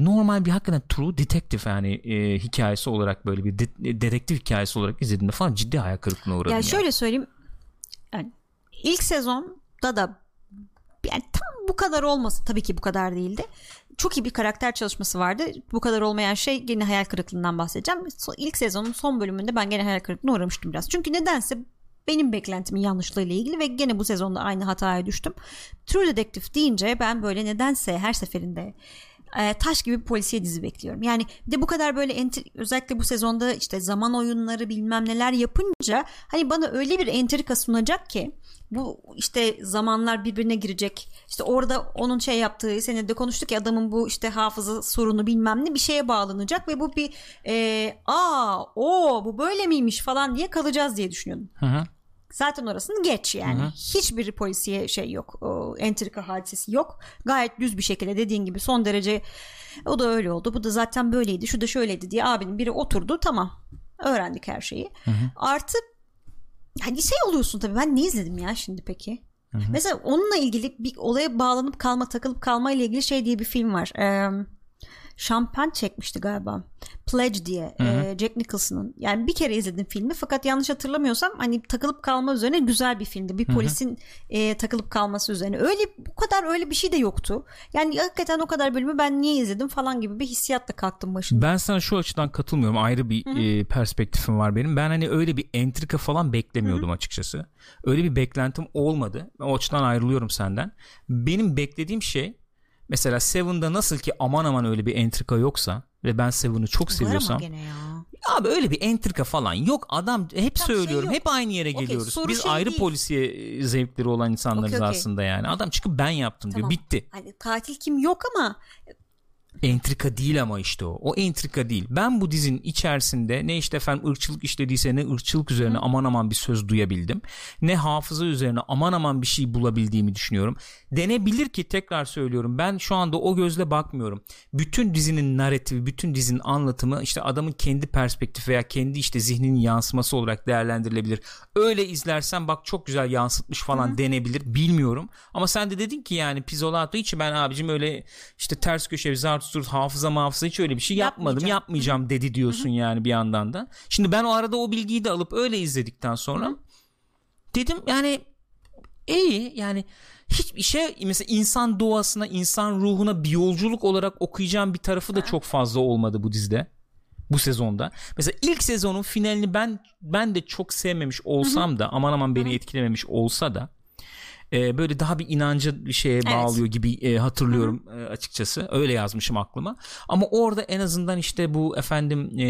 normal bir hakikaten true detective yani e, hikayesi olarak böyle bir de- dedektif hikayesi olarak izlediğimde falan ciddi hayal kırıklığına uğradım. Yani ya. şöyle söyleyeyim. Yani ilk sezonda da yani tam bu kadar olması tabii ki bu kadar değildi. Çok iyi bir karakter çalışması vardı. Bu kadar olmayan şey gene hayal kırıklığından bahsedeceğim. İlk sezonun son bölümünde ben gene hayal kırıklığına uğramıştım biraz. Çünkü nedense benim beklentimin yanlışlığıyla ilgili ve gene bu sezonda aynı hataya düştüm. True Detective deyince ben böyle nedense her seferinde e, taş gibi bir polisiye dizi bekliyorum. Yani de bu kadar böyle enter- özellikle bu sezonda işte zaman oyunları bilmem neler yapınca hani bana öyle bir entrika sunacak ki bu işte zamanlar birbirine girecek. İşte orada onun şey yaptığı senede de konuştuk ya adamın bu işte hafıza sorunu bilmem ne bir şeye bağlanacak ve bu bir e, aa o bu böyle miymiş falan diye kalacağız diye düşünüyordum. Hı hı. Zaten orasını geç yani. Hiçbir polisiye şey yok. O, entrika hadisesi yok. Gayet düz bir şekilde dediğin gibi son derece o da öyle oldu. Bu da zaten böyleydi. Şu da şöyleydi diye abinin biri oturdu. Tamam. Öğrendik her şeyi. Artı hani şey oluyorsun tabii. Ben ne izledim ya şimdi peki? Mesela onunla ilgili bir olaya bağlanıp kalma takılıp kalma ile ilgili şey diye bir film var. Ee, Şampen çekmişti galiba. Pledge diye e, Jack Nicholson'ın. Yani bir kere izledim filmi fakat yanlış hatırlamıyorsam hani takılıp kalma üzerine güzel bir filmdi. Bir polisin e, takılıp kalması üzerine. Öyle bu kadar öyle bir şey de yoktu. Yani hakikaten o kadar bölümü ben niye izledim falan gibi bir hissiyatla kalktım başında. Ben sana şu açıdan katılmıyorum. Ayrı bir e, perspektifim var benim. Ben hani öyle bir entrika falan beklemiyordum açıkçası. Öyle bir beklentim olmadı. Ben o açıdan ayrılıyorum senden. Benim beklediğim şey mesela Seven'da nasıl ki aman aman öyle bir entrika yoksa ve ben Seven'ı çok Var ama seviyorsam gene ya. abi öyle bir entrika falan yok. Adam hep Tam şey söylüyorum. yok. hep aynı yere Okey, geliyoruz. Biz şey ayrı değil. polisiye e, zevkleri olan insanlarız Okey, okey. aslında yani. Adam çıkıp ben yaptım Tamam. diyor. Bitti. Hani katil kim yok ama entrika değil ama işte o. O entrika değil. Ben bu dizinin içerisinde ne işte efendim ırkçılık işlediyse ne ırkçılık üzerine aman aman bir söz duyabildim. Ne hafıza üzerine aman aman bir şey bulabildiğimi düşünüyorum. Denebilir ki tekrar söylüyorum ben şu anda o gözle bakmıyorum. Bütün dizinin narratifi, bütün dizinin anlatımı işte adamın kendi perspektifi veya kendi işte zihninin yansıması olarak değerlendirilebilir. Öyle izlersen bak çok güzel yansıtmış falan denebilir. Bilmiyorum. Ama sen de dedin ki yani Pizzolato hiç ben abicim öyle işte ters köşe bir tut hafıza hafıza hiç öyle bir şey yapmadım Yapmayacağım. dedi diyorsun yani bir yandan da. Şimdi ben o arada o bilgiyi de alıp öyle izledikten sonra dedim yani iyi yani hiçbir şey mesela insan doğasına insan ruhuna bir yolculuk olarak okuyacağım bir tarafı da çok fazla olmadı bu dizide bu sezonda. Mesela ilk sezonun finalini ben ben de çok sevmemiş olsam da aman aman beni etkilememiş olsa da e, böyle daha bir inancı bir şeye bağlıyor gibi e, hatırlıyorum e, açıkçası. Öyle yazmışım aklıma. Ama orada en azından işte bu efendim e,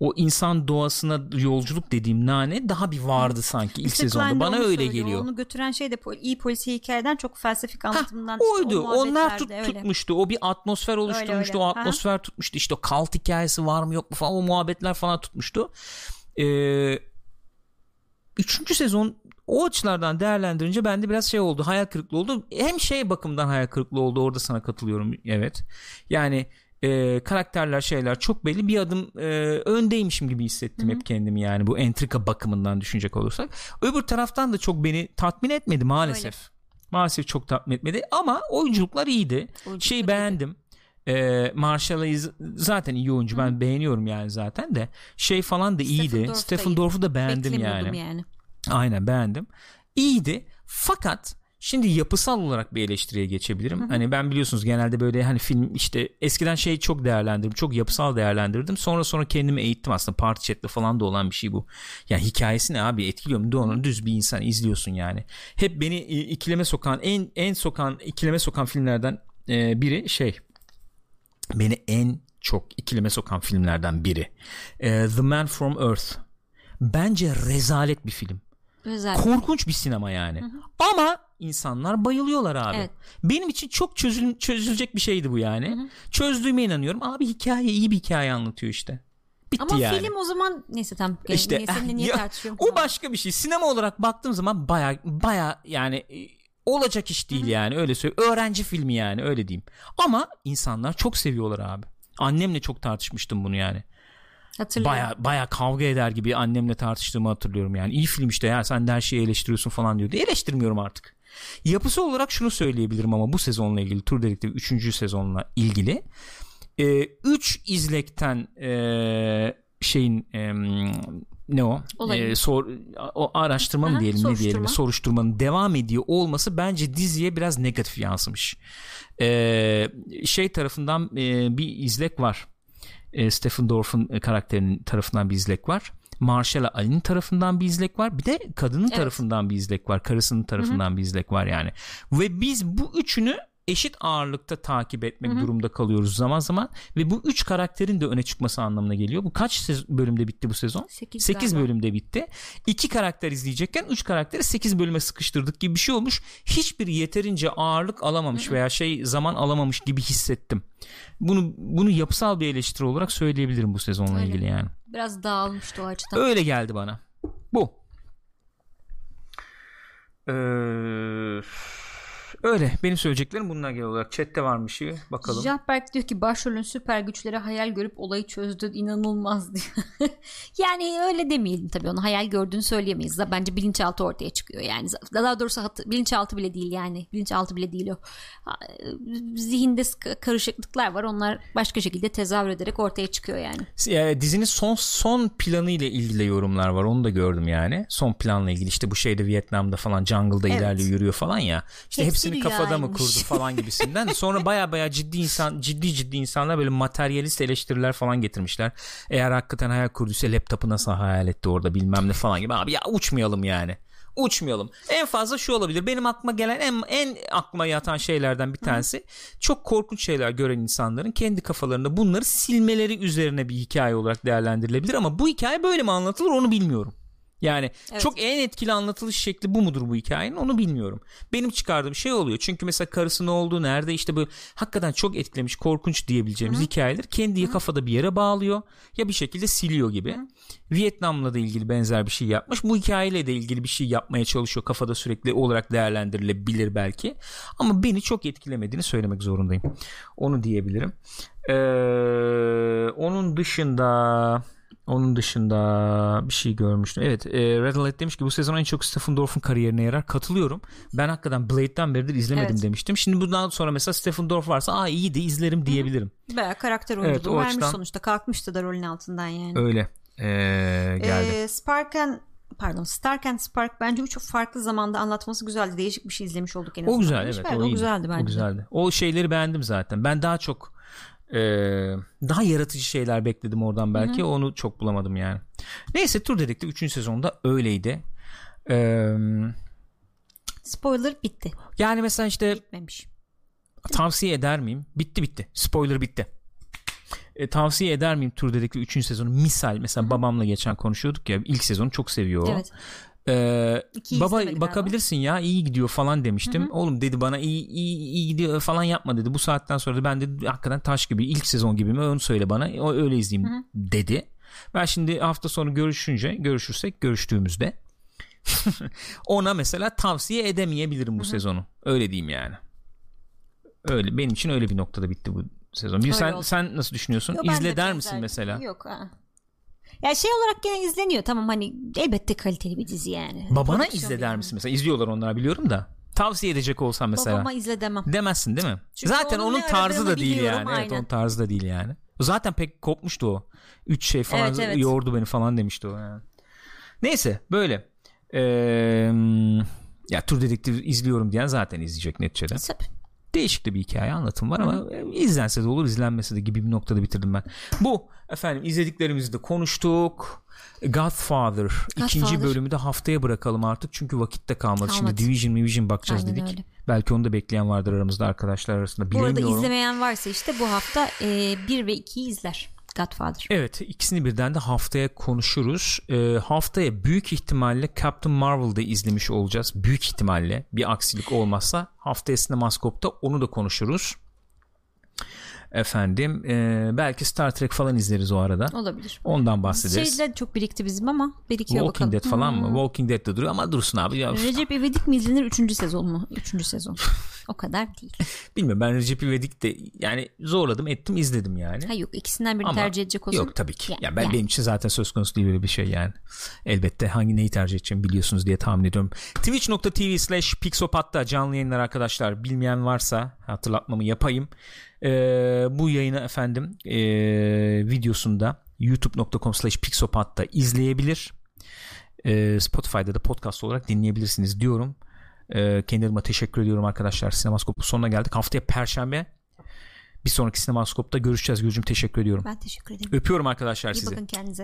o insan doğasına yolculuk dediğim nane daha bir vardı sanki ilk İşte sezonda. Bana öyle söylüyor. geliyor. Onu götüren şey de iyi polisiye hikayeden çok felsefik anlatımından. Ha, işte oydu. o Onlar tut, öyle. tutmuştu. O bir atmosfer oluşturmuştu. öyle. O Ha. atmosfer tutmuştu. İşte o kalt hikayesi var mı yok mu falan o muhabbetler falan tutmuştu. Ee, üçüncü sezon o açılardan değerlendirince bende biraz şey oldu. Hayal kırıklığı oldu. Hem şey bakımdan hayal kırıklığı oldu. Orada sana katılıyorum. Evet. Yani e, karakterler şeyler çok belli bir adım e, öndeymişim gibi hissettim hep kendimi yani bu entrika bakımından düşünecek olursak öbür taraftan da çok beni tatmin etmedi maalesef maalesef çok tatmin etmedi ama oyunculuklar iyiydi Oyunculuklar şeyi iyiydi. beğendim e, Marshall Hayes zaten iyi oyuncu ben beğeniyorum yani zaten de şey falan da iyiydi Stephen. Dorff'u da beğendim yani yani. Aynen beğendim. İyiydi. Fakat Şimdi yapısal olarak bir eleştiriye geçebilirim. Hani ben biliyorsunuz genelde böyle hani film işte eskiden şey çok değerlendirdim. Çok yapısal değerlendirdim. Sonra sonra kendimi eğittim aslında. Party chat'te falan da olan bir şey bu. Yani hikayesi ne abi etkiliyor mu? Doğru düz bir insan izliyorsun yani. Hep beni e, ikileme sokan en en sokan ikileme sokan filmlerden e, biri şey beni en çok ikileme sokan filmlerden biri. E, The Man from Earth. Bence rezalet bir film. Özel. Korkunç bir sinema yani. Ama insanlar bayılıyorlar abi. Evet. Benim için çok çözül çözülecek bir şeydi bu yani. Çözdüğüme inanıyorum. Abi hikaye iyi bir hikaye anlatıyor işte. Bitti Ama yani. film o zaman neyse tamam. İşte, seninle *laughs* niye ya, tartışıyorum? O başka bir şey. Sinema olarak baktığım zaman baya baya yani e, olacak iş değil yani öyle söyleyeyim. Öğrenci filmi yani öyle diyeyim. Ama insanlar çok seviyorlar abi. Annemle çok tartışmıştım bunu yani. Hatırlıyorum. Baya baya kavga eder gibi annemle tartıştığımı hatırlıyorum yani. İyi film işte ya sen de her şeyi eleştiriyorsun falan diyordu. Eleştirmiyorum artık. Yapısı olarak şunu söyleyebilirim ama bu sezonla ilgili Tur Dedektif 3. sezonla ilgili 3 izlekten e, şeyin e, ne o? Olayın. E, sor, o araştırma mı Aha, diyelim ne diyelim soruşturma. soruşturmanın devam ediyor olması bence diziye biraz negatif yansımış. E, şey tarafından e, bir izlek var. E, Stephen Dorff'un e, karakterinin tarafından bir izlek var. Marshall Ali'nin tarafından bir izlek var. Bir de kadının Evet. tarafından bir izlek var. Karısının tarafından bir izlek var yani. Ve biz bu üçünü eşit ağırlıkta takip etmek durumda kalıyoruz zaman zaman ve bu üç karakterin de öne çıkması anlamına geliyor. Bu kaç sez- bölümde bitti bu sezon? Sekiz 8 galiba. bölümde bitti. 2 karakter izleyecekken 3 karakteri 8 bölüme sıkıştırdık gibi bir şey olmuş. Hiçbiri yeterince ağırlık alamamış veya şey zaman alamamış gibi hissettim. Bunu bunu yapısal bir eleştiri olarak söyleyebilirim bu sezonla Öyle. ilgili yani. Biraz dağılmıştı o açıdan. Öyle geldi bana. Bu. Ee, öyle. Benim söyleyeceklerim bunlar genel olarak. Chat'te var bir şey. Bakalım. Jahberk diyor ki başrolün süper güçleri hayal görüp olayı çözdü inanılmaz *laughs* diyor. yani öyle demeyelim tabii onu hayal gördüğünü söyleyemeyiz. Bence bilinçaltı ortaya çıkıyor yani. Daha doğrusu hat- bilinçaltı bile değil yani. Bilinçaltı bile değil o. Zihinde karışıklıklar var. Onlar başka şekilde tezahür ederek ortaya çıkıyor yani. E, dizinin son son planı ile ilgili yorumlar var. Onu da gördüm yani. Son planla ilgili işte bu şeyde Vietnam'da falan jungle'da Evet. ilerliyor yürüyor falan ya. İşte Hepsi hepsini kafada mı rüyaymış. kurdu *laughs* falan gibisinden. Sonra baya baya ciddi insan ciddi ciddi insanlar böyle materyalist eleştiriler falan getirmişler. Eğer hakikaten hayal kurduysa laptopu nasıl hayal etti orada bilmem ne falan gibi. Abi ya uçmayalım yani. Uçmayalım. En fazla şu olabilir. Benim aklıma gelen en, en aklıma yatan şeylerden bir tanesi çok korkunç şeyler gören insanların kendi kafalarında bunları silmeleri üzerine bir hikaye olarak değerlendirilebilir ama bu hikaye böyle mi anlatılır onu bilmiyorum. Yani Evet. çok en etkili anlatılış şekli bu mudur bu hikayenin onu bilmiyorum. Benim çıkardığım şey oluyor. Çünkü mesela karısı ne oldu nerede işte bu hakikaten çok etkilemiş korkunç diyebileceğimiz hikayeler kendi kafada bir yere bağlıyor ya bir şekilde siliyor gibi. Vietnam'la da ilgili benzer bir şey yapmış. Bu hikayeyle de ilgili bir şey yapmaya çalışıyor. Kafada sürekli olarak değerlendirilebilir belki. Ama beni çok etkilemediğini söylemek zorundayım. Onu diyebilirim. Ee, onun dışında onun dışında bir şey görmüştüm. Evet e, Red Alert demiş ki bu sezon en çok Stephen Dorff'un kariyerine yarar. Katılıyorum. Ben hakikaten Blade'den beridir izlemedim Evet. demiştim. Şimdi bundan sonra mesela Stephen Dorff varsa aa iyiydi izlerim diyebilirim. Baya karakter Evet, oyunculuğu o vermiş açıdan- sonuçta. Kalkmıştı da rolün altından yani. Öyle e, geldi. Ee, Spark and pardon Stark and Spark bence bu çok farklı zamanda anlatması güzeldi. Değişik bir şey izlemiş olduk en azından. o güzel demiş. evet. Evet, o, o güzeldi bence. O güzeldi. O şeyleri beğendim zaten. Ben daha çok e, daha yaratıcı şeyler bekledim oradan belki. Onu çok bulamadım yani. Neyse Tur Dedektif 3. sezonda öyleydi. Eee Spoiler bitti. yani mesela işte Bitmemiş. tavsiye eder miyim? Bitti bitti. Spoiler bitti. E, tavsiye eder miyim Tur Dedektif 3. sezonu? Misal mesela babamla geçen konuşuyorduk ya ilk sezonu çok seviyor o. Ee, baba bakabilirsin ya iyi gidiyor falan demiştim. Oğlum dedi bana iyi, iyi, iyi gidiyor falan yapma dedi. Bu saatten sonra da ben de hakikaten taş gibi ilk sezon gibi mi onu söyle bana o öyle izleyeyim dedi. Ben şimdi hafta sonu görüşünce görüşürsek görüştüğümüzde *laughs* ona mesela tavsiye edemeyebilirim bu sezonu. Öyle diyeyim yani. Öyle benim için öyle bir noktada bitti bu sezon. Bir sen oldu. sen nasıl düşünüyorsun? Yo, ben de İzle der misin mesela? Yok ha. Ya şey olarak gene izleniyor tamam hani elbette kaliteli bir dizi yani. Babana Prodüksiyon izle der misin mesela? İzliyorlar onlar biliyorum da. Tavsiye edecek olsam mesela. Babama izle demem. Demezsin değil mi? Çünkü Zaten onun onun ne tarzı da aradığını değil biliyorum, yani. Evet aynen. onun tarzı da değil yani. Zaten pek kopmuştu o. Üç şey falan Evet, evet. yordu beni falan demişti o yani. Neyse böyle. Ee, Ya Tur Dedektif izliyorum diyen zaten izleyecek neticede. Tabii. Değişik de bir hikaye anlatım var ama e, izlense de olur izlenmese de gibi bir noktada bitirdim ben. Bu efendim izlediklerimizi de konuştuk. Godfather, ikinci bölümü de haftaya bırakalım artık çünkü vakitte kalmadı. Kalmadı. Şimdi Division Division bakacağız Aynen dedik. öyle. Belki onu da bekleyen vardır aramızda arkadaşlar arasında Bu arada izlemeyen varsa işte bu hafta 1 ve 2'yi izler. Godfather. Evet ikisini birden de haftaya konuşuruz. Ee, haftaya büyük ihtimalle Captain Marvel'da izlemiş olacağız. Büyük ihtimalle bir aksilik olmazsa haftaya Sinemaskop'ta onu da konuşuruz. Efendim e, belki Star Trek falan izleriz o arada. Olabilir. Ondan bahsederiz. Şeyler çok birikti bizim ama birikiyor Walking bakalım. Dead falan mı? Hmm. Walking Dead de duruyor ama dursun abi. Ya, Recep İvedik mi izlenir 3. sezon mu? 3. sezon. *laughs* o kadar değil. *laughs* bilmiyorum ben Recep İvedik de yani zorladım ettim izledim yani. Ha yok ikisinden birini Ama tercih edecek olsam. Yok tabii ki. Ya- Ya ben yani. benim için zaten söz konusu değil böyle bir şey yani. Elbette hangi neyi tercih edeceğimi biliyorsunuz diye tahmin ediyorum. Twitch.tv slash Pixopat'ta canlı yayınlar arkadaşlar. Bilmeyen varsa hatırlatmamı yapayım. Ee, bu yayını efendim ee, videosunda youtube.com slash Pixopat'ta izleyebilir. Ee, Spotify'da da podcast olarak dinleyebilirsiniz diyorum. Ee, kendi adıma teşekkür ediyorum arkadaşlar. Sinemaskop'un sonuna geldik. Haftaya Perşembe bir sonraki Sinemaskop'ta görüşeceğiz. Gülcüm teşekkür ediyorum. Ben teşekkür ederim. Öpüyorum arkadaşlar İyi sizi. bakın kendinize.